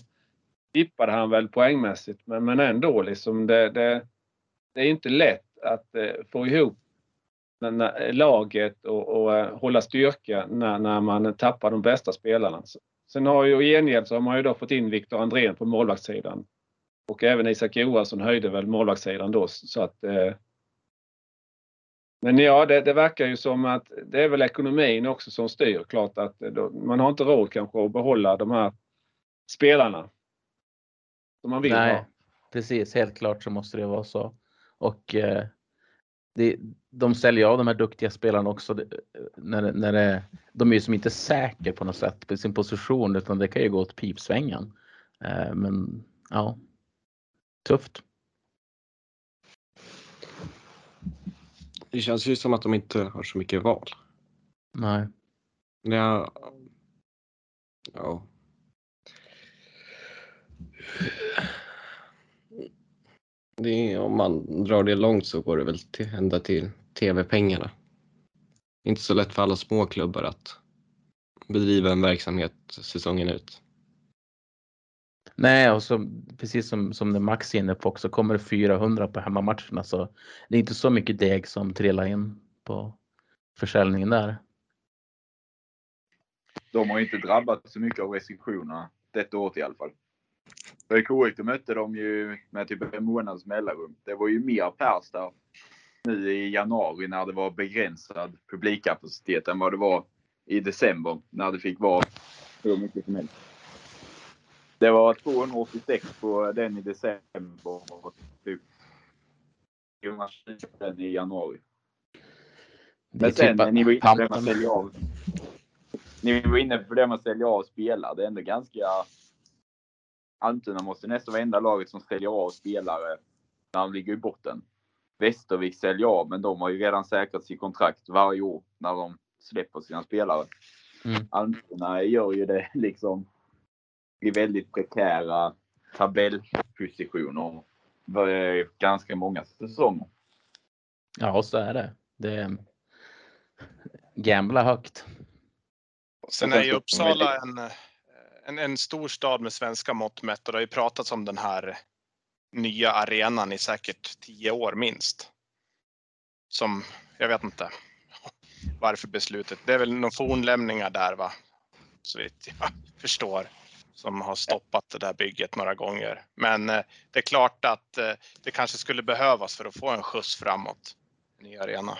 dippade han väl poängmässigt. Men, men ändå liksom det, det, det är inte lätt att eh, få ihop när, när, laget och, och eh, hålla styrka när, när man tappar de bästa spelarna. Sen har ju i gengäld så har man ju då fått in Viktor Andrén på målvaktssidan. Och även Isak Johansson höjde väl målvaktssidan då så att eh, men ja, det, det, verkar ju som att det är väl ekonomin också som styr. Klart att då, man har inte råd kanske att behålla de här spelarna. Som man vill Nej, ha. precis. Helt klart så måste det vara så. Och eh, det, de säljer av de här duktiga spelarna också. Det, när, när det, de är ju som inte säkra på något sätt på sin position utan det kan ju gå åt pipsvängen. Eh, men ja, tufft. Det känns ju som att de inte har så mycket val. Nej. Ja. ja. Det är, om man drar det långt så går det väl till, ända till tv-pengarna. Inte så lätt för alla små klubbar att bedriva en verksamhet säsongen ut. Nej, och så, precis som, som det Max är inne på också, kommer det 400 på hemmamatcherna så det är inte så mycket deg som trillar in på försäljningen där. De har inte drabbats så mycket av restriktionerna detta året i alla fall. För i KIK då mötte de ju med typ en månads mellanrum. Det var ju mer pers där nu i januari när det var begränsad publikkapacitet än vad det var i december när det fick vara hur mycket som helst. Det var 286 på den i december och typ 420 den i januari. Men är sen, typ att ni var inne på det med att sälja av. Ni var inne på det med att sälja av spelare. Det är ändå ganska... Almtuna måste nästan vara enda laget som säljer av spelare när de ligger i botten. Västervik säljer av, men de har ju redan säkrat sitt kontrakt varje år när de släpper sina spelare. Mm. Almtuna gör ju det liksom i väldigt prekära tabellpositioner. Var ganska många säsonger. Ja, så är det. Det är gambla högt. Sen är ju Uppsala en, en, en stor stad med svenska mått mätt och det har ju pratats om den här nya arenan i säkert tio år minst. Som, jag vet inte varför beslutet. Det är väl några fornlämningar där va? Så vitt jag förstår. Som har stoppat det där bygget några gånger. Men eh, det är klart att eh, det kanske skulle behövas för att få en skjuts framåt. En ny arena.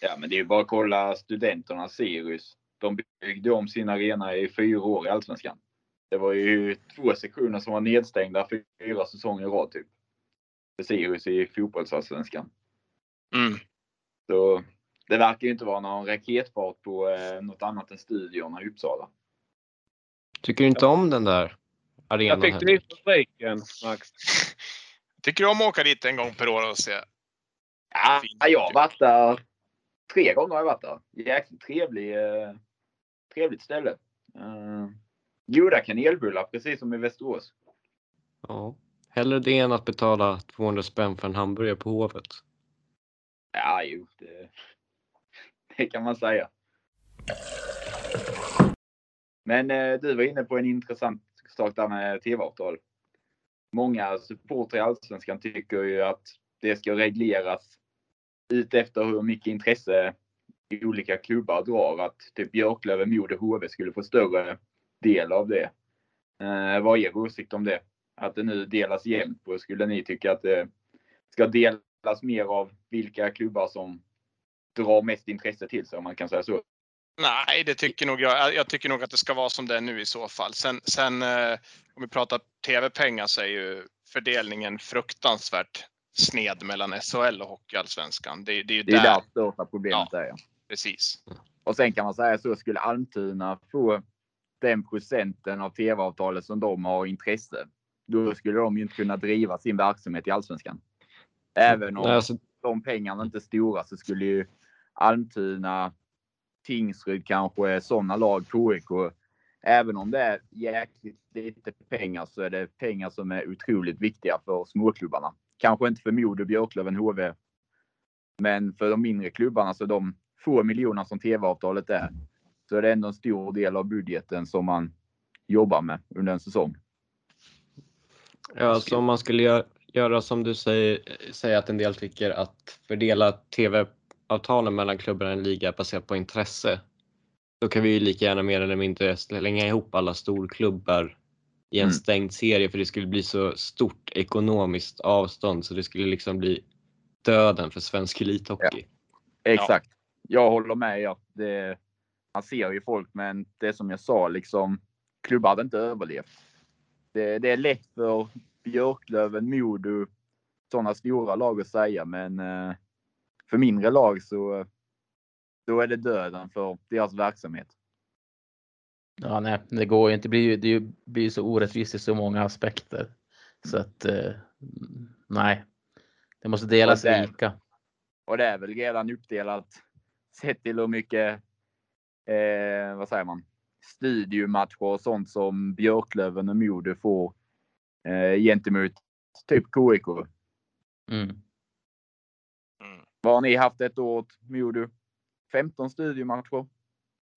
Ja, men det är ju bara att kolla studenterna Sirius. De byggde om sin arena i fyra år i Allsvenskan. Det var ju två sektioner som var nedstängda fyra säsonger i rad typ. För Sirius i fotbollsallsvenskan. Mm. Så det verkar ju inte vara någon raketfart på eh, något annat än studiorna i Uppsala. Tycker du inte om den där Jag arenan? fick det i Henrik? fabriken, Max. Tycker du om att åka dit en gång per år och se? Ja, Fint. jag har varit där. Tre gånger har jag varit där. Jäkligt trevlig, eh, trevligt ställe. Eh, goda kanelbullar, precis som i Västerås. Ja. Hellre det än att betala 200 spänn för en hamburgare på Hovet. Ja, jo, det, det kan man säga. Men eh, du var inne på en intressant sak där med tv-avtal. Många supportrar i Allsvenskan tycker ju att det ska regleras ut efter hur mycket intresse olika klubbar drar. Att typ Björklöven, Modo, HV skulle få större del av det. Eh, vad är er åsikt om det? Att det nu delas jämnt på. Skulle ni tycka att det ska delas mer av vilka klubbar som drar mest intresse till sig om man kan säga så? Nej, det tycker nog jag. Jag tycker nog att det ska vara som det är nu i så fall. Sen, sen eh, om vi pratar tv-pengar så är ju fördelningen fruktansvärt sned mellan SHL och Hockeyallsvenskan. Det, det är ju Det är där, där största problemet är. precis. Och sen kan man säga så skulle Almtuna få den procenten av tv-avtalet som de har intresse. Då skulle de ju inte kunna driva sin verksamhet i Allsvenskan. Även om Nej, alltså, de pengarna inte är stora så skulle ju Almtuna, Tingsryd kanske, sådana lag, KIK, även om det är jäkligt lite pengar så är det pengar som är otroligt viktiga för småklubbarna. Kanske inte för Modo, Björklöven, HV. Men för de mindre klubbarna, så de få miljoner som tv-avtalet är, så är det ändå en stor del av budgeten som man jobbar med under en säsong. Ja, så om man skulle gö- göra som du säger, säger att en del tycker att fördela tv-avtalen mellan klubbarna i en liga baserat på intresse. Då kan vi ju lika gärna mer eller mindre slänga ihop alla storklubbar i en Mm. stängd serie för det skulle bli så stort ekonomiskt avstånd så det skulle liksom bli döden för svensk elithockey. Exakt. Jag håller med er. Det, man ser ju folk, men det är som jag sa, liksom, klubbar hade inte överlevt. Det, det är lätt för Björklöven, Modo, sådana stora lag att säga, men eh, för mindre lag så då är det döden för deras verksamhet. Ja, nej, det går ju inte. Det blir ju, det blir ju så orättvist i så många aspekter. Så att eh, nej, det måste delas Och det- lika. Och det är väl redan uppdelat sett till hur mycket, eh, vad säger man, studiomatcher och sånt som Björklöven och Modo får eh, gentemot typ KIK. Mm. Mm. Vad har ni haft ett år åt Modo? 15 studiomatcher?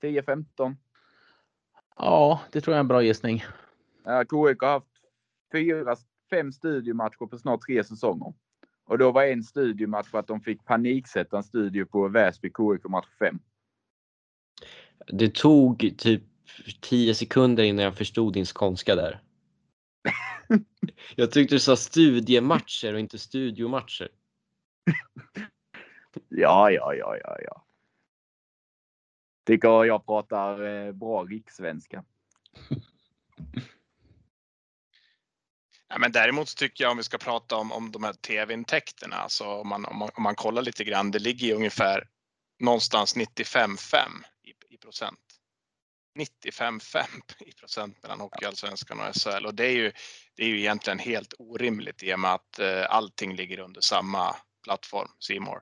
10-15? Ja, det tror jag är en bra gissning. Eh, KIK har haft fyra, fem studiomatcher på snart tre säsonger. Och då var en studiomatch för att de fick paniksätta en studio på Väsby KIK match 5. Det tog typ 10 sekunder innan jag förstod din skånska där. Jag tyckte du sa studiematcher och inte studiomatcher. Ja, ja, ja, ja, ja. Tycker jag pratar eh, bra rikssvenska. Ja, men däremot så tycker jag om vi ska prata om, om de här tv-intäkterna, alltså om man, om, man, om man kollar lite grann, det ligger ju ungefär någonstans 95-5 i, procent. 95-5 i procent mellan Hockeyallsvenskan och SHL och det är ju, det är ju egentligen helt orimligt i och med att eh, allting ligger under samma plattform, Simor.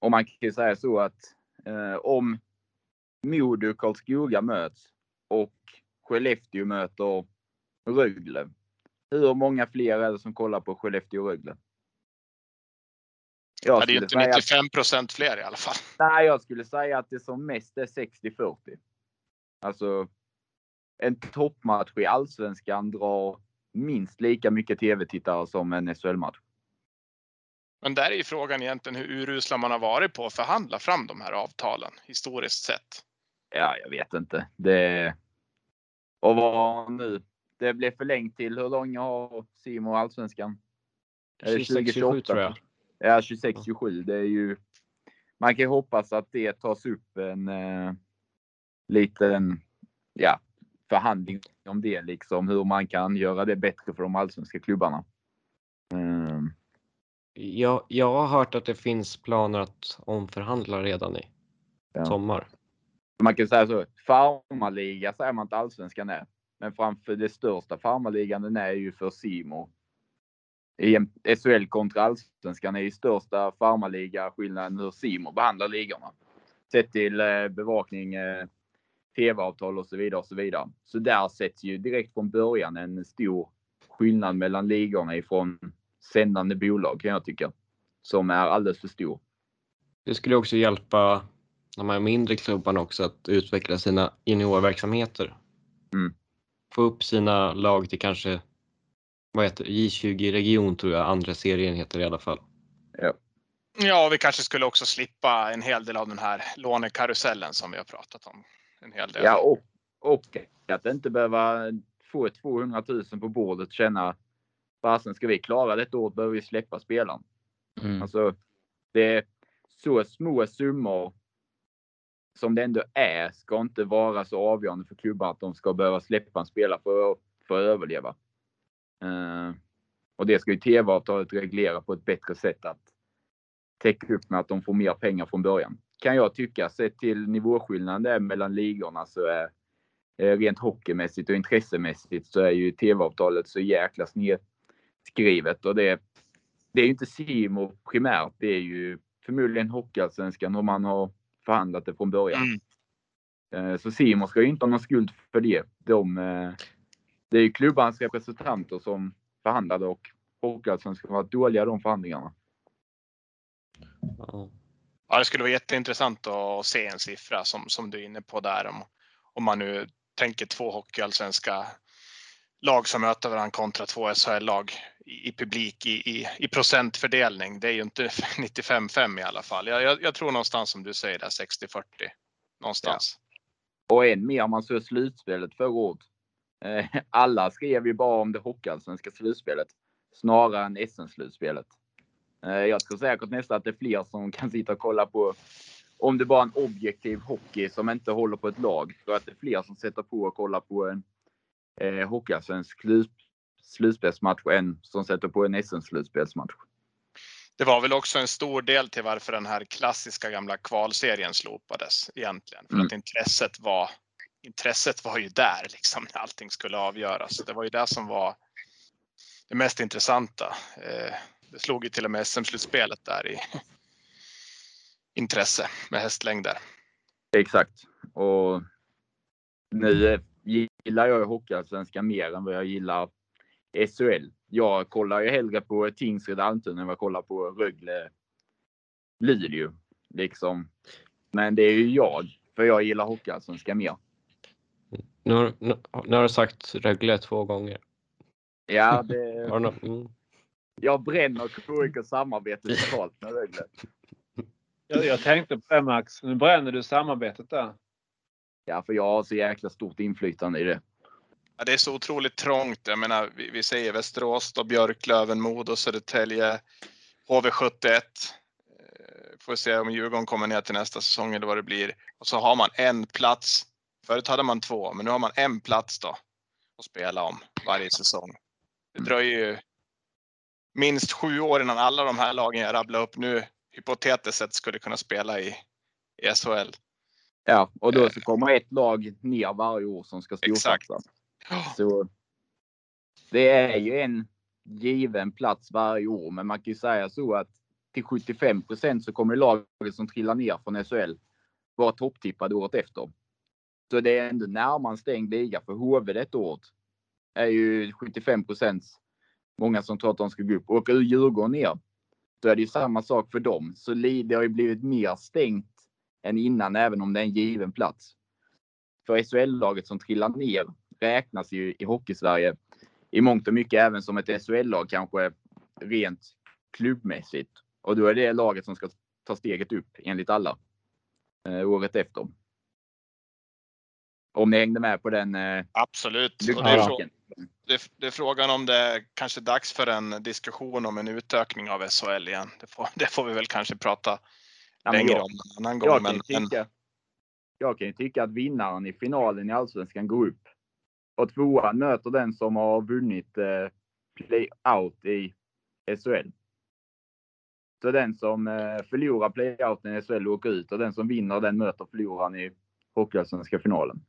Och man kan ju säga så att eh, om Modo och Karlskoga möts och Skellefteå möter Rögle. Hur många fler är det som kollar på Skellefteå och Rögle? Jag Ja, det är inte säga att- 95 procent fler i alla fall. Nej, jag skulle säga att det som mest är 60-40. Alltså, en toppmatch i allsvenskan drar minst lika mycket tv-tittare som en SHL-match. Men där är ju frågan egentligen hur urusla man har varit på att förhandla fram de här avtalen historiskt sett. Ja, jag vet inte. Det... Och vad nu? Det blev förlängt till hur långa har Simon allsvenskan? Är det 26-27 2028? tror jag. Ja, 26-27. Det är ju... Man kan ju hoppas att det tas upp en eh, liten ja, förhandling om det, liksom hur man kan göra det bättre för de allsvenska klubbarna. Mm. Jag, jag har hört att det finns planer att omförhandla redan i Ja. sommar. Man kan säga så. Farmarliga säger man att allsvenskan är. Men framför det största farmarligan den är ju för Simo. I en SHL kontra allsvenskan är ju största farmarliga skillnaden hur Simo behandlar ligorna. Sett till eh, bevakning, eh, tv-avtal och så vidare och så vidare. Så där sätts ju direkt från början en stor skillnad mellan ligorna ifrån sändande bolag kan jag tycka. Som är alldeles för stor. Det skulle också hjälpa de här mindre klubbarna också att utveckla sina juniorverksamheter. Mm. Få upp sina lag till kanske vad heter det? J20 region tror jag andra serien heter i alla fall. Ja, vi kanske skulle också slippa en hel del av den här lånekarusellen som vi har pratat om. En hel del. Ja, och, och att inte behöva få 200 000 på bordet känna fasen ska vi klara detta året behöver vi släppa spelaren. Mm. Alltså, det är så små summor som det ändå är ska inte vara så avgörande för klubbar att de ska behöva släppa en spelare för, att- för att överleva. Eh, och det ska ju tv-avtalet reglera på ett bättre sätt att täcka upp med att de får mer pengar från början. Kan jag tycka. Sett till nivåskillnaden mellan ligorna så är eh, rent hockeymässigt och intressemässigt så är ju tv-avtalet så jäkla snedskrivet och det, det är ju inte Simor primärt. Det är ju förmodligen Hockeyallsvenskan hur man har förhandlat det från början. Mm. Eh, Så Simon ska ju inte ha någon skuld för det. De, det är ju klubbans representanter som förhandlade och Hockeyallsvenskan var dåliga de förhandlingarna. Ja. Ja, det skulle vara jätteintressant att se en siffra som, som du är inne på där. Om, om man nu tänker två hockeyallsvenska lag som möter varandra kontra två SHL-lag i, i publik i, i, i procentfördelning. Det är ju inte 95-5 i alla fall. Jag, jag, jag tror någonstans som du säger där 60-40 någonstans. Och än mer om man såg slutspelet förra året. Alla skrev ju bara om det hockeyallsvenska slutspelet snarare än SM-slutspelet. Eh, Jag tror säkert nästan att det är fler som kan sitta och kolla på om det bara är en objektiv hockey som inte håller på ett lag. Så att det är fler som sätter på och kollar på en eh, hockeyallsvensk slut, slutspelsmatch än som sätter på en SM-slutspelsmatch. Det var väl också en stor del till varför den här klassiska gamla kvalserien slopades egentligen. För Mm. att intresset var, intresset var ju där liksom när allting skulle avgöras. Det var ju det som var det mest intressanta. Eh, det slog ju till och med SM-slutspelet där i intresse med hästlängder. Exakt. Och nu gillar jag Hockeyallsvenskan mer än vad jag gillar SHL. Jag kollar ju hellre på Tingsryd Almtuna än vad jag kollar på Rögle Luleå. Liksom. Men det är ju jag, för jag gillar Hockeyallsvenskan mer. Nu, har, nu, nu har du sagt Rögle två gånger. Ja, det, Har du mm. jag bränner KIK samarbetet totalt med Rögle. Jag, jag tänkte på det Max. Nu bränner du samarbetet där. Ja, för jag har så jäkla stort inflytande i det. Ja, det är så otroligt trångt. Jag menar, vi, vi säger Västerås, då, Björklöven, Modo, Södertälje, HV71. Eh, Får se om Djurgården kommer ner till nästa säsong eller vad det blir. Och så har man en plats. Förut hade man två, men nu har man en plats då att spela om varje säsong. Det dröjer ju minst sju år innan alla de här lagen jag rabblar upp nu hypotetiskt sett skulle kunna spela i, i SHL. Ja, och då så kommer ett lag ner varje år som ska storsatsa. Så det är ju en given plats varje år, men man kan ju säga så att till 75% så kommer laget som trillar ner från SHL vara topptippade året efter. Så det är ändå närmare en stängd liga för HV detta året. Är ju 75 många som tror att de ska gå upp. Åker Djurgården ner Då är det ju samma sak för dem. Så det har ju blivit mer stängt än innan, även om det är en given plats. För SHL-laget som trillar ner räknas ju i Hockeysverige i mångt och mycket även som ett SHL-lag kanske rent klubbmässigt. Och då är det laget som ska ta steget upp enligt alla eh, året efter. Om ni hängde med på den eh, Absolut. Det, är det, är- är frågan om det är kanske dags för en diskussion om en utökning av SHL igen. Det får, det får vi väl kanske prata Ja, längre jag- om en annan gång. Jag kan, Men, men, tycka, jag kan ju tycka att vinnaren i finalen i Allsvenskan går upp. Och tvåan möter den som har vunnit eh, play-out i SHL. Så den som eh, förlorar play-outen i SHL åker ut och den som vinner den möter förloraren i Hockeyallsvenska finalen.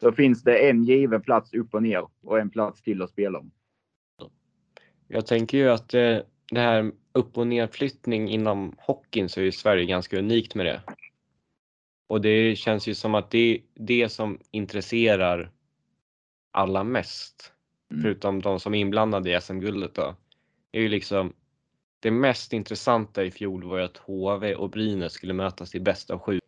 Då finns det en given plats upp och ner och en plats till att spela om. Jag tänker ju att det, det här upp och nedflyttning inom hockeyn så är ju Sverige ganska unikt med det. Och det känns ju som att det är det som intresserar alla mest. Mm. Förutom de som är inblandade i SM-guldet då. Det är ju liksom det mest intressanta i fjol var ju att HV och Brynäs skulle mötas i bäst av sju.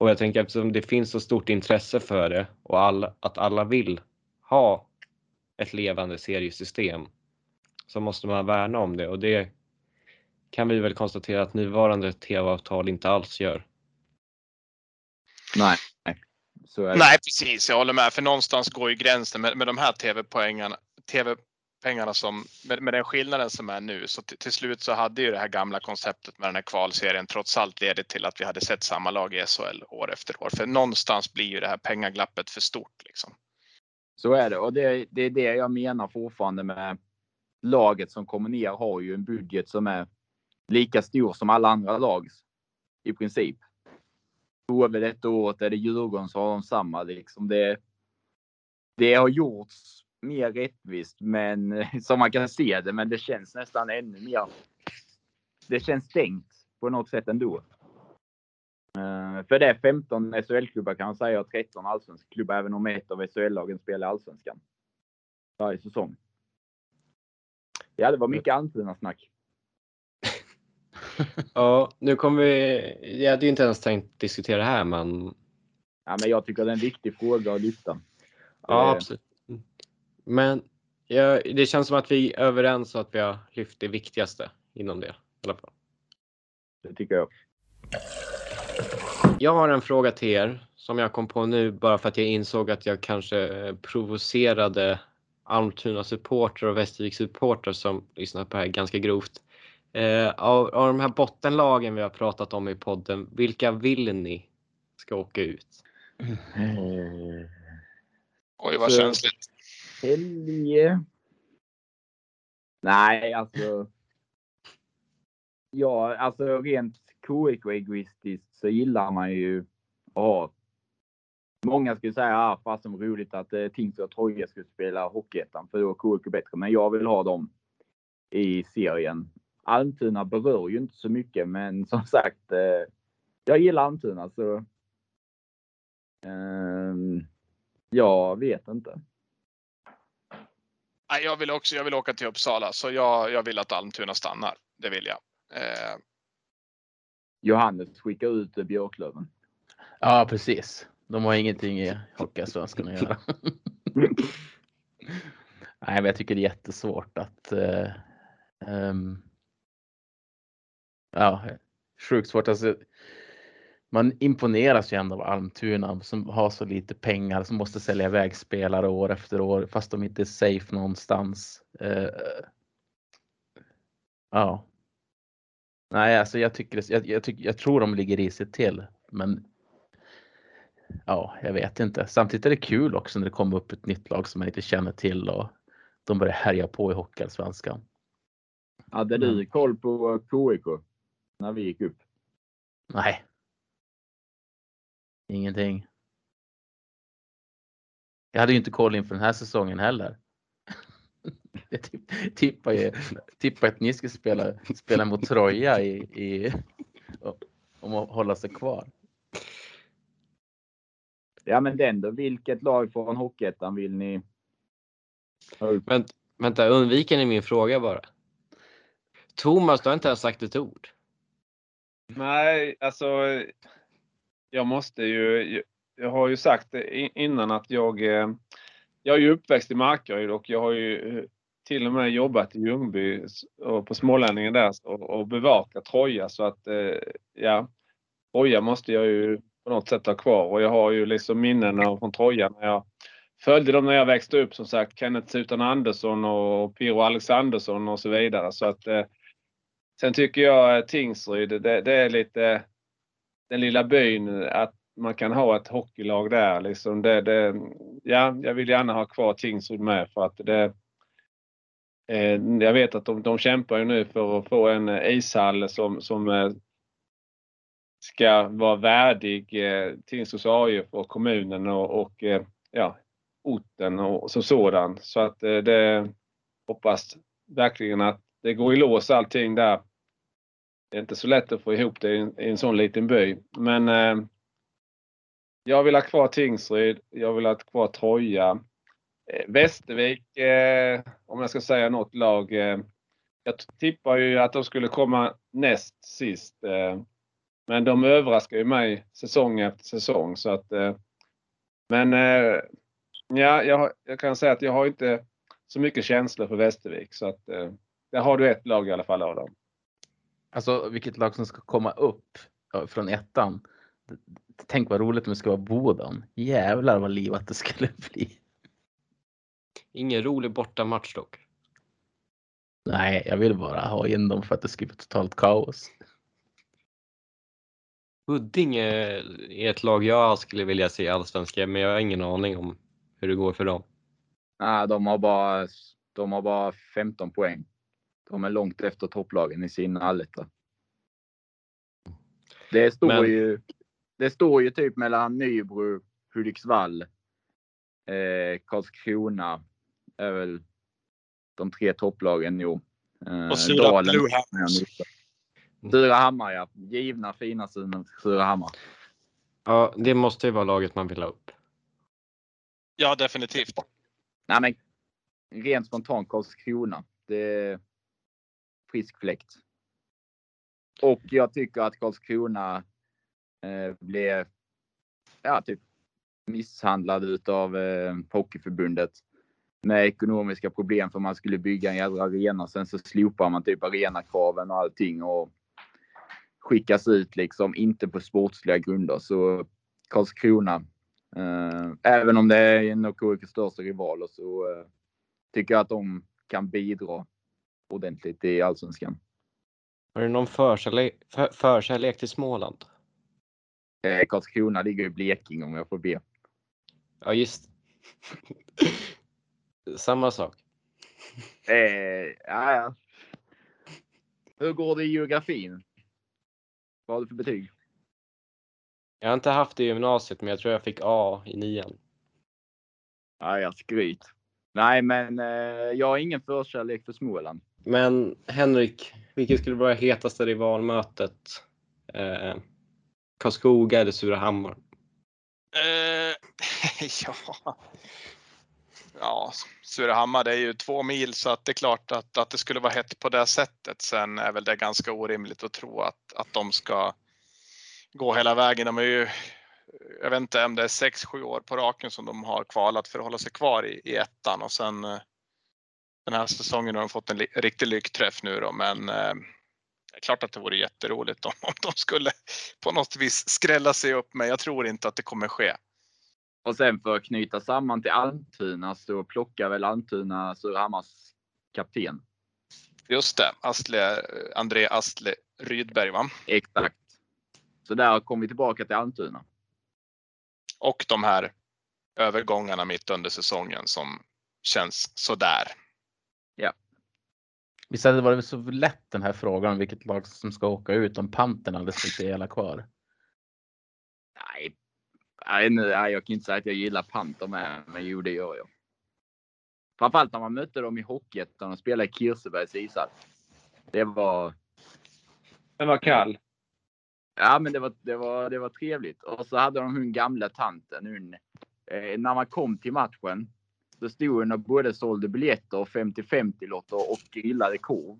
Och jag tänker eftersom det finns så stort intresse för det och alla, att alla vill ha ett levande seriesystem så måste man värna om det och det kan vi väl konstatera att nuvarande tv-avtal inte alls gör. Nej, så är det. nej, precis. Jag håller med. För någonstans går ju gränsen med, med de här tv-poängarna pengarna som med, med den skillnaden som är nu. Så till, till slut så hade ju det här gamla konceptet med den här kvalserien trots allt ledit till att vi hade sett samma lag i SHL år efter år. För någonstans blir ju det här pengaglappet för stort liksom. Så är det och det, det är det jag menar fortfarande med laget som kommer ner har ju en budget som är lika stor som alla andra lags i princip. HV detta året är det Djurgården så har de samma liksom. Det, det har gjorts mer rättvist, men som man kan se det, men det känns nästan ännu mer. Det känns stängt på något sätt ändå. Eh, För det är 15 SHL-klubbar kan man säga och 13 allsvenska klubbar, även om ett av SHL-lagen spelar allsvenskan. Varje säsong. Ja, det var mycket Almtuna-snack. Ja, nu kommer vi... Jag hade ju inte ens tänkt diskutera det här, men Ja, men jag tycker det är en viktig fråga att lyfta. ja, Eh, absolut. Men ja, det känns som att vi är överens och att vi har lyft det viktigaste inom det. I alla fall. Det tycker jag. Jag har en fråga till er som jag kom på nu bara för att jag insåg att jag kanske eh, provocerade Almtuna supporter och Västervik supporter som lyssnar på det här ganska grovt. Eh, av, av de här bottenlagen vi har pratat om i podden, vilka vill ni ska åka ut? Oj, vad Så- känsligt. Helge. Nej, alltså. Ja, alltså rent KIK-egoistiskt så gillar man ju att ha. Många skulle säga, ah, fasen vad roligt att eh, Tingsryd och Troja skulle spela Hockeyettan för då är KIK bättre. Men jag vill ha dem i serien. Almtuna berör ju inte så mycket, men som sagt, eh, jag gillar Almtuna så. Eh, jag vet inte. Nej, jag vill också. Jag vill åka till Uppsala, så jag, jag vill att Almtuna stannar. Det vill jag. Eh, Johannes skickar ut Björklöven. Ja, precis. De har ingenting i Hockeyallsvenskan att göra. Nej, men jag tycker det är jättesvårt att. Eh, ehm, ja, sjukt svårt. Alltså, man imponeras ju ändå av Almtuna som har så lite pengar som måste sälja iväg spelare år efter år fast de inte är safe någonstans. Eh, ja. Nej, alltså jag tycker, jag, jag, tycker, jag tror de ligger risigt till, men ja, jag vet inte. Samtidigt är det kul också när det kommer upp ett nytt lag som man inte känner till och de börjar härja på i Hockeyallsvenskan. Hade du koll på KIK när vi gick upp? Nej. Ingenting. Jag hade ju inte koll inför den här säsongen heller. Jag tipp- tippar ju tippar att ni ska spela, spela mot Troja i, i, om att hålla sig kvar. Ja, men den då. Vilket lag från Hockeyettan vill ni? Vänt, vänta, undviker ni min fråga bara? Thomas, du har inte ens sagt ett ord. Nej, alltså. Jag måste ju. Jag har ju sagt det innan att jag. Eh, jag är ju uppväxt i Markaryd och jag har ju eh, till och med jobbat i Ljungby och på Smålänningen där och, och bevakat Troja så att eh, ja. Troja måste jag ju på något sätt ha kvar och jag har ju liksom minnen från Troja när jag följde dem när jag växte upp som sagt. Kenneth Sutan Andersson och Piro Alexandersson och så vidare så att Sen tycker jag Tingsryd, det, det är lite den lilla byn att man kan ha ett hockeylag där. Liksom det, det, ja, jag vill gärna ha kvar Tingsryd med för att det eh, jag vet att de, de kämpar ju nu för att få en ishall som, som eh, ska vara värdig eh, Tingsryds AIF och kommunen och, och eh, ja, orten och som sådan. Så att eh, det hoppas verkligen att det går i lås allting där. Det är inte så lätt att få ihop det i en, i en sån liten by. Men eh, jag vill ha kvar Tingsryd. Jag vill ha kvar Troja. Eh, Västervik, eh, om jag ska säga något lag. Eh, jag tippar ju att de skulle komma näst sist. Eh, men de överraskar ju mig säsong efter säsong. Så att, eh, men eh, ja, jag, jag kan säga att jag har inte så mycket känslor för Västervik. Så att, eh, där har du ett lag i alla fall Adam. Alltså vilket lag som ska komma upp från ettan. Tänk vad roligt om det ska vara Boden. Jävlar vad livat det skulle bli. Ingen rolig bortamatch dock. Nej, jag vill bara ha in dem för att det ska bli totalt kaos. Huddinge är ett lag jag skulle vilja se i Allsvenskan, men jag har ingen aning om hur det går för dem. Nej, de har bara, de har bara 15 poäng. De är långt efter topplagen i sin alletta. Det står Men- ju. Det står ju typ mellan Nybro, Hudiksvall, eh, Karlskrona. Är väl de tre topplagen. Jo. Eh, Och Dalen- Hammers. Surahammar ja. Givna fina Surahammar. Ja, det måste ju vara laget man vill ha upp. Ja, definitivt. Nej, men rent spontant Karlskrona. Det frisk fläkt. Och jag tycker att Karlskrona eh, blev ja, typ misshandlad utav eh, Hockeyförbundet med ekonomiska problem för man skulle bygga en jävla arena. Sen så slopar man typ arenakraven och allting och skickas ut liksom inte på sportsliga grunder. Så Karlskrona, eh, även om det är en av KIKs största rivaler så eh, tycker jag att de kan bidra ordentligt i allsvenskan. Har du någon förkärlek, för, förkärlek till Småland? Eh, Karlskrona ligger i Blekinge om jag får be. Ja, just Samma sak. Eh, ja, ja. Hur går det i geografin? Vad har du för betyg? Jag har inte haft det i gymnasiet, men jag tror jag fick A i nian. Ja, jag skryt. Nej, men eh, jag har ingen förkärlek för Småland. Men Henrik, vilket skulle vara hetaste rivalmötet? Eh, Karlskoga eller Surahammar? Eh, ja. Ja, Surahammar det är ju två mil så att det är klart att, att det skulle vara hett på det sättet. Sen är väl det ganska orimligt att tro att, att de ska gå hela vägen. De är ju, jag vet inte om det är 6-7 år på raken som de har kvalat för att hålla sig kvar i, i ettan och sen eh, den här säsongen har de fått en li, riktig lyckträff nu då men eh, det är klart att det vore jätteroligt om, om de skulle på något vis skrälla sig upp men jag tror inte att det kommer ske. Och sen för att knyta samman till Almtuna så plockar väl Almtuna Surahammars kapten. Just det, Astle, André Astle Rydberg va? Exakt. Så där kom vi tillbaka till Almtuna. Och de här övergångarna mitt under säsongen som känns sådär. Visst hade det varit så lätt den här frågan vilket lag som ska åka ut om Panten hade spelat kvar? Nej, nej, nej, jag kan inte säga att jag gillar Panter med, men jo, det gör jag. Framförallt när man mötte dem i Hockeyettan och spelade i Kirsebergs ishall. Det var, Den var kall. ja, men det var, det var, det var trevligt. Och så hade de hon gamla tanten. Hon, eh, när man kom till matchen, då stod och både sålde biljetter och 50-50 lotter och grillade korv.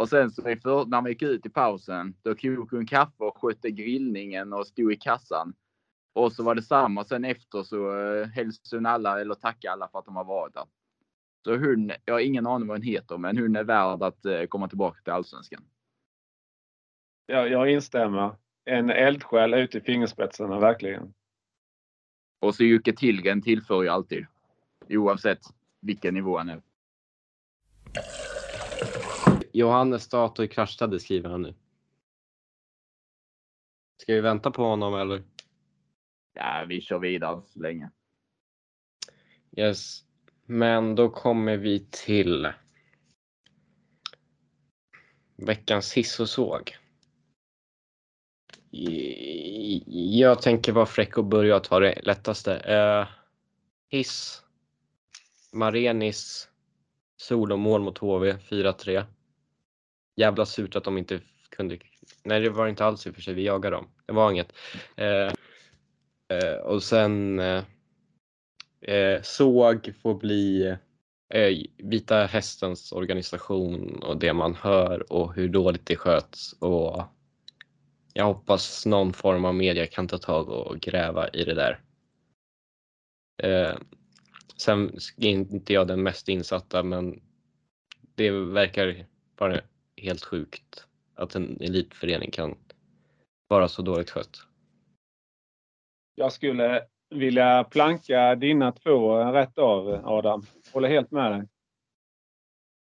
Och sen så för, när man gick ut i pausen, då kokade hon kaffe och skötte grillningen och stod i kassan. Och så var det samma. Sen efter så eh, hälsade hon alla eller tackade alla för att de har varit där. Så hon, jag har ingen aning vad hon heter, men hon är värd att eh, komma tillbaka till allsvenskan. Jag, jag instämmer. En eldsjäl ute i fingerspetsarna, verkligen. Och så Jocke Tillgren tillför ju alltid. Oavsett vilken nivå han är. Johannes dator kraschade skriver han nu. Ska vi vänta på honom eller? Ja, vi kör vidare så länge. Yes. Men då kommer vi till veckans hiss och såg. Jag tänker vara fräck och börja ta det lättaste. Eh, hiss. Marenis solomål mot HV 4-3. Jävla surt att de inte kunde. Nej, det var inte alls i och för sig. Vi jagade dem. Det var inget. Eh, eh, och sen eh, eh, såg får bli eh, Vita Hästens organisation och det man hör och hur dåligt det sköts. Och jag hoppas någon form av media kan ta tag och gräva i det där. Eh, Sen är inte jag den mest insatta men det verkar vara helt sjukt att en elitförening kan vara så dåligt skött. Jag skulle vilja planka dina två rätt av Adam. Håller helt med dig.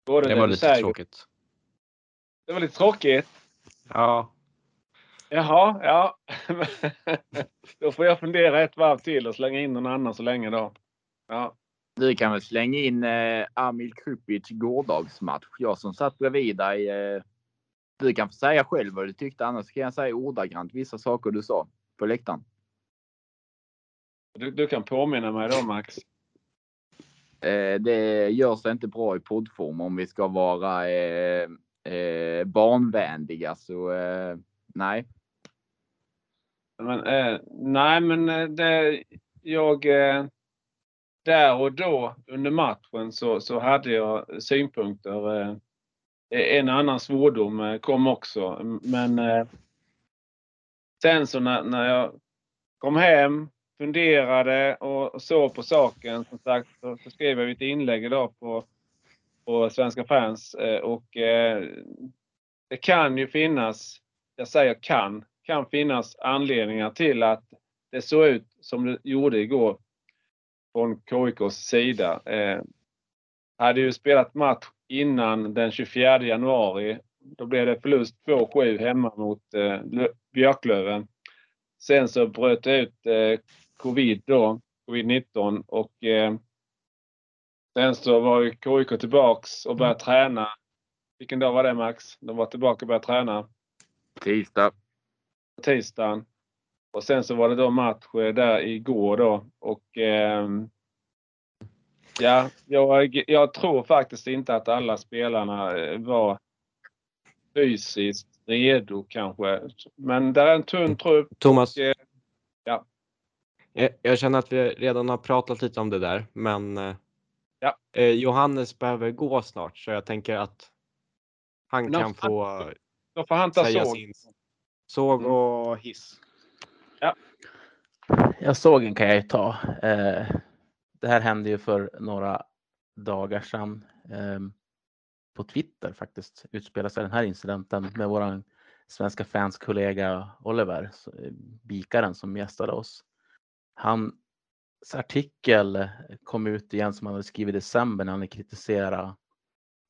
Både Det var lite säger- tråkigt. Det var lite tråkigt. Ja, Jaha, ja. då får jag fundera ett varv till och slänga in någon annan så länge då. Ja. Du kan väl slänga in eh, Amil Krupic gårdagsmatch. Jag som satt bredvid dig. Eh, du kan få säga själv vad du tyckte. Annars kan jag säga ordagrant vissa saker du sa på läktaren. Du, du kan påminna mig då Max. Eh, det görs inte bra i poddform om vi ska vara eh, eh, barnvänliga. Så eh, nej. Men, eh, nej, men eh, det, jag... Där och då under matchen så, så hade jag synpunkter. Eh, en annan svordom eh, kom också. Men eh, sen så när, när jag kom hem, funderade och såg på saken. Som sagt så, så skrev jag ett inlägg idag på, på Svenska fans. Och det kan ju finnas, jag säger kan, kan finnas anledningar till att det såg ut som det gjorde igår från KIKs sida. Eh, hade ju spelat match innan den 24 januari. Då blev det förlust 2-7 hemma mot eh, Björklöven. Sen så bröt det ut eh, covid då, covid-19 och eh, sen så var ju KIK tillbaks och började träna. Vilken dag var det Max? De var tillbaka och började träna. Tisdag. Tisdagen. Och sen så var det då match eh, där igår då och eh, ja, jag, jag tror faktiskt inte att alla spelarna eh, var fysiskt redo kanske. Men det är en tunn trupp. Thomas, Och, eh, ja. jag, jag känner att vi redan har pratat lite om det där, men eh, Ja. eh, Johannes behöver gå snart så jag tänker att han Nå, kan få Då får han ta säga såg. sin såg och hiss. Jag såg en kan jag ju ta. Eh, det här hände ju för några dagar sedan. Eh, på Twitter faktiskt utspelade sig den här incidenten med våran svenska fanskollega Oliver, eh, Bikaren som gästade oss. Hans artikel kom ut igen som han hade skrivit i december när han kritiserade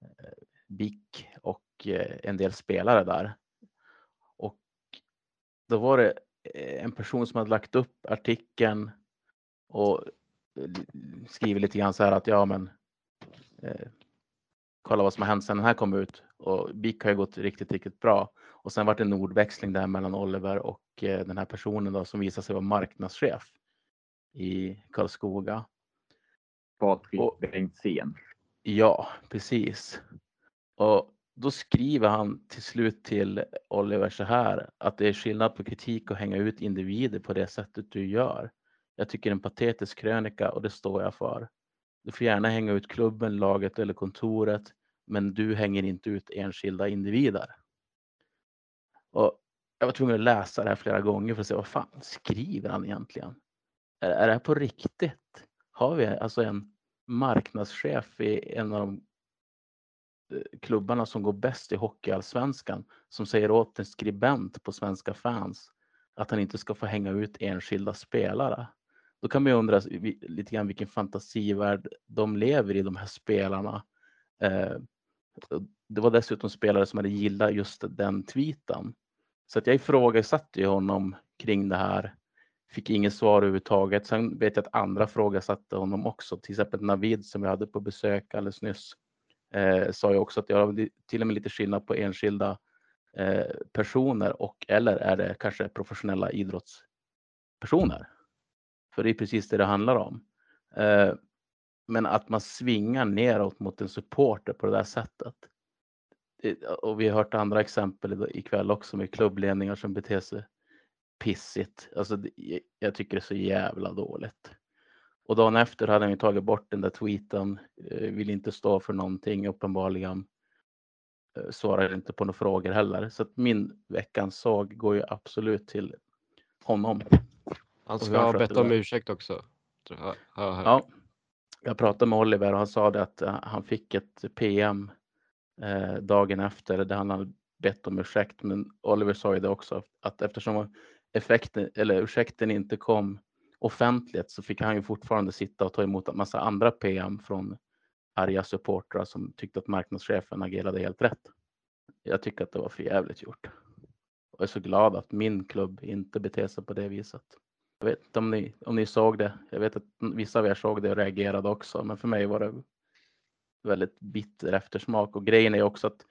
eh, BIK och eh, en del spelare där. Och då var det en person som hade lagt upp artikeln och eh, skrivit lite grann så här att ja men eh, kolla vad som har hänt sedan den här kom ut och BIK har ju gått riktigt, riktigt bra. Och sen var det en ordväxling där mellan Oliver och eh, den här personen då som visade sig vara marknadschef i Karlskoga. Patrik Bengtzén. Ja, precis. Och då skriver han till slut till Oliver så här att det är skillnad på kritik och hänga ut individer på det sättet du gör. Jag tycker en patetisk krönika och det står jag för. Du får gärna hänga ut klubben, laget eller kontoret, men du hänger inte ut enskilda individer. Och jag var tvungen att läsa det här flera gånger för att se vad fan skriver han egentligen? Är, är det här på riktigt? Har vi alltså en marknadschef i en av de Eh, klubbarna som går bäst i Hockeyallsvenskan som säger åt en skribent på Svenska fans att han inte ska få hänga ut enskilda spelare. Då kan man ju undra lite grann vilken fantasivärld de lever i, de här spelarna. Eh, Det var dessutom spelare som hade gillat just den tweeten. Så att jag ifrågasatte ju honom kring det här. Fick inget svar överhuvudtaget. Sen vet jag att andra frågasatte honom också. Till exempel Navid som jag hade på besök alldeles nyss. Eh, sa ju också att jag har till och med lite skillnad på enskilda eh, personer och eller är det kanske professionella idrottspersoner? För det är precis det det handlar om. Eh, men att man svingar neråt mot en supporter på det där sättet. Det- Och vi har hört andra exempel ikväll också med klubbledningar som beter sig pissigt. Alltså, det- jag tycker det är så jävla dåligt. Och dagen efter hade han ju tagit bort den där tweeten. eh, Vill inte stå för någonting uppenbarligen. Eh, Svarar inte på några frågor heller. Så att min veckans såg går ju absolut till honom. Han ska ha bett om ursäkt också. jag. Ja, jag pratade med Oliver och han sa det att eh, han fick ett PM eh, dagen efter där han hade bett om ursäkt. Men Oliver sa ju det också att eftersom effekten, eller ursäkten inte kom offentligt så fick han ju fortfarande sitta och ta emot en massa andra PM från arga supportrar som tyckte att marknadschefen agerade helt rätt. Jag tycker att det var för jävligt gjort. Och jag är så glad att min klubb inte beter sig på det viset. Jag vet inte om ni, om ni såg det. Jag vet att vissa av er såg det och reagerade också, men för mig var det väldigt bitter eftersmak. Och grejen är också att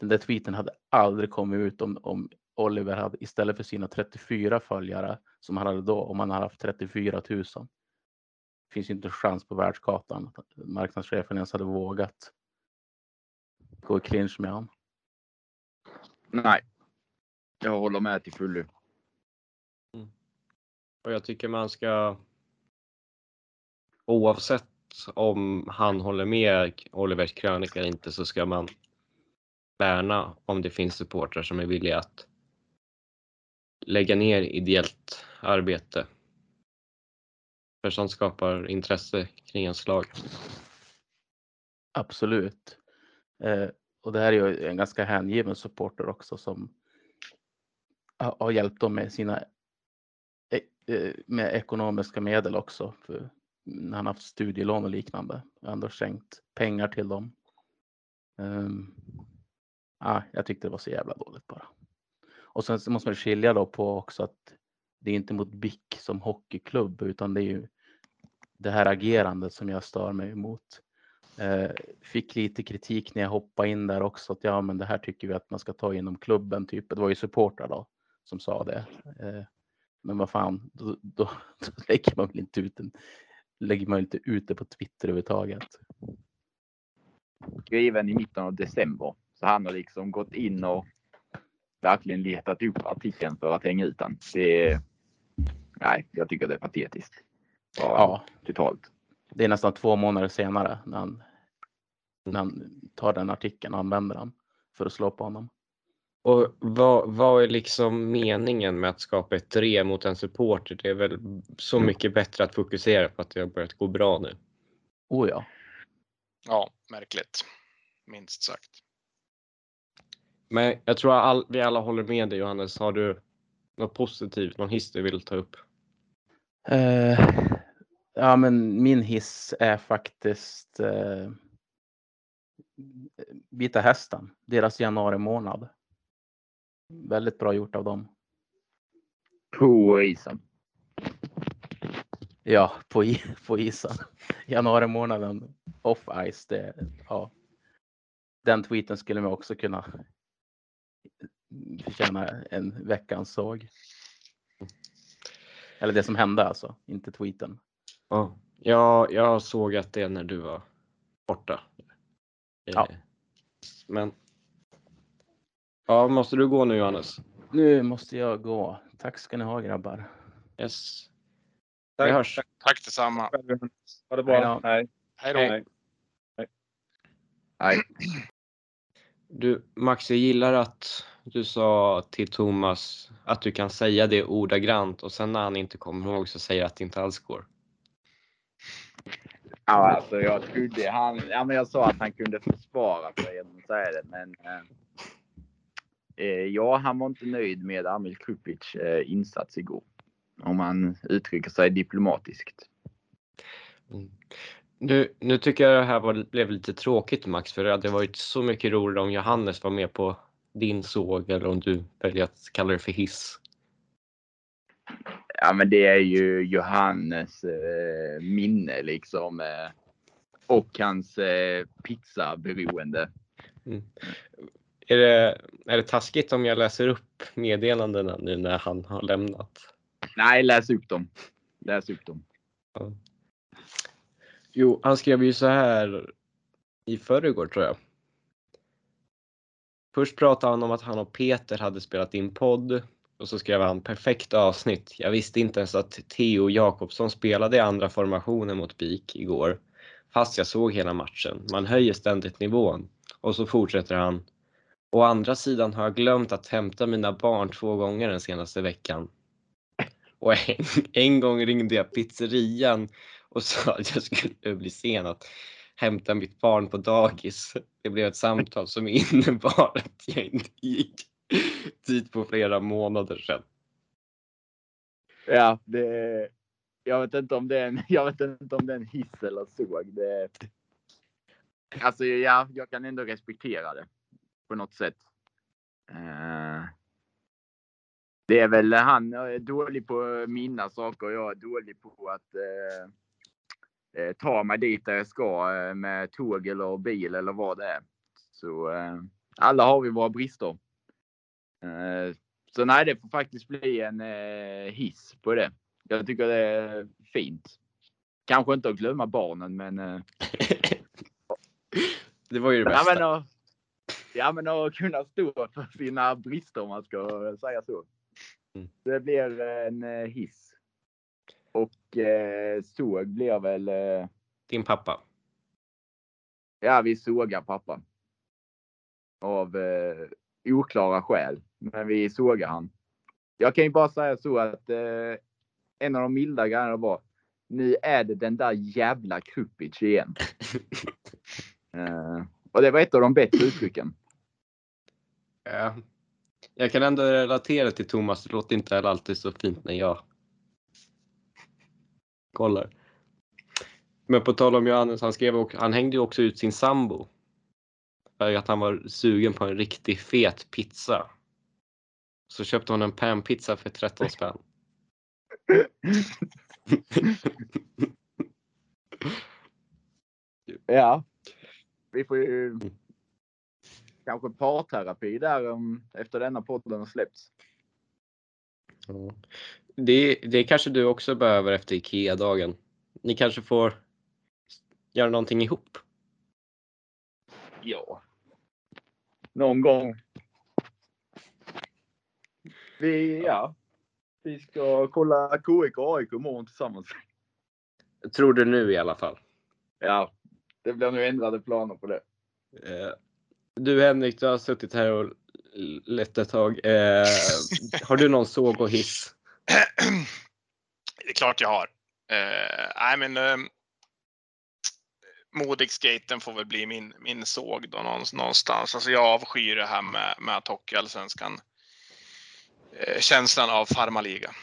den där tweeten hade aldrig kommit ut om, om Oliver hade istället för sina 34 följare som han hade då, om han hade haft 34 000. Det finns ju inte en chans på världskartan att marknadschefen ens hade vågat gå i clinch med honom. Nej. Jag håller med till fullo. Och jag tycker man ska oavsett om han håller med Olivers krönika eller inte så ska man värna om det finns supportrar som är villiga att lägga ner ideellt arbete. För sånt skapar intresse kring ens lag. Absolut. Eh, och det här är ju en ganska hängiven supporter också som har hjälpt dem med sina eh, med ekonomiska medel också. För när han haft studielån och liknande. Han Ändå skänkt pengar till dem. Um, ah, jag tyckte det var så jävla dåligt bara. Och sen så måste man skilja då på också att det är inte mot BIK som hockeyklubb utan det är ju det här agerandet som jag stör mig emot. Eh, fick lite kritik när jag hoppade in där också att ja men det här tycker vi att man ska ta inom klubben typ. Det var ju supportrar då som sa det. Eh, men vad fan, då, då, då lägger man väl inte ut en, lägger man inte ut det på Twitter överhuvudtaget. Skriven i mitten av december. Så han har liksom gått in och verkligen letat upp artikeln för att hänga ut den. Det nej, jag tycker det är patetiskt. Bara Ja, Totalt. det är nästan två månader senare när han, när han tar den artikeln och använder den för att slå på honom. Och vad, vad är liksom meningen med att skapa ett drev mot en supporter? Det är väl så mycket bättre att fokusera på att det har börjat gå bra nu. Oh ja. Ja, märkligt. Minst sagt. Men jag tror att all, vi alla håller med dig Johannes. Har du något positivt, någon hiss du vill ta upp? Eh, ja, men min hiss är faktiskt eh, Vita Hästen, deras januari månad. Väldigt bra gjort av dem. På isen. Ja, på, på isen. Januari månaden off ice. Det, ja. Den tweeten skulle man också kunna förtjäna en veckans såg. Eller det som hände alltså, inte tweeten. Ja, jag, jag såg att det när du var borta. Ja. Eh, Men. Ja, måste du gå nu Johannes? Nu måste jag gå. Tack ska ni ha grabbar. Yes. Tack. Vi hörs. Tack detsamma. Ha det Hej bra. då. Hej. Hej då. Hej. Du Max, jag gillar att du sa till Thomas att du kan säga det ordagrant och sen när han inte kommer ihåg så säger att det inte alls går. Ja, alltså jag trodde han, ja men jag sa att han kunde försvara sig genom att säga det, men eh, eh, ja, han var inte nöjd med Amil Krupic eh, insats igår. Om man uttrycker sig diplomatiskt. Mm. Nu, nu tycker jag det här var, blev lite tråkigt Max, för det hade varit så mycket roligare om Johannes var med på din såg eller om du väljer att kalla det för hiss. Ja, men det är ju Johannes eh, minne liksom. Eh, och hans eh, pizzaberoende. Är det, är det taskigt om jag läser upp meddelandena nu när han har lämnat? Nej, läs upp dem. Läs upp dem. Jo, han skrev ju så här i förrgår tror jag. Först pratade han om att han och Peter hade spelat in podd och så skrev han perfekt avsnitt. Jag visste inte ens att Theo Jakobsson spelade i andra formationen mot BIK igår. Fast jag såg hela matchen. Man höjer ständigt nivån. Och så fortsätter han. Å andra sidan har jag glömt att hämta mina barn två gånger den senaste veckan. Och en, en gång ringde jag pizzerian och sa att jag skulle bli sen att hämta mitt barn på dagis. Det blev ett samtal som innebar att jag inte gick dit på flera månader sedan. Ja, det, jag vet inte om det är en, jag vet inte om det är en hiss eller såg. Det, alltså, ja, jag kan ändå respektera det på något sätt. Uh, det är väl han är dålig på att minnas saker och jag är dålig på att uh, ta mig dit där jag ska eh, med tåg eller bil eller vad det är. Så eh, alla har vi våra brister. Eh, så nej, det får faktiskt bli en eh, hiss på det. Jag tycker det är fint. Kanske inte att glömma barnen, men. Eh, Det var ju det ja, bästa. men, att, ja, men att kunna stå för sina brister om man ska säga så. Mm. Det blir en eh, hiss. Och eh, såg blir väl, eh, Din pappa. ja vi sågar pappa. Av eh, oklara skäl. Men vi sågar han. Jag kan ju bara säga så att eh, en av de milda grejerna var, nu är det den där jävla Krupic igen. eh, och det var ett av de bättre uttrycken. Ja. Jag kan ändå relatera till Thomas. Det låter inte alltid så fint när jag kollar. Men på tal om Johannes, han, skrev också, han hängde ju också ut sin sambo. För att han var sugen på en riktigt fet pizza. Så köpte hon en panpizza för 13 spänn. Ja. Vi får ju kanske parterapi där um, efter denna podden har släppts. Ja. Det, det kanske du också behöver efter IKEA-dagen. Ni kanske får göra någonting ihop. Ja. Någon gång. Vi, ja. Vi ska kolla KIK och AIK imorgon tillsammans. Tror du nu i alla fall. Ja, det blir nu ändrade planer på det. Eh, Du Henrik, du har suttit här och lett ett tag. Eh, har du någon såg och hiss? Det är klart jag har. Eh, I men eh, Modigskaten får väl bli min, min såg då någonstans. Alltså jag avskyr det här med, med att Hockeyallsvenskan. Eh, känslan av farmaliga.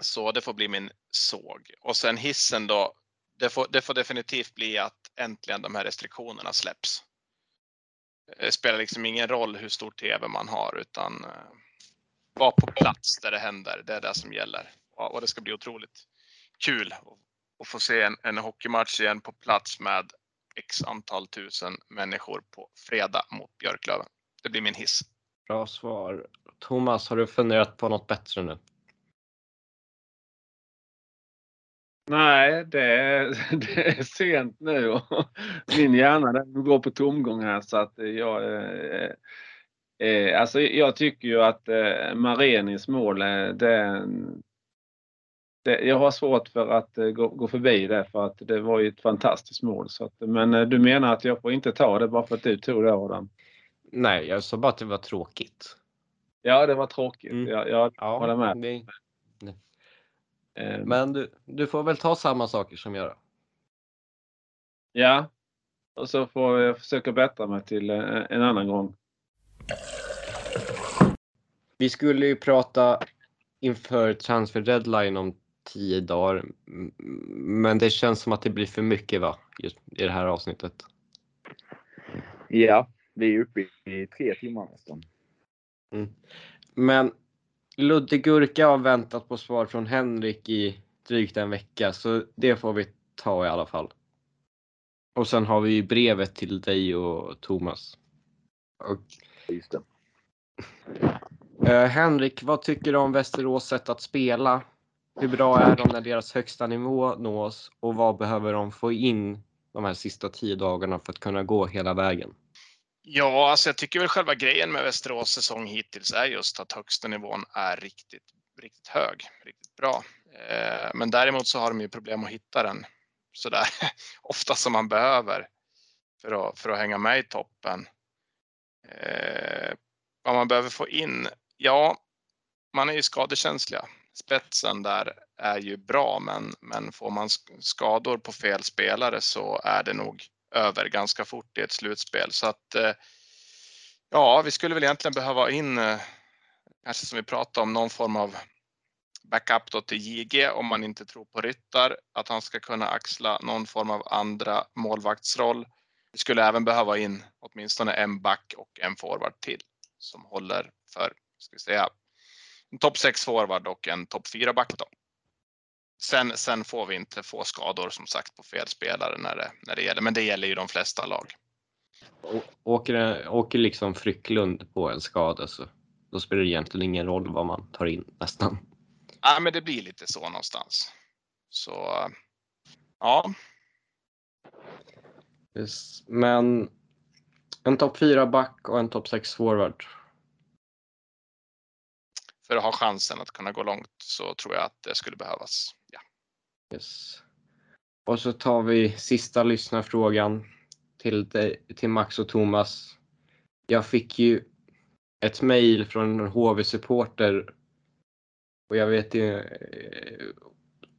Så det får bli min såg. Och sen hissen då. Det får, det får definitivt bli att äntligen de här restriktionerna släpps. Det spelar liksom ingen roll hur stor tv man har utan eh, var på plats där det händer. Det är det som gäller. Och det ska bli otroligt kul att- att få se en, en hockeymatch igen på plats med x antal tusen människor på fredag mot Björklöven. Det blir min hiss. Bra svar. Thomas, har du funderat på något bättre nu? Nej, det är, det är sent nu och min hjärna den går på tomgång här så att jag eh, Alltså jag tycker ju att eh, Marenis mål, eh, det, det, jag har svårt för att eh, gå, gå förbi det för att det var ju ett fantastiskt mål. Så att, men eh, du menar att jag får inte ta det bara för att du tog det Adam? Nej, jag sa bara att det var tråkigt. Ja, det var tråkigt. Mm. Jag, jag Ja, håller med. det- Eh, Men du, du får väl ta samma saker som jag då. Ja. Och så får jag försöka bättra mig till eh, en annan gång. Vi skulle ju prata inför transfer deadline om tio dagar. Men det känns som att det blir för mycket va? Just i det här avsnittet. Ja, vi är uppe i tre timmar nästan. Men Ludde Gurka har väntat på svar från Henrik i drygt en vecka så det får vi ta i alla fall. Och sen har vi ju brevet till dig och Thomas. Och, Just det. eh, Henrik, vad tycker du om Västerås sätt att spela? Hur bra är de när deras högsta nivå nås och vad behöver de få in de här sista tio dagarna för att kunna gå hela vägen? Ja, alltså jag tycker väl själva grejen med Västerås säsong hittills är just att högsta nivån är riktigt, riktigt hög, riktigt bra. Eh, men däremot så har de ju problem att hitta den sådär ofta som man behöver för att, för att hänga med i toppen. Eh, vad man behöver få in? Ja, man är ju skadekänsliga. Spetsen där är ju bra, men, men får man skador på fel spelare så är det nog över ganska fort i ett slutspel. Så att eh, ja, vi skulle väl egentligen behöva in, eh, kanske som vi pratade om, någon form av backup då till JG om man inte tror på Ryttar, att han ska kunna axla någon form av andra målvaktsroll. Vi skulle även behöva in åtminstone en back och en forward till som håller för, ska vi säga, en topp 6 forward och en topp 4 back då. Sen, sen får vi inte få skador som sagt på fel spelare när det, när det gäller, men det gäller ju de flesta lag. Å- Åker, åker liksom Frycklund på en skada så då spelar det egentligen ingen roll vad man tar in nästan. Ja, men det blir lite så någonstans. Så ja, Yes. Men en topp 4 back och en topp 6 forward. för att ha chansen att kunna gå långt så tror jag att det skulle behövas. Ja. Yes. Och så tar vi sista lyssnarfrågan till, dig, till Max och Thomas. Jag fick ju ett mejl från en HV-supporter och jag vet ju eh,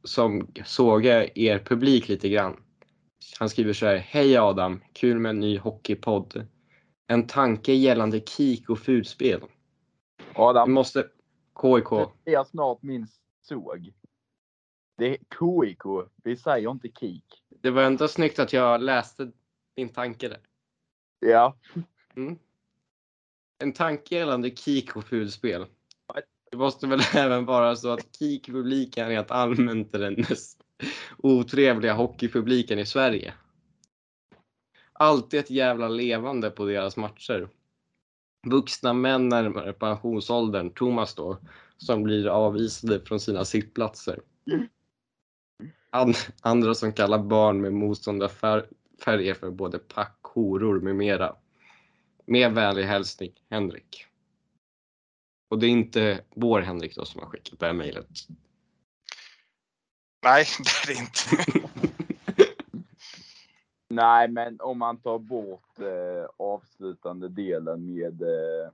som sågar er publik lite grann. Han skriver så här. Hej Adam! Kul med en ny hockeypodd. En tanke gällande kik och fulspel. Vi Adam, måste... KIK. det är snart min såg. Det är KIK. Vi säger inte KIK. Det var ändå snyggt att jag läste din tanke där. Ja. Mm. En tanke gällande kik och fulspel. Det måste väl även vara så att kik-publiken rent allmänt är den mest otrevliga hockeypubliken i Sverige. Alltid ett jävla levande på deras matcher. Vuxna män närmare pensionsåldern, Thomas då, som blir avvisade från sina sittplatser. And, andra som kallar barn med motståndarfärger för både pack, horor med mera. Med vänlig hälsning, Henrik. Och det är inte vår Henrik då som har skickat det här mejlet. Nej, det är det inte. Nej, men om man tar bort eh, avslutande delen med eh,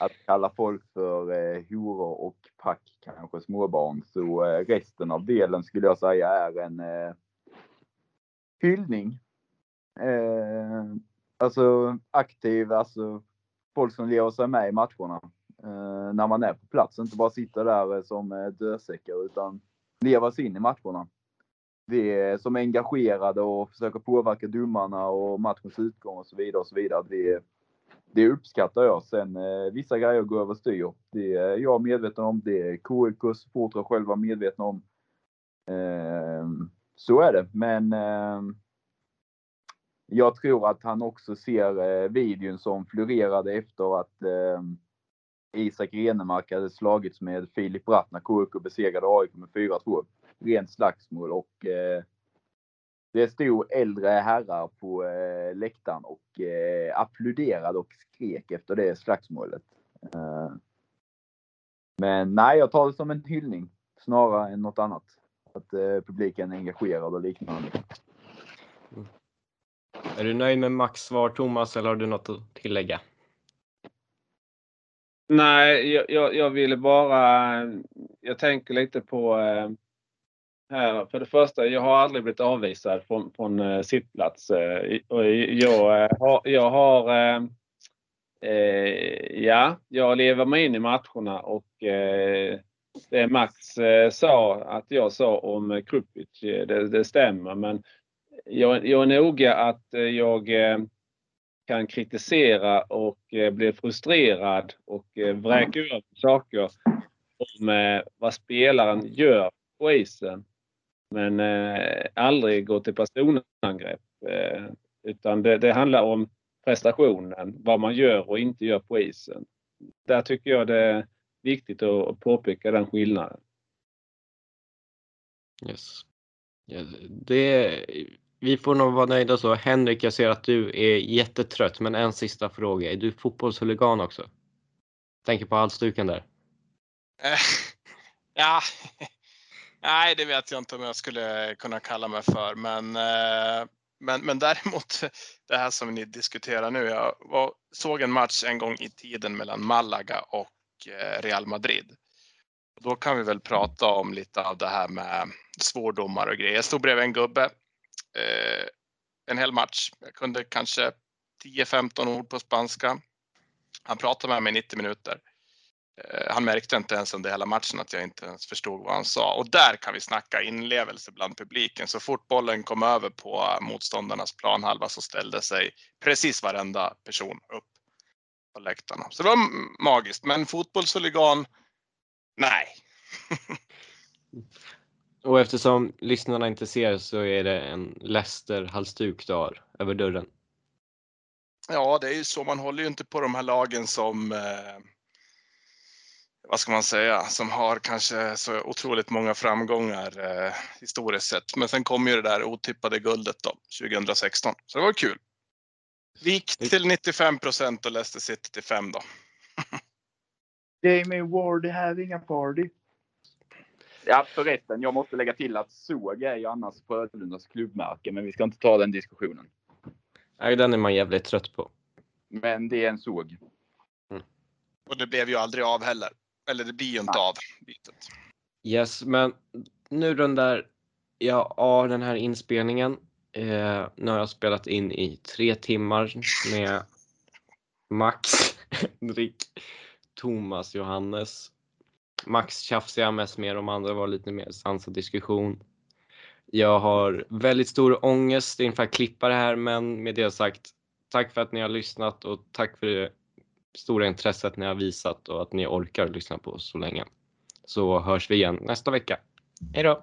att kalla folk för eh, horor och pack, kanske småbarn, så eh, resten av delen skulle jag säga är en eh, hyllning. Eh, alltså aktiv, alltså folk som lever sig med i matcherna eh, när man är på plats. Inte bara sitter där eh, som eh, dösäckar utan leva sig in i matcherna. Vi är som är engagerade och försöker påverka domarna och matchens utgång och så vidare och så vidare. Det, det uppskattar jag. Sen eh, vissa grejer går överstyr. Det är jag medveten om. Det är KIK supportrar själva medvetna om. Eh, så är det. Men eh, jag tror att han också ser eh, videon som florerade efter att eh, Isak Renemark hade slagits med Filip Bratt när KUK besegrade AIK med 4-2. Rent slagsmål och eh, det stod äldre herrar på eh, läktaren och eh, applåderade och skrek efter det slagsmålet. Eh, men nej, jag tar det som en hyllning snarare än något annat. Att eh, publiken är engagerad och liknande. Mm. Är du nöjd med Max svar Thomas eller har du något att tillägga? Nej, jag, jag, jag ville bara... Jag tänker lite på... Eh, här. För det första, jag har aldrig blivit avvisad från, från eh, sittplats. Eh, och jag, eh, har, jag har... Eh, eh, ja, jag lever mig in i matcherna och eh, det Max eh, sa att jag sa om Krupic, eh, det, det stämmer. Men jag, jag är noga att eh, jag eh, kan kritisera och eh, bli frustrerad och eh, vräka över saker om eh, vad spelaren gör på isen. Men aldrig gå till personangrepp. Utan det, det handlar om prestationen, vad man gör och inte gör på isen. Där tycker jag det är viktigt att påpeka den skillnaden. Yes. Ja, det, vi får nog vara nöjda så. Henrik, jag ser att du är jättetrött, men en sista fråga. Är du fotbollshuligan också? Tänker på halsduken där. Eh, ja, nej, det vet jag inte om jag skulle kunna kalla mig för, men, eh, men, men däremot det här som ni diskuterar nu. Jag var, såg en match en gång i tiden mellan Malaga och eh, Real Madrid. Då kan vi väl prata om lite av det här med svårdomar och grejer. Jag stod bredvid en gubbe eh, en hel match. Jag kunde kanske 10-15 ord på spanska. Han pratade med mig i 90 minuter. Eh, han märkte inte ens under hela matchen att jag inte ens förstod vad han sa. Och där kan vi snacka inlevelse bland publiken. Så fort bollen kom över på motståndarnas planhalva så ställde sig precis varenda person upp på läktarna. Så det var magiskt. Men fotbollshuligan, nej. Och eftersom lyssnarna inte ser så är det en Leicester-halsduk du har över dörren. Ja, det är ju så. Man håller ju inte på de här lagen som eh, vad ska man säga, som har kanske så otroligt många framgångar eh, historiskt sett. Men sen kom ju det där otippade guldet då, 2016. Så det var kul. Vik till 95 procent och Leicester City till 5 då. Damien Ward have inga party. Ja förresten, jag måste lägga till att såg är ju annars Frölundas klubbmärke, men vi ska inte ta den diskussionen. Nej, den är man jävligt trött på. Men det är en såg. Och det blev ju aldrig av heller. Eller det blir ju inte av bytet. Yes, men nu rundar jag av den här inspelningen. Eh, nu har jag spelat in i tre timmar med Max, Henrik, Thomas, Johannes. Max tjafsade jag mest med, de andra var lite mer sansad diskussion. Jag har väldigt stor ångest inför att klippa det här, men med det sagt, tack för att ni har lyssnat och tack för det stora intresset ni har visat och att ni orkar lyssna på oss så länge. Så hörs vi igen nästa vecka. Hej då!